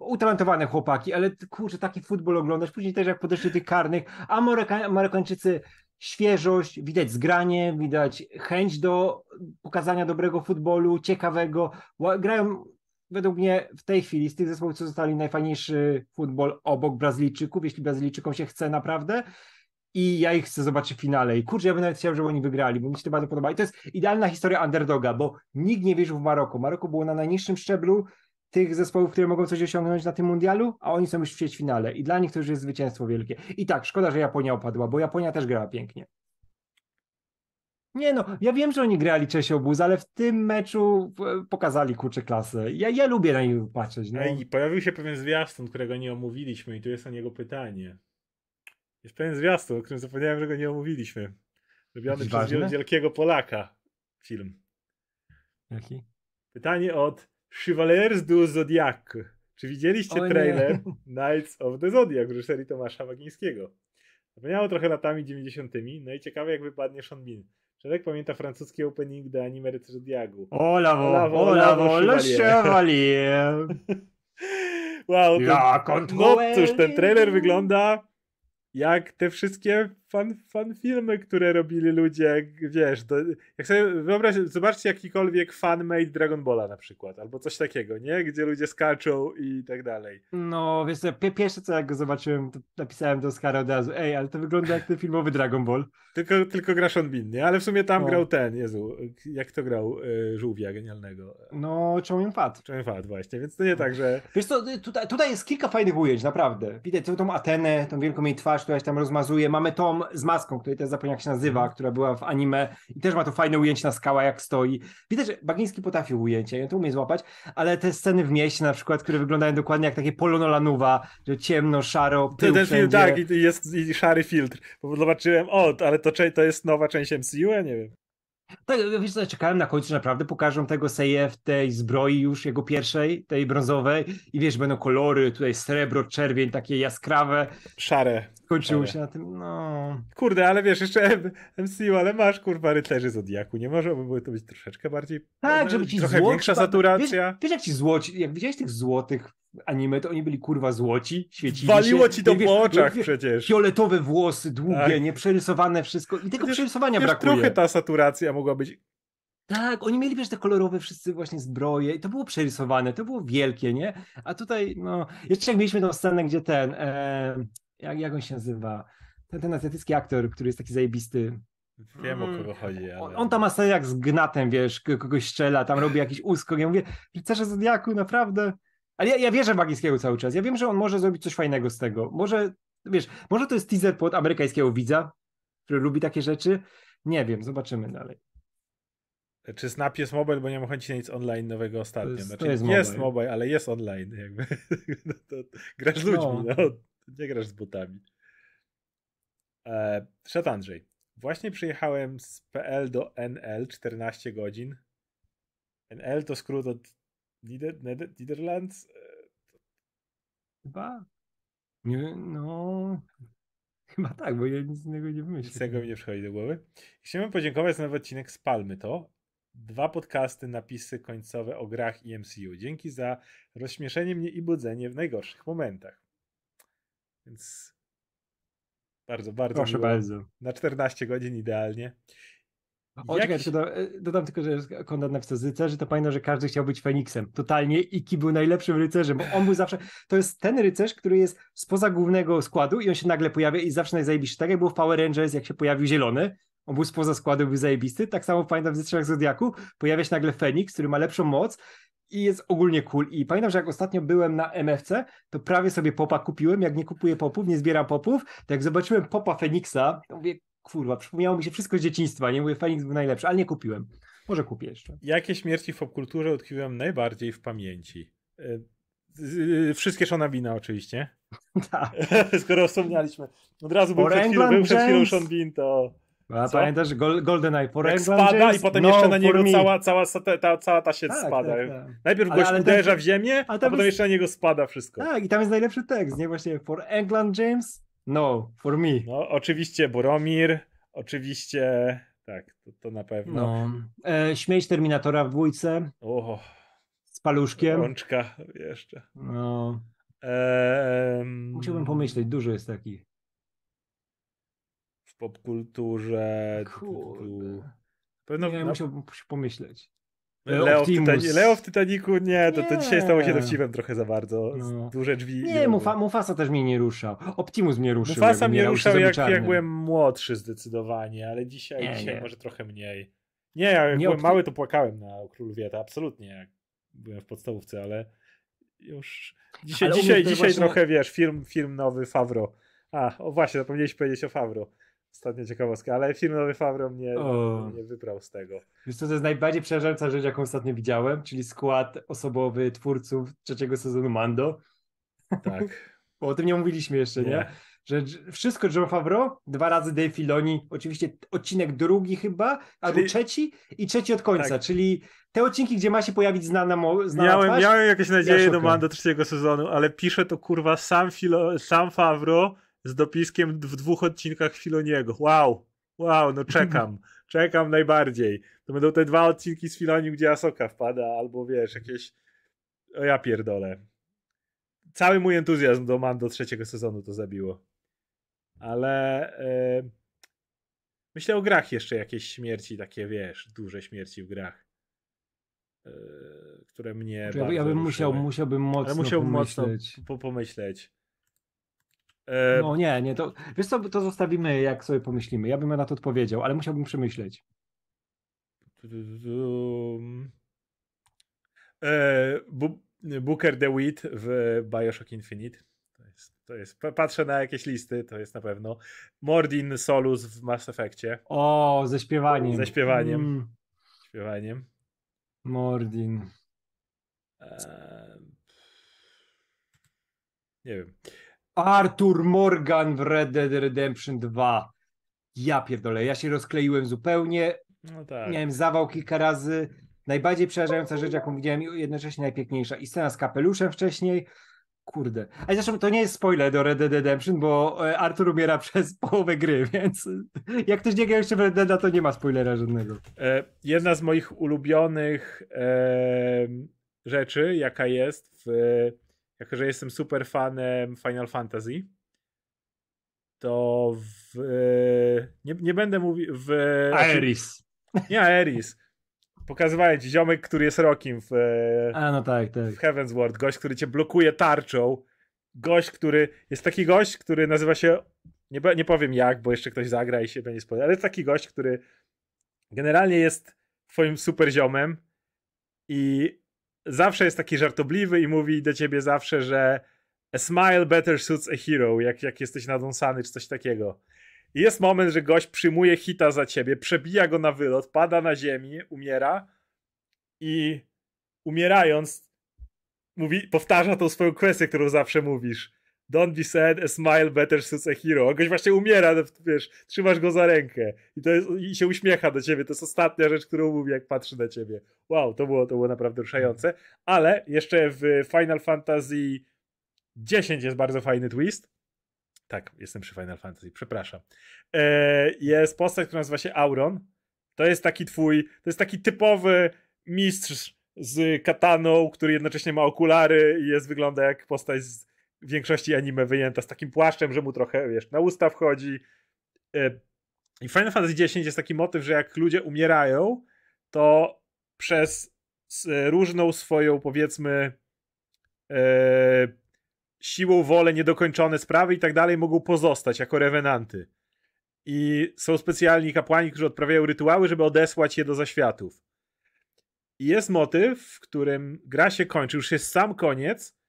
Utalentowane chłopaki, ale kurczę, taki futbol oglądasz. Później też jak podeszli tych karnych, a Maroka, Marokańczycy świeżość, widać zgranie, widać chęć do pokazania dobrego futbolu, ciekawego. Grają według mnie w tej chwili z tych zespołów, co zostali najfajniejszy futbol obok Brazylijczyków, jeśli Brazylijczykom się chce naprawdę. I ja ich chcę zobaczyć w finale. I kurczę, ja bym nawet chciał, żeby oni wygrali, bo mi się to bardzo podoba. I to jest idealna historia underdoga, bo nikt nie wierzył w Maroko. Maroko było na najniższym szczeblu tych zespołów, które mogą coś osiągnąć na tym mundialu, a oni są już w ćwierćfinale. I dla nich to już jest zwycięstwo wielkie. I tak, szkoda, że Japonia opadła, bo Japonia też grała pięknie. Nie no, ja wiem, że oni grali Czesio obóz, ale w tym meczu pokazali kurczę klasę. Ja, ja lubię na nich patrzeć. No.
Ej, pojawił się pewien zwiastun, którego nie omówiliśmy i tu jest o niego pytanie. Jest pewien zwiastun, o którym zapomniałem, że go nie omówiliśmy. Robiony przez wielkiego Polaka film.
Jaki?
Pytanie od Chevaliers du Zodiac. Czy widzieliście
O nie.
trailer Knights of the Zodiac w reżyserii Tomasza Wagińskiego? Zapomniało trochę latami 90. No i ciekawe jak wypadnie Sean Bean. Człowiek pamięta francuski opening do anime Rycerz Zodiagu.
Ola
Olavo,
vo, ola
Olavo,
vo, le
Chevalier. Wow, to,
Ja
no cóż, ten trailer wygląda jak te wszystkie fan, fan filmy, które robili ludzie, jak, wiesz, do, jak sobie wyobraź, zobaczcie jakikolwiek fanmade Dragon Balla na przykład, albo coś takiego, nie? Gdzie ludzie skaczą i tak dalej.
No, wiesz co, pi- pierwsze co jak go zobaczyłem, to napisałem do Oscara od razu, ej, ale to wygląda jak ten filmowy Dragon Ball.
Tylko, tylko gra Sean Bean, nie? Ale w sumie tam
No.
grał ten, Jezu, jak to grał y, Żółwia genialnego.
No, Chow Fat.
Czemu fat właśnie, więc to nie tak, że
Wiesz co, tutaj, tutaj jest kilka fajnych ujęć, naprawdę. Widać tą, tą Atenę, tą wielką jej twarz, która się tam rozmazuje. Mamy Tom z maską, której też zapomniałem jak się nazywa, która była w anime i też ma to fajne ujęcie na skała, jak stoi. Widać, że Bagiński potrafił ujęcia on to umie złapać, ale te sceny w mieście na przykład, które wyglądają dokładnie jak takie polo Nolanuwa, że ciemno, szaro,
ten,
pył
ten film, tak, i jest i szary filtr, bo zobaczyłem, o, ale to, to jest nowa część MCU, ja nie wiem.
Tak, wiesz co, czekałem na końcu, naprawdę pokażą tego Seje w tej zbroi już jego pierwszej, tej brązowej i wiesz, będą kolory, tutaj srebro, czerwień, takie jaskrawe.
Szare.
Skończyło się na tym, no...
Kurde, ale wiesz, jeszcze MCU, ale masz kurwa rycerzy Zodiaku. Nie może by to być troszeczkę bardziej.
Tak, żeby ci
Trochę
złoci-
większa saturacja.
Wiesz, wiesz jak ci złoci, jak widziałeś tych złotych anime, to oni byli kurwa złoci, świecili
Waliło
się.
ci to
wiesz,
po oczach
wiesz,
przecież.
Fioletowe włosy, długie,
Tak.
nieprzerysowane wszystko. I tego
Chociaż,
przerysowania
Wiesz,
brakuje.
trochę ta saturacja mogła być.
Tak, oni mieli, wiesz, te kolorowe wszyscy właśnie zbroje i to było przerysowane, to było wielkie, nie? A tutaj, no, jeszcze jak mieliśmy tą scenę, gdzie ten, e, jak, jak on się nazywa? Ten, ten azjatycki aktor, który jest taki zajebisty.
Wiem o
Mm.
kogo chodzi, ale.
On, on tam ma scenę jak z gnatem, wiesz, kogoś strzela, tam robi jakiś uskok. Ja mówię, rycerze Zodiaku, naprawdę. Ale ja, ja wierzę w Bagińskiego cały czas. Ja wiem, że on może zrobić coś fajnego z tego. Może, wiesz, może to jest teaser pod amerykańskiego widza, który lubi takie rzeczy. Nie wiem, zobaczymy dalej.
Czy Snap jest mobile, bo nie ma chęci na nic online nowego ostatnio.
jest- to
znaczy,
jest
jest,
mobile.
mobile. ale jest online. Jakby. no to grasz z ludźmi,
No.
no. Nie grasz z botami. E, Szat Andrzej. Właśnie przyjechałem z PL do NL 14 godzin. NL to skrót od Nieder Nieder Niderlands.
Chyba? Nie, no... Chyba tak, bo ja nic innego nie wymyślę.
Nic tego mi nie przychodzi do głowy. Chciałbym podziękować za nowy odcinek Spalmy to. Dwa podcasty, napisy końcowe o grach i MCU. Dzięki za rozśmieszenie mnie i budzenie w najgorszych momentach. Więc bardzo, bardzo
Proszę
miło.
bardzo.
Na 14 godzin idealnie.
O,
Jakiś-
czekaj, tylko do, e, dodam tylko, że Konrad napisał z rycerzy, to pamiętam, że każdy chciał być Feniksem. Totalnie. I Ki był najlepszym rycerzem, bo on był zawsze... To jest ten rycerz, który jest spoza głównego składu i on się nagle pojawia i zawsze najzajebisty. Tak jak było w Power Rangers, jak się pojawił zielony, on był spoza składu, był zajebisty. Tak samo pamiętam w Rycerzach Zodiaku, pojawia się nagle Feniks, który ma lepszą moc i jest ogólnie cool. I pamiętam, że jak ostatnio byłem na MFC, to prawie sobie popa kupiłem. Jak nie kupuję popów, nie zbieram popów, to jak zobaczyłem popa Feniksa, to mówię, kurwa, przypomniało mi się wszystko z dzieciństwa, nie? Mówię, Feniks był najlepszy, ale nie kupiłem. Może kupię jeszcze.
Jakie śmierci w popkulturze utkwiłem najbardziej w pamięci? Y, Wszystkie Shonabina oczywiście.
tak.
Skoro wspomnialiśmy. Od razu był przed chwilą, był przed chwilą. Sean Bean, to
A
Co?
pamiętasz Gol, GoldenEye for
jak spada
James?
i potem
No,
jeszcze na niego
me.
cała, cała, ta, cała ta sieć
Tak,
spada.
tak, tak.
Najpierw
Ale-
gość
ale
uderza
tam-
w ziemię, a
tam
potem
jest-
jeszcze na niego spada wszystko.
Tak, i tam jest najlepszy tekst, nie? Właśnie for England, James? No, for me.
No, oczywiście Boromir, oczywiście, tak, to, to na pewno.
No. E, śmieć Terminatora w dwójce
O,
z paluszkiem.
rączka jeszcze.
No.
Ehm,
Musiałbym pomyśleć, dużo jest takich.
W popkulturze.
Kurde.
Pewno
Nie,
no,
musiałbym pomyśleć.
Leo, w
Optimus.
Tytani- Leo w Titaniku, nie, to, to dzisiaj stało się
Nie.
dowcipem trochę za bardzo.
No.
Duże drzwi.
Nie, Mufa. Mufasa też mnie nie ruszał. Optimus mnie ruszył.
Mufasa mnie ruszał jak, jak byłem młodszy zdecydowanie, ale dzisiaj,
Nie,
dzisiaj
nie.
może trochę mniej. Nie, ja jak
Nie,
byłem
Opti-
mały to płakałem na Król Wieta, absolutnie, jak byłem w podstawówce, ale już dzisiaj,
Ale
dzisiaj, dzisiaj
właśnie-
trochę, wiesz, film, film nowy Favro. A, o właśnie, zapomnieliśmy powiedzieć o Favro. Ostatnia ciekawostka, ale film nowy Favro mnie,
O.
mnie wybrał z tego.
Wiesz co, to jest najbardziej przerażająca rzecz, jaką ostatnio widziałem, czyli skład osobowy twórców trzeciego sezonu Mando.
Tak.
Bo o tym nie mówiliśmy jeszcze, nie?
Nie.
Że wszystko John Favreau, dwa razy Dave Filoni, oczywiście odcinek drugi chyba, albo
Czyli-
trzeci i trzeci od końca,
Tak.
czyli te odcinki, gdzie ma się pojawić znana, mo- znana
Miałem,
twarz,
miałem jakieś nadzieje do
szukam.
Mando trzeciego sezonu, ale pisze to kurwa sam, Filo, sam Favro z dopiskiem w dwóch odcinkach Filoniego. Wow, wow, no czekam, czekam najbardziej. To będą te dwa odcinki z Filoni, gdzie Asoka wpada, albo wiesz, jakieś... O ja pierdolę. Cały mój entuzjazm do Mando trzeciego sezonu to zabiło. Ale... E... Myślę o grach jeszcze jakieś śmierci, takie wiesz, duże śmierci w grach. E... Które mnie
Ja,
bardzo
ja bym musiał, musiałbym mocno
Ale musiałbym mocno
pomyśleć.
po, pomyśleć. E,
No nie, nie, to wiesz co, to zostawimy, jak sobie pomyślimy. Ja bym na to odpowiedział, ale musiałbym przemyśleć.
e, Booker DeWitt w Bioshock Infinite. To jest, to jest, pa- patrzę na jakieś listy, to jest na pewno. Mordin Solus w Mass Effectie.
O, ze śpiewaniem.
Ze śpiewaniem.
Mm,
Śpiewaniem.
Mordin.
E, nie wiem.
Arthur Morgan w Red Dead Redemption 2. Ja pierdolę, ja się rozkleiłem zupełnie.
No tak.
Miałem zawał kilka razy. Najbardziej przerażająca rzecz, jaką widziałem, i jednocześnie najpiękniejsza. I scena z kapeluszem wcześniej. Kurde. A zresztą to nie jest spoiler do Red Dead Redemption, bo e, Arthur umiera przez połowę gry, więc jak ktoś nie grał jeszcze w Red Deada, to nie ma spoilera żadnego.
E, jedna z moich ulubionych rzeczy, jaka jest, w, jako że jestem super fanem Final Fantasy, to w, nie, nie będę mówił w...
Aeris.
Nie Aeris. Pokazywałem ci ziomek, który jest rokiem w, e,
A no tak, tak.
w Heaven's Ward. Gość, który cię blokuje tarczą. Gość, który... Jest taki gość, który nazywa się... Nie, nie powiem jak, bo jeszcze ktoś zagra i się będzie spodziewał, ale jest taki gość, który generalnie jest twoim super ziomem i zawsze jest taki żartobliwy i mówi do ciebie zawsze, że a smile better suits a hero, jak, jak jesteś nadąsany czy coś takiego. I jest moment, że gość przyjmuje hita za ciebie, przebija go na wylot, pada na ziemi, umiera i umierając mówi, powtarza tą swoją kwestię, którą zawsze mówisz. Don't be sad, a smile better suits a hero. On goś właśnie umiera, no, wiesz, trzymasz go za rękę i, to jest, i się uśmiecha do ciebie. To jest ostatnia rzecz, którą mówi, jak patrzy na ciebie. Wow, to było, to było naprawdę ruszające. Ale jeszcze w Final Fantasy 10 jest bardzo fajny twist. Tak, jestem przy Final Fantasy, przepraszam. E, jest postać, która nazywa się Auron. To jest taki twój, to jest taki typowy mistrz z kataną, który jednocześnie ma okulary i jest, wygląda jak postać z większości anime wyjęta z takim płaszczem, że mu trochę, wiesz, na usta wchodzi. E, I w Final Fantasy X jest taki motyw, że jak ludzie umierają, to przez różną swoją, powiedzmy, e, siłą wolę niedokończone sprawy i tak dalej mogą pozostać jako rewenanty. I są specjalni kapłani, którzy odprawiają rytuały, żeby odesłać je do zaświatów. I jest motyw, w którym gra się kończy, już jest sam koniec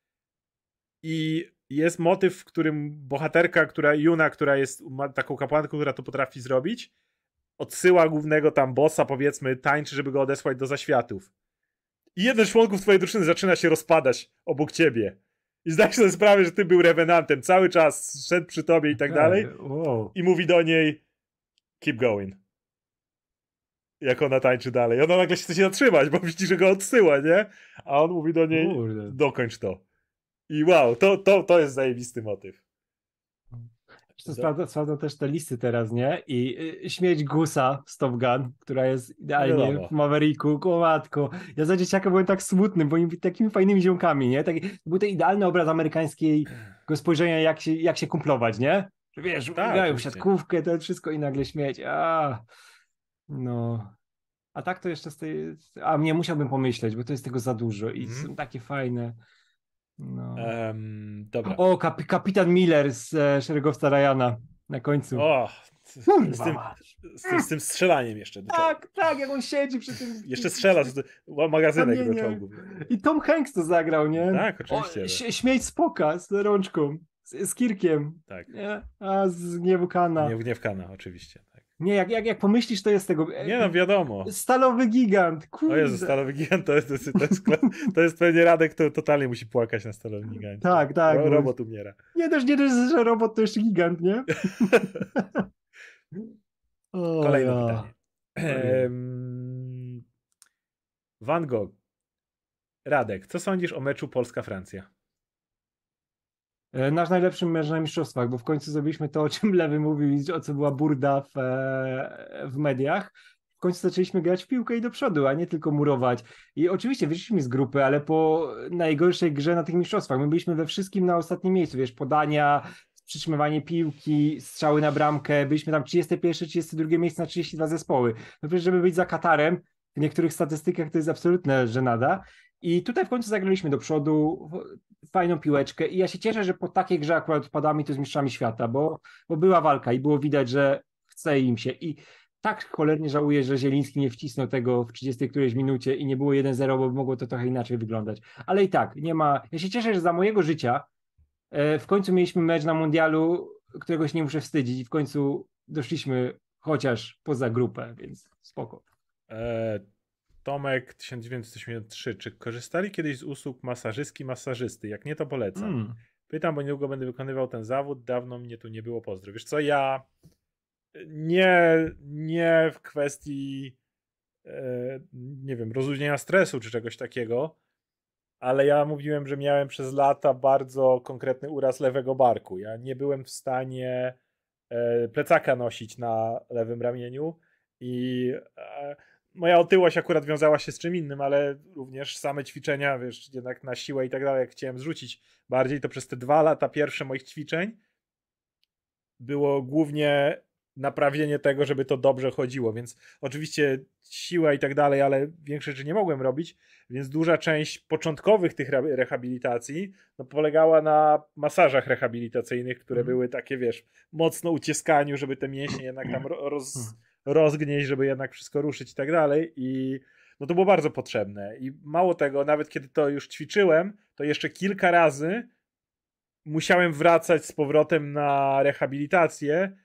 i jest motyw, w którym bohaterka, która Juna, która jest taką kapłanką, która to potrafi zrobić, odsyła głównego tam bossa, powiedzmy, tańczy, żeby go odesłać do zaświatów. I jeden z członków twojej drużyny zaczyna się rozpadać obok ciebie. I zdajesz sobie sprawę, że ty był rewenantem, cały czas szedł przy tobie i tak dalej.
Wow.
I mówi do niej keep going. Jak ona tańczy dalej. I ona nagle się chce się zatrzymać, bo widzi, że go odsyła, nie? A on mówi do niej
Kurde.
dokończ to. I wow, to, to, to jest zajebisty motyw.
To sprawdzam, sprawdzam też te listy teraz, nie? I y, śmieć Gusa z Top Gun, która jest idealnie w Mavericku, kołatko. Ja za dzieciaka byłem tak smutny, bo byli takimi fajnymi ziomkami, nie? Taki, to był ten idealny obraz amerykańskiego spojrzenia, jak się, jak się kumplować, nie? Wiesz,
Tak,
grają w siatkówkę, to wszystko i nagle śmieć. A, no. A tak to jeszcze z tej... A mnie musiałbym pomyśleć, bo to jest tego za dużo i
Mhm.
są takie fajne. No.
Em, dobra.
O, kap, kapitan Miller z e, szeregowca Ryana na końcu.
O, z,
Kurwa
z, tym, z, tym, z tym strzelaniem jeszcze.
Tak, tak, jak on siedzi przy tym.
Jeszcze strzela z magazynek do czołgów.
I Tom Hanks to zagrał, nie?
Tak, oczywiście,
O, ś- śmieć z poka, z rączką, z, z Kirkiem,
Tak.
nie? A z gniewu Kana.
Nie, nie w Kana, oczywiście.
Nie, jak, jak, jak pomyślisz, to jest tego.
Nie no, wiadomo.
Stalowy gigant,
O
kurde.
Jezu, Stalowy Gigant to jest, to jest, to jest, to jest pewnie Radek, to totalnie musi płakać na Stalowym Gigancie.
Tak, tak,
Ro,
bo-
robot umiera.
Nie dość, nie dość, że robot to jeszcze gigant, nie? O,
Kolejne
ja.
pytanie. Van Gogh. Radek, co sądzisz o meczu Polska-Francja?
E, Nasz najlepszy mecz na mistrzostwach, bo w końcu zrobiliśmy to, o czym Lewy mówił, o co była burda w, e, w mediach. W końcu zaczęliśmy grać w piłkę i do przodu, a nie tylko murować. I oczywiście wyszliśmy z grupy, ale po najgorszej grze na tych mistrzostwach. My byliśmy we wszystkim na ostatnim miejscu, wiesz, podania, przytrzymywanie piłki, strzały na bramkę. Byliśmy tam 31, 32 miejsce na 32 zespoły. No przecież, żeby być za Katarem, w niektórych statystykach to jest absolutne żenada. I tutaj w końcu zagraliśmy do przodu, fajną piłeczkę i ja się cieszę, że po takiej grze akurat odpadami to z mistrzami świata, bo, bo była walka i było widać, że chce im się i tak cholernie żałuję, że Zieliński nie wcisnął tego w 30 którejś minucie i nie było 1-0, bo mogło to trochę inaczej wyglądać. Ale i tak, nie ma. Ja się cieszę, że za mojego życia e, w końcu mieliśmy mecz na mundialu, którego się nie muszę wstydzić i w końcu doszliśmy chociaż poza grupę, więc spoko.
E, Tomek 1983. Czy korzystali kiedyś z usług masażystki, masażysty? Jak nie, to polecam.
Mm.
Pytam, bo niedługo będę wykonywał ten zawód. Dawno mnie tu nie było. Pozdro. Wiesz co, ja nie, nie w kwestii e, nie wiem, rozluźnienia stresu czy czegoś takiego, ale ja mówiłem, że miałem przez lata bardzo konkretny uraz lewego barku. Ja nie byłem w stanie e, plecaka nosić na lewym ramieniu i e, moja otyłość akurat wiązała się z czym innym, ale również same ćwiczenia, wiesz, jednak na siłę i tak dalej, jak chciałem zrzucić bardziej, to przez te dwa lata pierwsze moich ćwiczeń było głównie naprawienie tego, żeby to dobrze chodziło, więc oczywiście siła i tak dalej, ale większość rzeczy nie mogłem robić, więc duża część początkowych tych re- rehabilitacji no, polegała na masażach rehabilitacyjnych, które
Mhm.
były takie, wiesz, mocno uciskaniu, żeby te mięśnie jednak tam ro- roz, rozgnieść, żeby jednak wszystko ruszyć i tak dalej i no to było bardzo potrzebne i mało tego, nawet kiedy to już ćwiczyłem, to jeszcze kilka razy musiałem wracać z powrotem na rehabilitację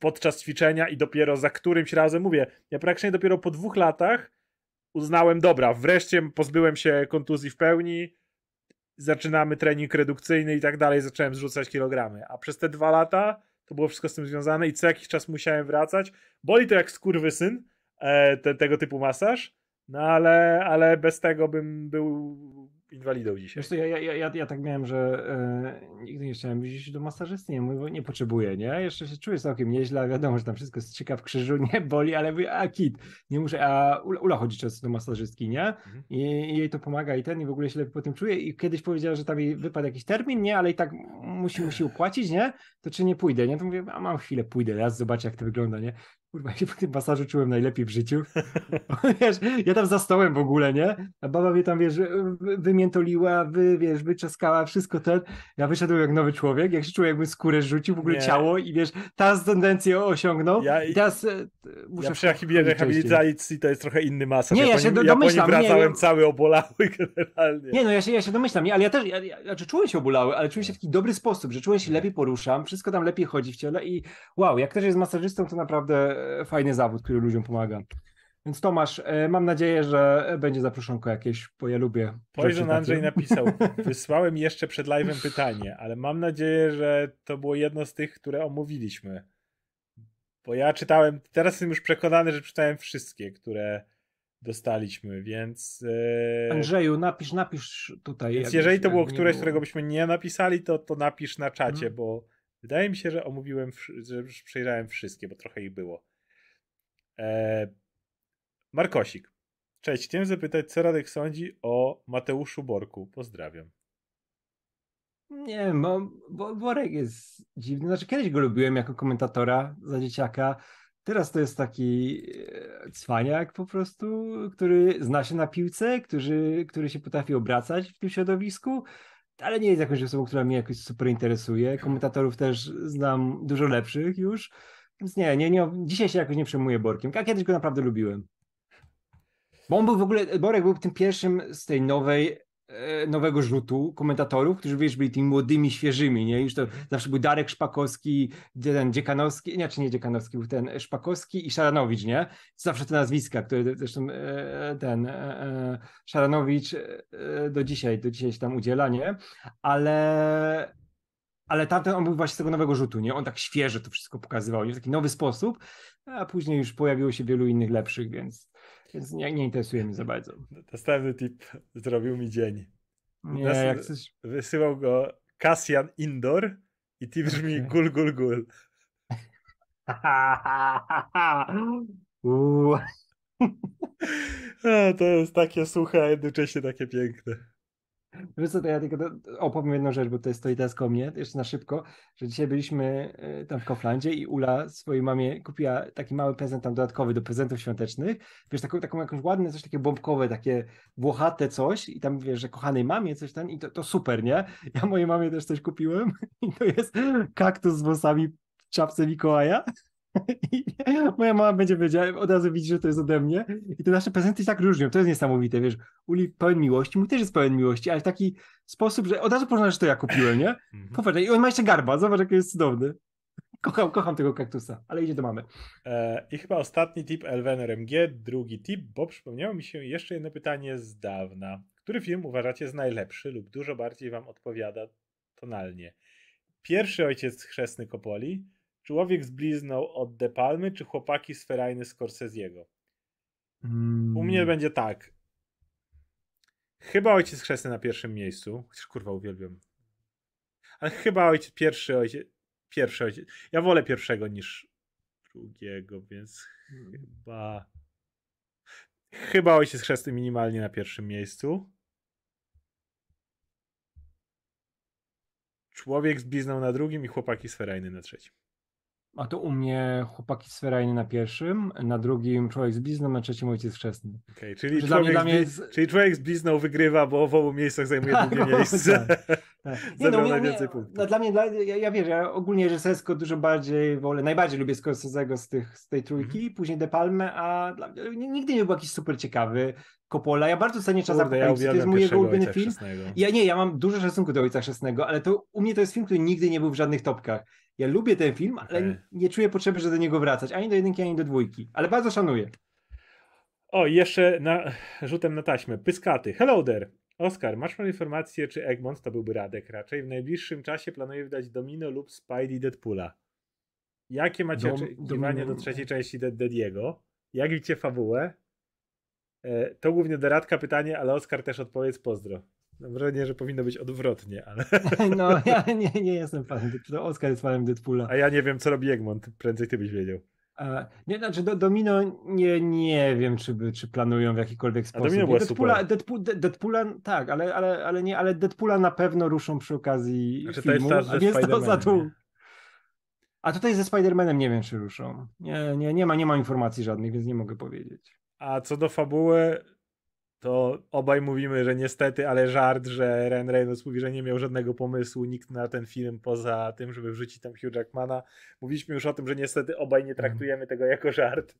podczas ćwiczenia i dopiero za którymś razem, mówię, ja praktycznie dopiero po dwóch latach uznałem, dobra, wreszcie pozbyłem się kontuzji w pełni, zaczynamy trening redukcyjny i tak dalej, zacząłem zrzucać kilogramy. A przez te dwa lata to było wszystko z tym związane i co jakiś czas musiałem wracać. Boli to jak skurwysyn, e, te, tego typu masaż, no ale, ale bez tego bym był inwalidą dzisiaj.
Wiesz ja, ja, ja, ja tak miałem, że e, nigdy nie chciałem iść do masażysty, nie, mówię, nie potrzebuję, nie? Jeszcze się czuję całkiem nieźle, wiadomo, że tam wszystko ciekaw w krzyżu, nie boli, ale mówię, a kit, nie muszę, a Ula, Ula chodzi często do masażystki, nie?
Mhm.
I, I jej to pomaga i ten, i w ogóle się lepiej po tym czuje i kiedyś powiedziała, że tam jej wypadł jakiś termin, nie? Ale i tak musi, musi opłacić, nie? To czy nie pójdę, nie? To mówię, a mam chwilę, pójdę, raz zobaczę jak to wygląda, nie? Kurwa, ja się po tym masażu czułem najlepiej w życiu. wiesz, ja tam za stołem w ogóle, nie? A baba mnie tam, wiesz, wy- wymiętoliła, wy, wiesz, wyczeskała, wszystko ten. Ja wyszedłem jak nowy człowiek, jak się czułem, jakbym skórę rzucił, w ogóle
Nie.
ciało i wiesz, teraz tendencję osiągnął
Ja-
i teraz e, muszę
Ja przy rehabilitacji to jest trochę inny masaż.
Nie, ja się
nim, ja po nim
domyślam, nie,
wracałem
ja-
cały obolały generalnie.
Nie, no ja się, ja się domyślam, nie, ale ja też, ja, ja, znaczy czułem się obolały, ale czułem się w taki dobry sposób, że czułem się lepiej poruszam, wszystko tam lepiej chodzi w ciele i wow, jak ktoś jest masażystą, to naprawdę fajny zawód, który ludziom pomaga. Więc Tomasz, e, mam nadzieję, że będzie zaproszonko jakieś, bo ja lubię
Poison. Andrzej napisał, wysłałem jeszcze przed live'em pytanie, ale mam nadzieję, że to było jedno z tych, które omówiliśmy. Bo ja czytałem, teraz jestem już przekonany, że czytałem wszystkie, które dostaliśmy, więc... e,
Andrzeju, napisz, napisz tutaj.
Więc jeżeli to było któreś,
było.
którego byśmy nie napisali, to, to napisz na czacie,
Mhm.
bo wydaje mi się, że omówiłem, że już przejrzałem wszystkie, bo trochę ich było. E... Markosik. Cześć, chciałem zapytać, co Radek sądzi o Mateuszu Borku. Pozdrawiam.
Nie bo, bo Worek jest dziwny. Znaczy, kiedyś go lubiłem jako komentatora za dzieciaka. Teraz to jest taki e, cwaniak po prostu, który zna się na piłce, który, który się potrafi obracać w tym środowisku, ale nie jest jakąś osobą, która mnie jakoś super interesuje. Komentatorów też znam dużo lepszych już. Więc nie, nie, nie, dzisiaj się jakoś nie przejmuję Borkiem, a kiedyś go naprawdę lubiłem. Bo on był w ogóle, Borek był tym pierwszym z tej nowej, e, nowego rzutu komentatorów, którzy wiesz, byli tymi młodymi, świeżymi, nie? Już to zawsze był Darek Szpakowski, ten Dziekanowski, nie, czy nie Dziekanowski, był ten Szpakowski i Szaranowicz, nie? Zawsze te nazwiska, które zresztą e, ten e, e, Szaranowicz do dzisiaj, do dzisiaj się tam udziela, nie? Ale ale tamten on był właśnie z tego nowego rzutu, nie? On tak świeże to wszystko pokazywał, nie? W taki nowy sposób, a później już pojawiło się wielu innych lepszych, więc, więc nie, nie interesuje mnie za bardzo.
Następny tip zrobił mi dzień.
Nie,
Nas-
jak coś...
Wysyłał go Cassian Indoor i tip brzmi
Okej.
gul gul gul. A, to jest takie suche, a jednocześnie takie piękne.
Wiesz co, to ja tylko opowiem jedną rzecz, bo to jest to i teraz koło mnie, jeszcze na szybko, że dzisiaj byliśmy e, tam w Kauflandzie i Ula swojej mamie kupiła taki mały prezent tam dodatkowy do prezentów świątecznych. Wiesz, taką, taką jakąś ładne, coś takie bombkowe, takie włochate coś i tam wiesz, że kochanej mamie coś tam i to, to super, nie? Ja mojej mamie też coś kupiłem i to jest kaktus z włosami w czapce Mikołaja. I moja mama będzie wiedziała, od razu widzi, że to jest ode mnie. I te nasze prezenty się tak różnią. To jest niesamowite, wiesz. Uli pełen miłości, mój też jest pełen miłości, ale w taki sposób, że od razu poznasz, że to ja kupiłem, nie?
Mhm.
Popatrz, i on ma jeszcze garba, zobacz, jaki jest cudowny. Kocham, kocham tego kaktusa, ale idzie do mamy.
E, I chyba ostatni tip Elven RMG, drugi tip, bo przypomniało mi się jeszcze jedno pytanie z dawna. Który film uważacie za najlepszy lub dużo bardziej wam odpowiada tonalnie? Pierwszy ojciec chrzestny Kopoli, Człowiek z blizną od De Palmy, czy Chłopaki z Ferajny Scorsese'ego?
Mm.
U mnie będzie tak. Chyba ojciec chrzestny na pierwszym miejscu. Chociaż kurwa uwielbiam. Ale chyba ojciec, pierwszy ojciec. Pierwszy ojciec. Ja wolę pierwszego niż drugiego, więc chyba. Chyba ojciec chrzestny minimalnie na pierwszym miejscu. Człowiek z blizną na drugim i chłopaki z Ferajny na trzecim.
A to u mnie chłopaki sferajny na pierwszym, na drugim człowiek z blizną, na trzecim ojciec chrzestny.
Okay, czyli,
Że dla mnie-
człowiek
dla
z
mnie jest-
czyli człowiek z blizną wygrywa, bo w obu miejscach zajmuje drugie
no,
miejsce.
Tak.
Zebrał
u mnie-
najwięcej
mnie-
punktów.
No, dla mnie, dla, ja, ja wiesz, ja ogólnie reżysersko dużo bardziej wolę, najbardziej lubię Scorsese'ego z, tych, z tej trójki,
Mhm.
później De Palmę, a dla, mnie nigdy nie był jakiś super ciekawy. Coppola, ja bardzo cenię Czas
Kurde, ja
to jest mój jego ulubiony film.
chrzestnego.
Ja nie, ja mam dużo szacunku do Ojca Chrzestnego, ale to u mnie to jest film, który nigdy nie był w żadnych topkach. Ja lubię ten film, ale nie czuję potrzeby, żeby do niego wracać, ani do jedynki, ani do dwójki, ale bardzo szanuję.
O, jeszcze na, rzutem na taśmę. Pyskaty. Hello there. Oskar, masz pan informację, czy Egmont, to byłby Radek raczej, w najbliższym czasie planuje wydać Domino lub Spidey Deadpoola? Jakie macie
Dom-
oczekiwania do trzeciej części Dead Dediego? Jak widzicie fabułę? E, to głównie do Radka pytanie, ale Oskar też odpowiedz pozdro. Mam wrażenie, że powinno być odwrotnie, ale...
No, ja nie, nie jestem fanem Deadpoola. Oskar jest fanem Deadpoola.
A ja nie wiem, co robi Egmont. Prędzej ty byś wiedział.
A, nie, znaczy do, Domino nie, nie wiem, czy, by, czy planują w jakikolwiek sposób.
Domino było
Deadpoola,
super.
Deadpool, De- Deadpoola, tak, ale, ale, ale nie, ale Deadpoola na pewno ruszą przy okazji
Znaczy, to jest
filmu, a
ze
więc to za tu. A tutaj ze Spider-Manem nie wiem, czy ruszą. Nie, nie, nie, ma, nie ma informacji żadnych, więc nie mogę powiedzieć.
A co do fabuły, to obaj mówimy, że niestety, ale żart, że Ryan Reynolds mówi, że nie miał żadnego pomysłu, nikt na ten film poza tym, żeby wrzucić tam Hugh Jackmana. Mówiliśmy już o tym, że niestety obaj nie traktujemy tego jako żart.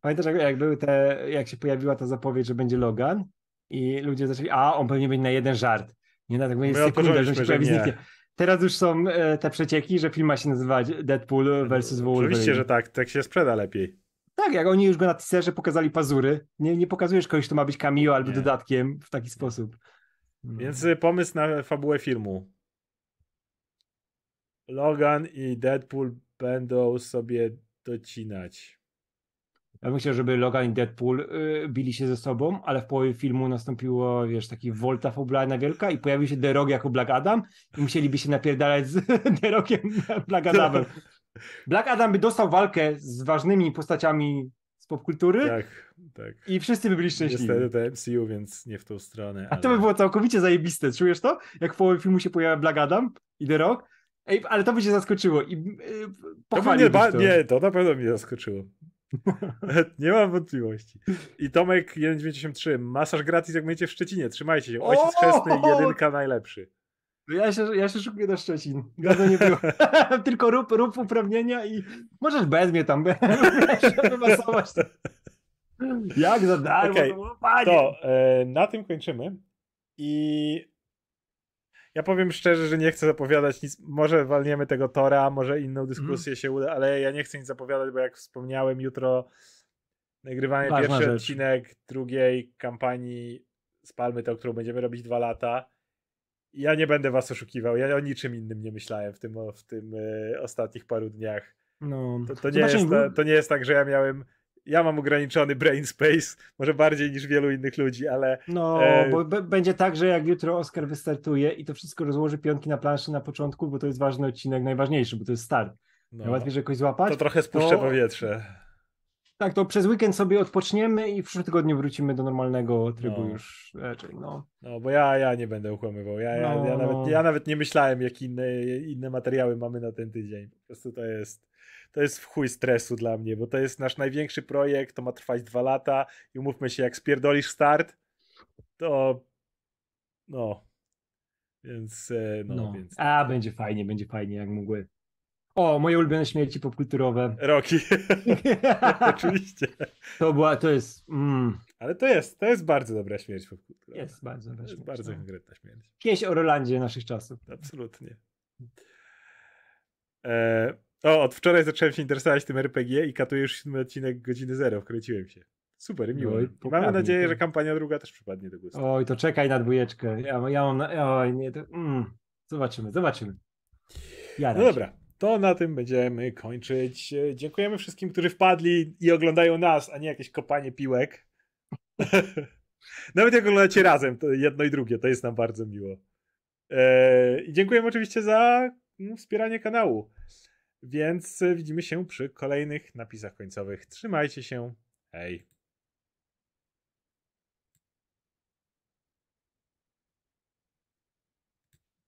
Pamiętasz, jak, jak były te, jak się pojawiła ta zapowiedź, że będzie Logan i ludzie zaczęli, a on pewnie będzie na jeden żart. Nie na tak będzie sekunda, że się pojawi zniknie. Teraz już są e, te przecieki, że film ma się nazywać Deadpool versus Wolverine.
Oczywiście, że tak, tak się sprzeda lepiej.
Tak, jak oni już go na teaserze pokazali pazury. Nie, nie pokazujesz kogoś, kto ma być cameo albo
Nie.
dodatkiem w taki sposób. No.
Więc y, pomysł na fabułę filmu. Logan i Deadpool będą sobie docinać.
Ja bym chciał, żeby Logan i Deadpool y, bili się ze sobą, ale w połowie filmu nastąpiło, wiesz, taki volta fabularna wielka i pojawił się The Rock jako Black Adam i musieliby się napierdalać z The Rockiem Black Adamem. Black Adam by dostał walkę z ważnymi postaciami z popkultury
Tak, tak.
i wszyscy by byli szczęśliwi.
Niestety to MCU, więc nie w tą stronę.
A to by było całkowicie zajebiste, czujesz to? Jak w połowie filmu się pojawia Black Adam i The Rock, Ej, ale to by cię zaskoczyło i yy,
To
pochwaliłbyś.
Nie, to na pewno mnie zaskoczyło. nie mam wątpliwości. I Tomek 193, masaż gratis jak będziecie w Szczecinie, trzymajcie się. Ojciec chrzestny, jedynka najlepszy.
Ja się, ja się szukuję na Szczecin. Nie było. Tylko rób, rób uprawnienia i możesz bez mnie tam to. Jak za darmo,
Okej,
to fajnie.
To e, na tym kończymy. I ja powiem szczerze, że nie chcę zapowiadać nic. Może walniemy tego Tora, może inną dyskusję
Mhm.
się uda, ale ja nie chcę nic zapowiadać, bo jak wspomniałem, jutro nagrywanie
Ważna
pierwszy
rzecz.
odcinek drugiej kampanii z Palmy, tą, którą będziemy robić dwa lata. Ja nie będę was oszukiwał. Ja o niczym innym nie myślałem w tym, w tym e, ostatnich paru dniach.
No.
To, to, nie jest, to nie jest tak, że ja miałem. Ja mam ograniczony brain space, może bardziej niż wielu innych ludzi, ale
No,
E,
bo będzie tak, że jak jutro Oscar wystartuje i to wszystko rozłoży pionki na planszy na początku, bo to jest ważny odcinek, najważniejszy, bo to jest start.
no,
Najłatwiej, że jakoś złapać.
to trochę spuszczę
to-
powietrze.
Tak, to przez weekend sobie odpoczniemy i w przyszłym tygodniu wrócimy do normalnego trybu
No.
już raczej, no.
No, bo ja, ja nie będę ukłamywał. Ja, ja,
No,
ja, nawet,
no.
ja nawet nie myślałem, jakie inne, inne materiały mamy na ten tydzień. Po prostu to jest, to jest w chuj stresu dla mnie, bo to jest nasz największy projekt, to ma trwać dwa lata i umówmy się, jak spierdolisz start, to no. Więc, e, no,
no.
więc.
A, będzie fajnie, będzie fajnie, jak mgły. O, moje ulubione śmierci popkulturowe.
Roki. Oczywiście.
to była, to jest, mm,
Ale to jest, to jest bardzo dobra śmierć popkulturowa.
jest bardzo dobra
To jest
śmierć,
bardzo
no.
konkretna śmierć.
Pieśń o Rolandzie naszych czasów.
Absolutnie. E, o, od wczoraj zacząłem się interesować tym RPG i katuję już siódmy odcinek godziny zero. Wkręciłem się. Super, miło.
No
mamy nadzieję,
to-
że kampania druga też przypadnie do gustu.
Oj, to czekaj na dwójeczkę. Ja, ja mam, na, oj, nie, to, mm, zobaczymy, zobaczymy. Jaram
No dobra, to na tym będziemy kończyć. Dziękujemy wszystkim, którzy wpadli i oglądają nas, a nie jakieś kopanie piłek. Nawet jak oglądacie razem, to jedno i drugie, to jest nam bardzo miło. E, I dziękujemy oczywiście za mm, wspieranie kanału. Więc widzimy się przy kolejnych napisach końcowych. Trzymajcie się. Hej.